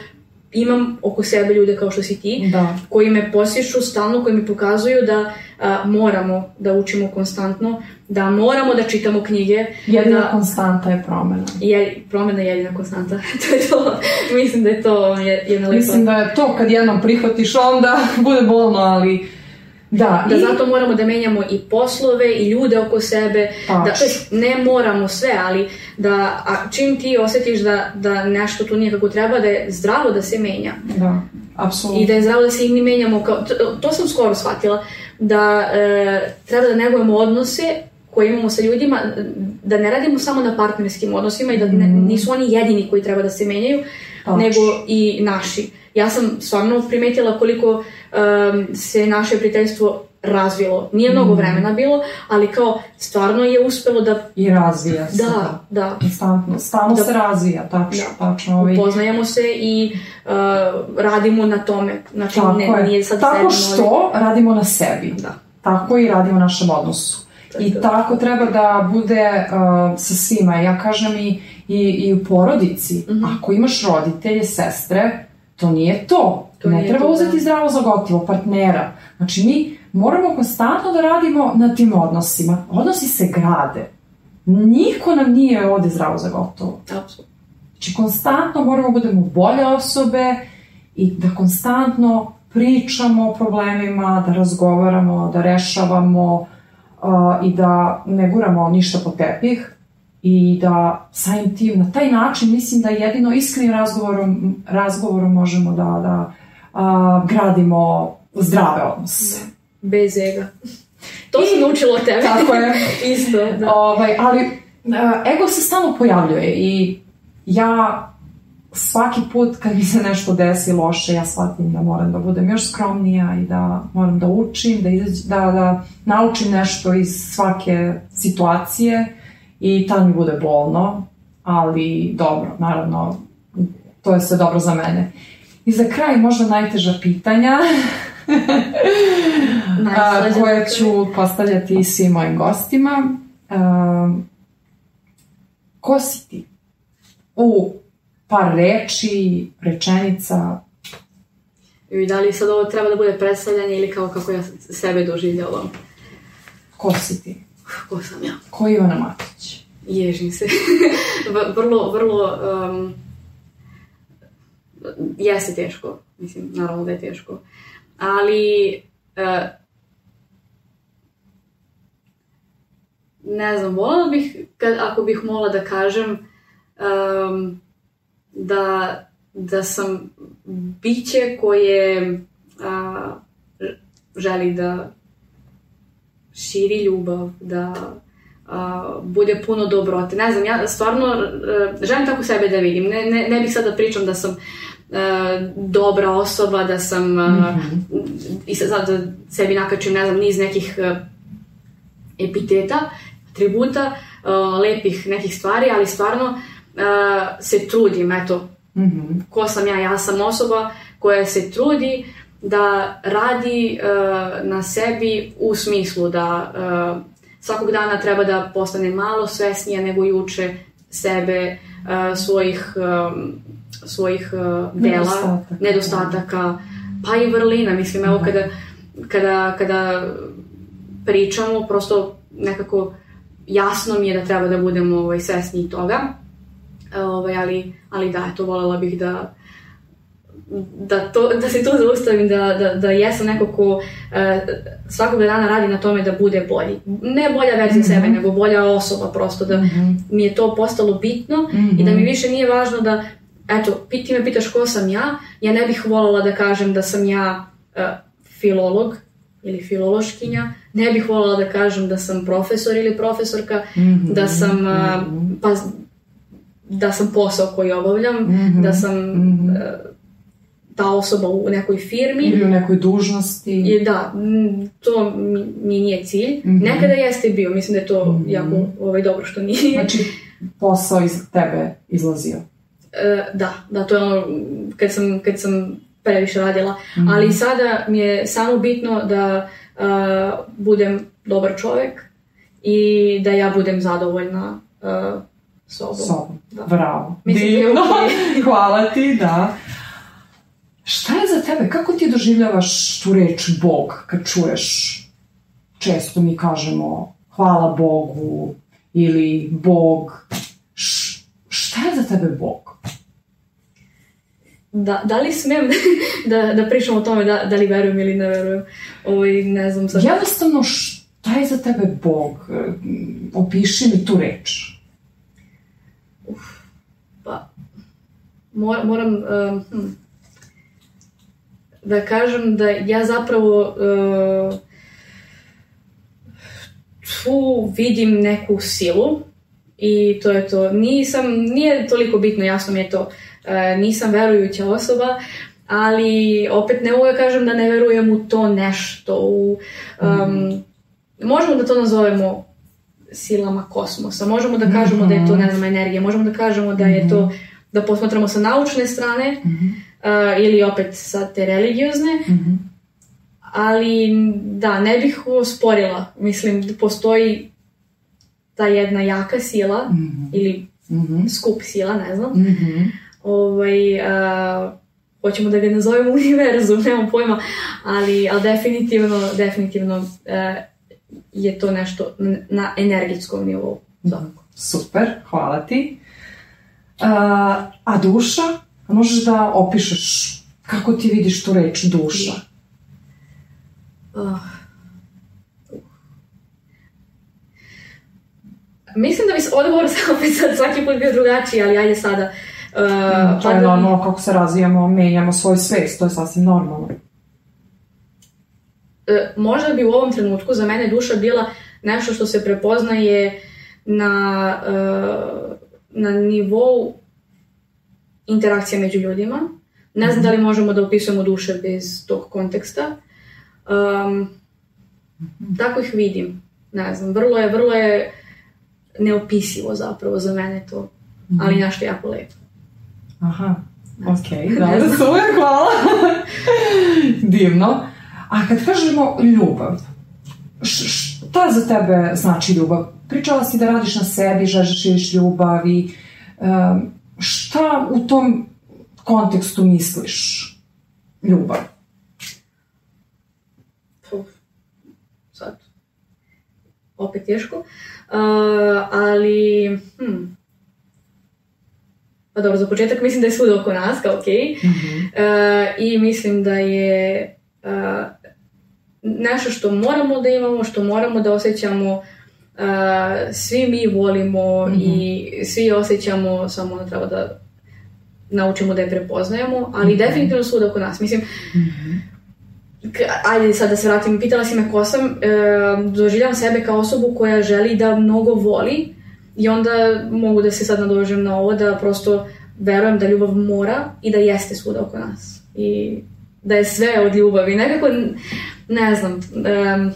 imam oko sebe ljude kao što si ti, da. koji me posjeću stalno, koji mi pokazuju da a, moramo da učimo konstantno, da moramo da čitamo knjige. Jedina da, konstanta je promena. Je, promena je jedina konstanta. to je to. Mislim da je to jedna lepa... Mislim da je to kad jednom prihvatiš onda bude bolno, ali Da, da i... zato moramo da menjamo i poslove i ljude oko sebe. Da, to ne moramo sve, ali da a čim ti osjetiš da, da nešto tu nije kako treba, da je zdravo da se menja. Da, apsolutno. I da je zdravo da se i mi menjamo. Kao, to, to sam skoro shvatila. Da e, treba da negujemo odnose koje imamo sa ljudima, da ne radimo samo na partnerskim odnosima i da ne, mm. nisu oni jedini koji treba da se menjaju, Tač. nego i naši. Ja sam stvarno primetila koliko um, se naše prijateljstvo razvilo. Nije mnogo mm. vremena bilo, ali kao stvarno je uspelo da... I razvija se. Da, da. Konstantno. Stalno da, se razvija, tačno. Da. tačno ovaj... Upoznajemo se i uh, radimo na tome. Znači, Tako ne, je. nije sad Tako što ali... radimo na sebi. Da. Tako i radimo na našem odnosu. Tako I da. tako treba da bude uh, sa svima. Ja kažem i, i, i u porodici. Mm -hmm. Ako imaš roditelje, sestre, to nije to. to ne treba to, uzeti da. zdravo za gotivo partnera. Znači mi moramo konstantno da radimo na tim odnosima. Odnosi se grade. Niko nam nije ovde zdravo za gotovo. Znači konstantno moramo da budemo bolje osobe i da konstantno pričamo o problemima, da razgovaramo, da rešavamo uh, i da ne guramo ništa po tepih i da samim tim na taj način mislim da jedino iskrenim razgovorom, razgovorom možemo da, da a, gradimo zdrave odnose. Da. Bez ega. To I, sam naučila od tebe. Tako je. Isto, da. Ovaj, ali a, ego se stalno pojavljuje i ja svaki put kad mi se nešto desi loše, ja shvatim da moram da budem još skromnija i da moram da učim, da, izać, da, da naučim nešto iz svake situacije i tad mi bude bolno, ali dobro, naravno, to je sve dobro za mene. I za kraj možda najteža pitanja a, koje ću postavljati svim mojim gostima. A, ko si ti? U par reči, rečenica. I da li sad ovo treba da bude predstavljanje ili kao kako ja sebe doživljavam? Ko si ti? Ko sam ja? Ko je Ivana Matić? Ježim se. vrlo, vrlo... Um, jeste teško. Mislim, naravno da je teško. Ali... Uh, ne znam, volila bih, kad, ako bih mogla da kažem, um, da, da sam biće koje a, želi da širi ljubav, da a, bude puno dobrote. Ne znam, ja stvarno a, želim tako sebe da vidim. Ne, ne, ne bih sad da pričam da sam a, dobra osoba, da sam mm -hmm. i sad da sebi nakačim, ne znam, niz nekih a, epiteta, tributa, a, lepih nekih stvari, ali stvarno a, se trudim, eto, mm -hmm. ko sam ja? Ja sam osoba koja se trudi da radi uh, na sebi u smislu da uh, svakog dana treba da postane malo svesnija nego juče sebe, uh, svojih, um, svojih uh, dela, nedostataka. nedostataka, pa i vrlina. Mislim, evo kada, kada, kada pričamo, prosto nekako jasno mi je da treba da budemo ovaj, svesni toga. Ovaj, ali, ali da, eto, volela bih da, da, to, da se tu zaustavim, da, da, da jesam neko ko uh, svakog dana radi na tome da bude bolji. Ne bolja verzija mm -hmm. sebe, nego bolja osoba prosto, da mm -hmm. mi je to postalo bitno mm -hmm. i da mi mhm. više nije važno da, eto, ti me pitaš ko sam ja, ja ne bih voljela da kažem da sam ja uh, filolog, ili filološkinja. Ne bih voljela da kažem da sam profesor ili profesorka, Mhm, da sam mhm. pa da sam posao koji obavljam, Mhm, da sam mhm. e, ta osoba u nekoj firmi. Ili u nekoj dužnosti. I da, to mi, nije cilj. Mhm. Nekada jeste bio, mislim da je to Mhm. jako ovaj, dobro što nije. Znači, posao iz tebe izlazio. E, da, da, to je ono kad sam, kad sam previše radila. Mhm. Ali sada mi je samo bitno da a, budem dobar čovjek i da ja budem zadovoljna a, sobom. Sobom. Da. Bravo. Mislim Divno. okej. Hvala ti, da. Šta je za tebe? Kako ti doživljavaš tu reč Bog kad čuješ? Često mi kažemo hvala Bogu ili Bog. Š- šta je za tebe Bog? Da, da li smem da, da pričam o tome da, da li verujem ili ne verujem? Ovaj, ne znam sad. Jednostavno, šta je za tebe Bog? Opiši mi tu reč. Pa, mor- moram um, hm, da kažem da ja zapravo uh, tu vidim neku silu i to je to. Nisam, nije toliko bitno, jasno mi je to, uh, nisam verujuća osoba, ali opet ne mogu da kažem da ne verujem u to nešto, u, um, možemo da to nazovemo silama kosmosa, možemo da kažemo da je to, ne znam, energija, možemo da kažemo da je to, da posmatramo sa naučne strane, uh, ili opet sa te religiozne, Mhm. ali da, ne bih osporila. Mislim, da postoji ta jedna jaka sila Mhm. ili Mhm. skup sila, ne znam. Mhm. Ovaj, a, hoćemo da ga nazovemo univerzum, nemam pojma, ali, ali definitivno, definitivno e, je to nešto na energetskom nivou. Svakako. Super, hvala ti. A, a duša? Možeš da opišeš kako ti vidiš tu reč duša? Ah. Mislim da bi odgovor sam opet sad svaki put bio drugačiji, ali ajde sada. Uh, to je normalno kako se razvijamo, menjamo svoj svest, to je sasvim normalno. E, možda bi u ovom trenutku za mene duša bila nešto što se prepoznaje na, e, na nivou interakcija među ljudima. Ne znam da li možemo da opisujemo duše bez tog konteksta. Um, tako ih vidim. Ne znam, vrlo je, vrlo je neopisivo zapravo za mene to. Ali nešto jako lepo. Aha, ok, da, znam. super, hvala. Divno. A kad kažemo ljubav, šta za tebe znači ljubav? Pričala si da radiš na sebi, želiš da ljubav i em, šta u tom kontekstu misliš ljubav? Sad. Opet teško. Uh, ali, hm. Pa dobro, za početak mislim da je svuda oko nas, kao okej. Uh, I mislim da je uh, nešto što moramo da imamo, što moramo da osjećamo, uh, svi mi volimo i svi osjećamo, samo ono treba da naučimo da je prepoznajemo, ali definitivno svuda oko nas. Mislim, K- ajde sad da se vratim, pitala si me ko sam, e, doživljam sebe kao osobu koja želi da mnogo voli i onda mogu da se sad nadožem na ovo da prosto verujem da ljubav mora i da jeste svuda oko nas i da je sve od ljubavi. Nekako, ne znam, em,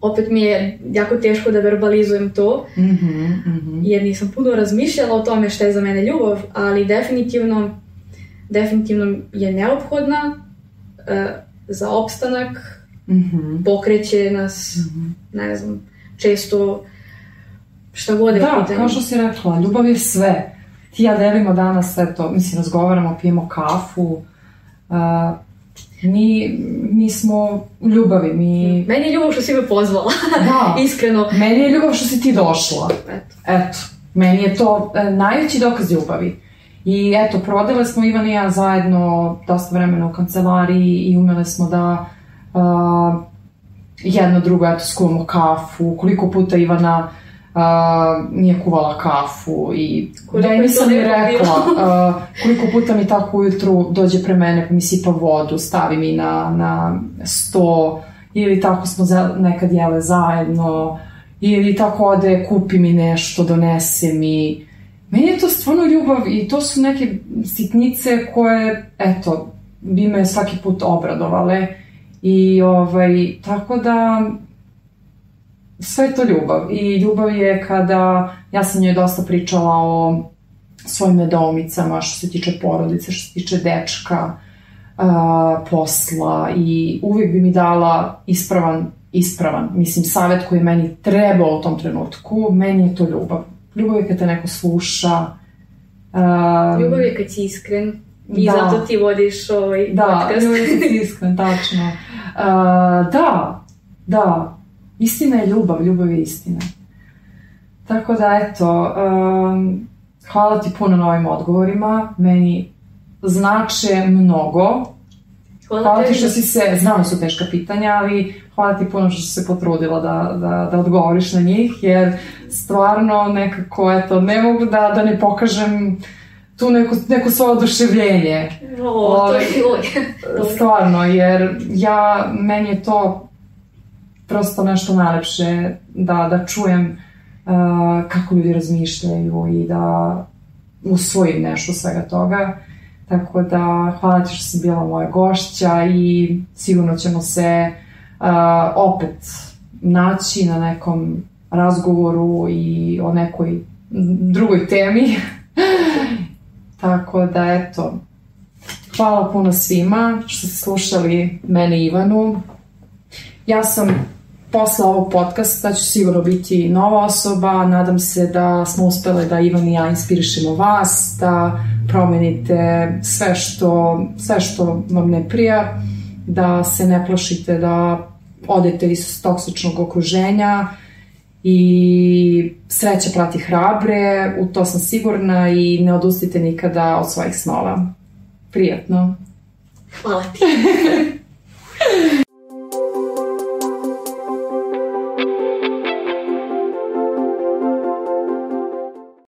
opet mi je jako teško da verbalizujem to, Mhm, mhm. jer nisam puno razmišljala o tome šta je za mene ljubav, ali definitivno, definitivno je neophodna e, za opstanak, Mhm. pokreće nas, ne znam, često šta god je Da, kao što si rekla, ljubav je sve. Ti ja delimo danas, eto, mislim, razgovaramo, pijemo kafu. A, mi, mi smo u ljubavi, mi... Meni je ljubav što si me pozvala, Da, iskreno. meni je ljubav što si ti došla. Eto. Eto, meni je to e, najveći dokaz ljubavi. I eto, prodale smo Ivan i ja zajedno dosta vremena u kancelariji i umele smo da a, jedno drugo, eto, skuvamo kafu, koliko puta Ivana uh, nije kuvala kafu i Koliko da i nisam ni lepo rekla uh, koliko puta mi tako ujutru dođe pre mene pa mi sipa vodu, stavi mi na, na sto ili tako smo za, nekad jele zajedno ili tako ode, kupi mi nešto, donese mi. Meni je to stvarno ljubav i to su neke sitnice koje, eto, bi me svaki put obradovale. I ovaj, tako da sve je to ljubav. I ljubav je kada, ja sam njoj dosta pričala o svojim nedoumicama što se tiče porodice, što se tiče dečka, a, posla i uvijek bi mi dala ispravan, ispravan, mislim, savet koji je meni trebao u tom trenutku, meni je to ljubav. Ljubav je kad te neko sluša. A, Ljubav je kad si iskren i Da. zato ti vodiš ovaj da, podcast. ljubav je kad si iskren, tačno. A, da, da, istina je ljubav, ljubav je istina. Tako da, eto, um, hvala ti puno na ovim odgovorima, meni znače mnogo, Hvala, Hvala ti što si se, znam su teška pitanja, ali hvala ti puno što si se potrudila da, da, da odgovoriš na njih, jer stvarno nekako, eto, ne mogu da, da ne pokažem tu neko, neko svoje oduševljenje. O, to je. Stvarno, jer ja, meni je to prosto nešto najlepše da, da čujem uh, kako ljudi razmišljaju i da usvojim nešto svega toga. Tako da, hvala ti što si bila moja gošća i sigurno ćemo se uh, opet naći na nekom razgovoru i o nekoj drugoj temi. Tako da, eto, hvala puno svima što ste slušali mene Ivanu. Ja sam posle ovog podcasta ću sigurno biti nova osoba. Nadam se da smo uspele da Ivan i ja inspirišemo vas, da promenite sve što, sve što vam ne prija, da se ne plašite da odete iz toksičnog okruženja i sreća prati hrabre, u to sam sigurna i ne odustite nikada od svojih snova. Prijetno. Hvala ti.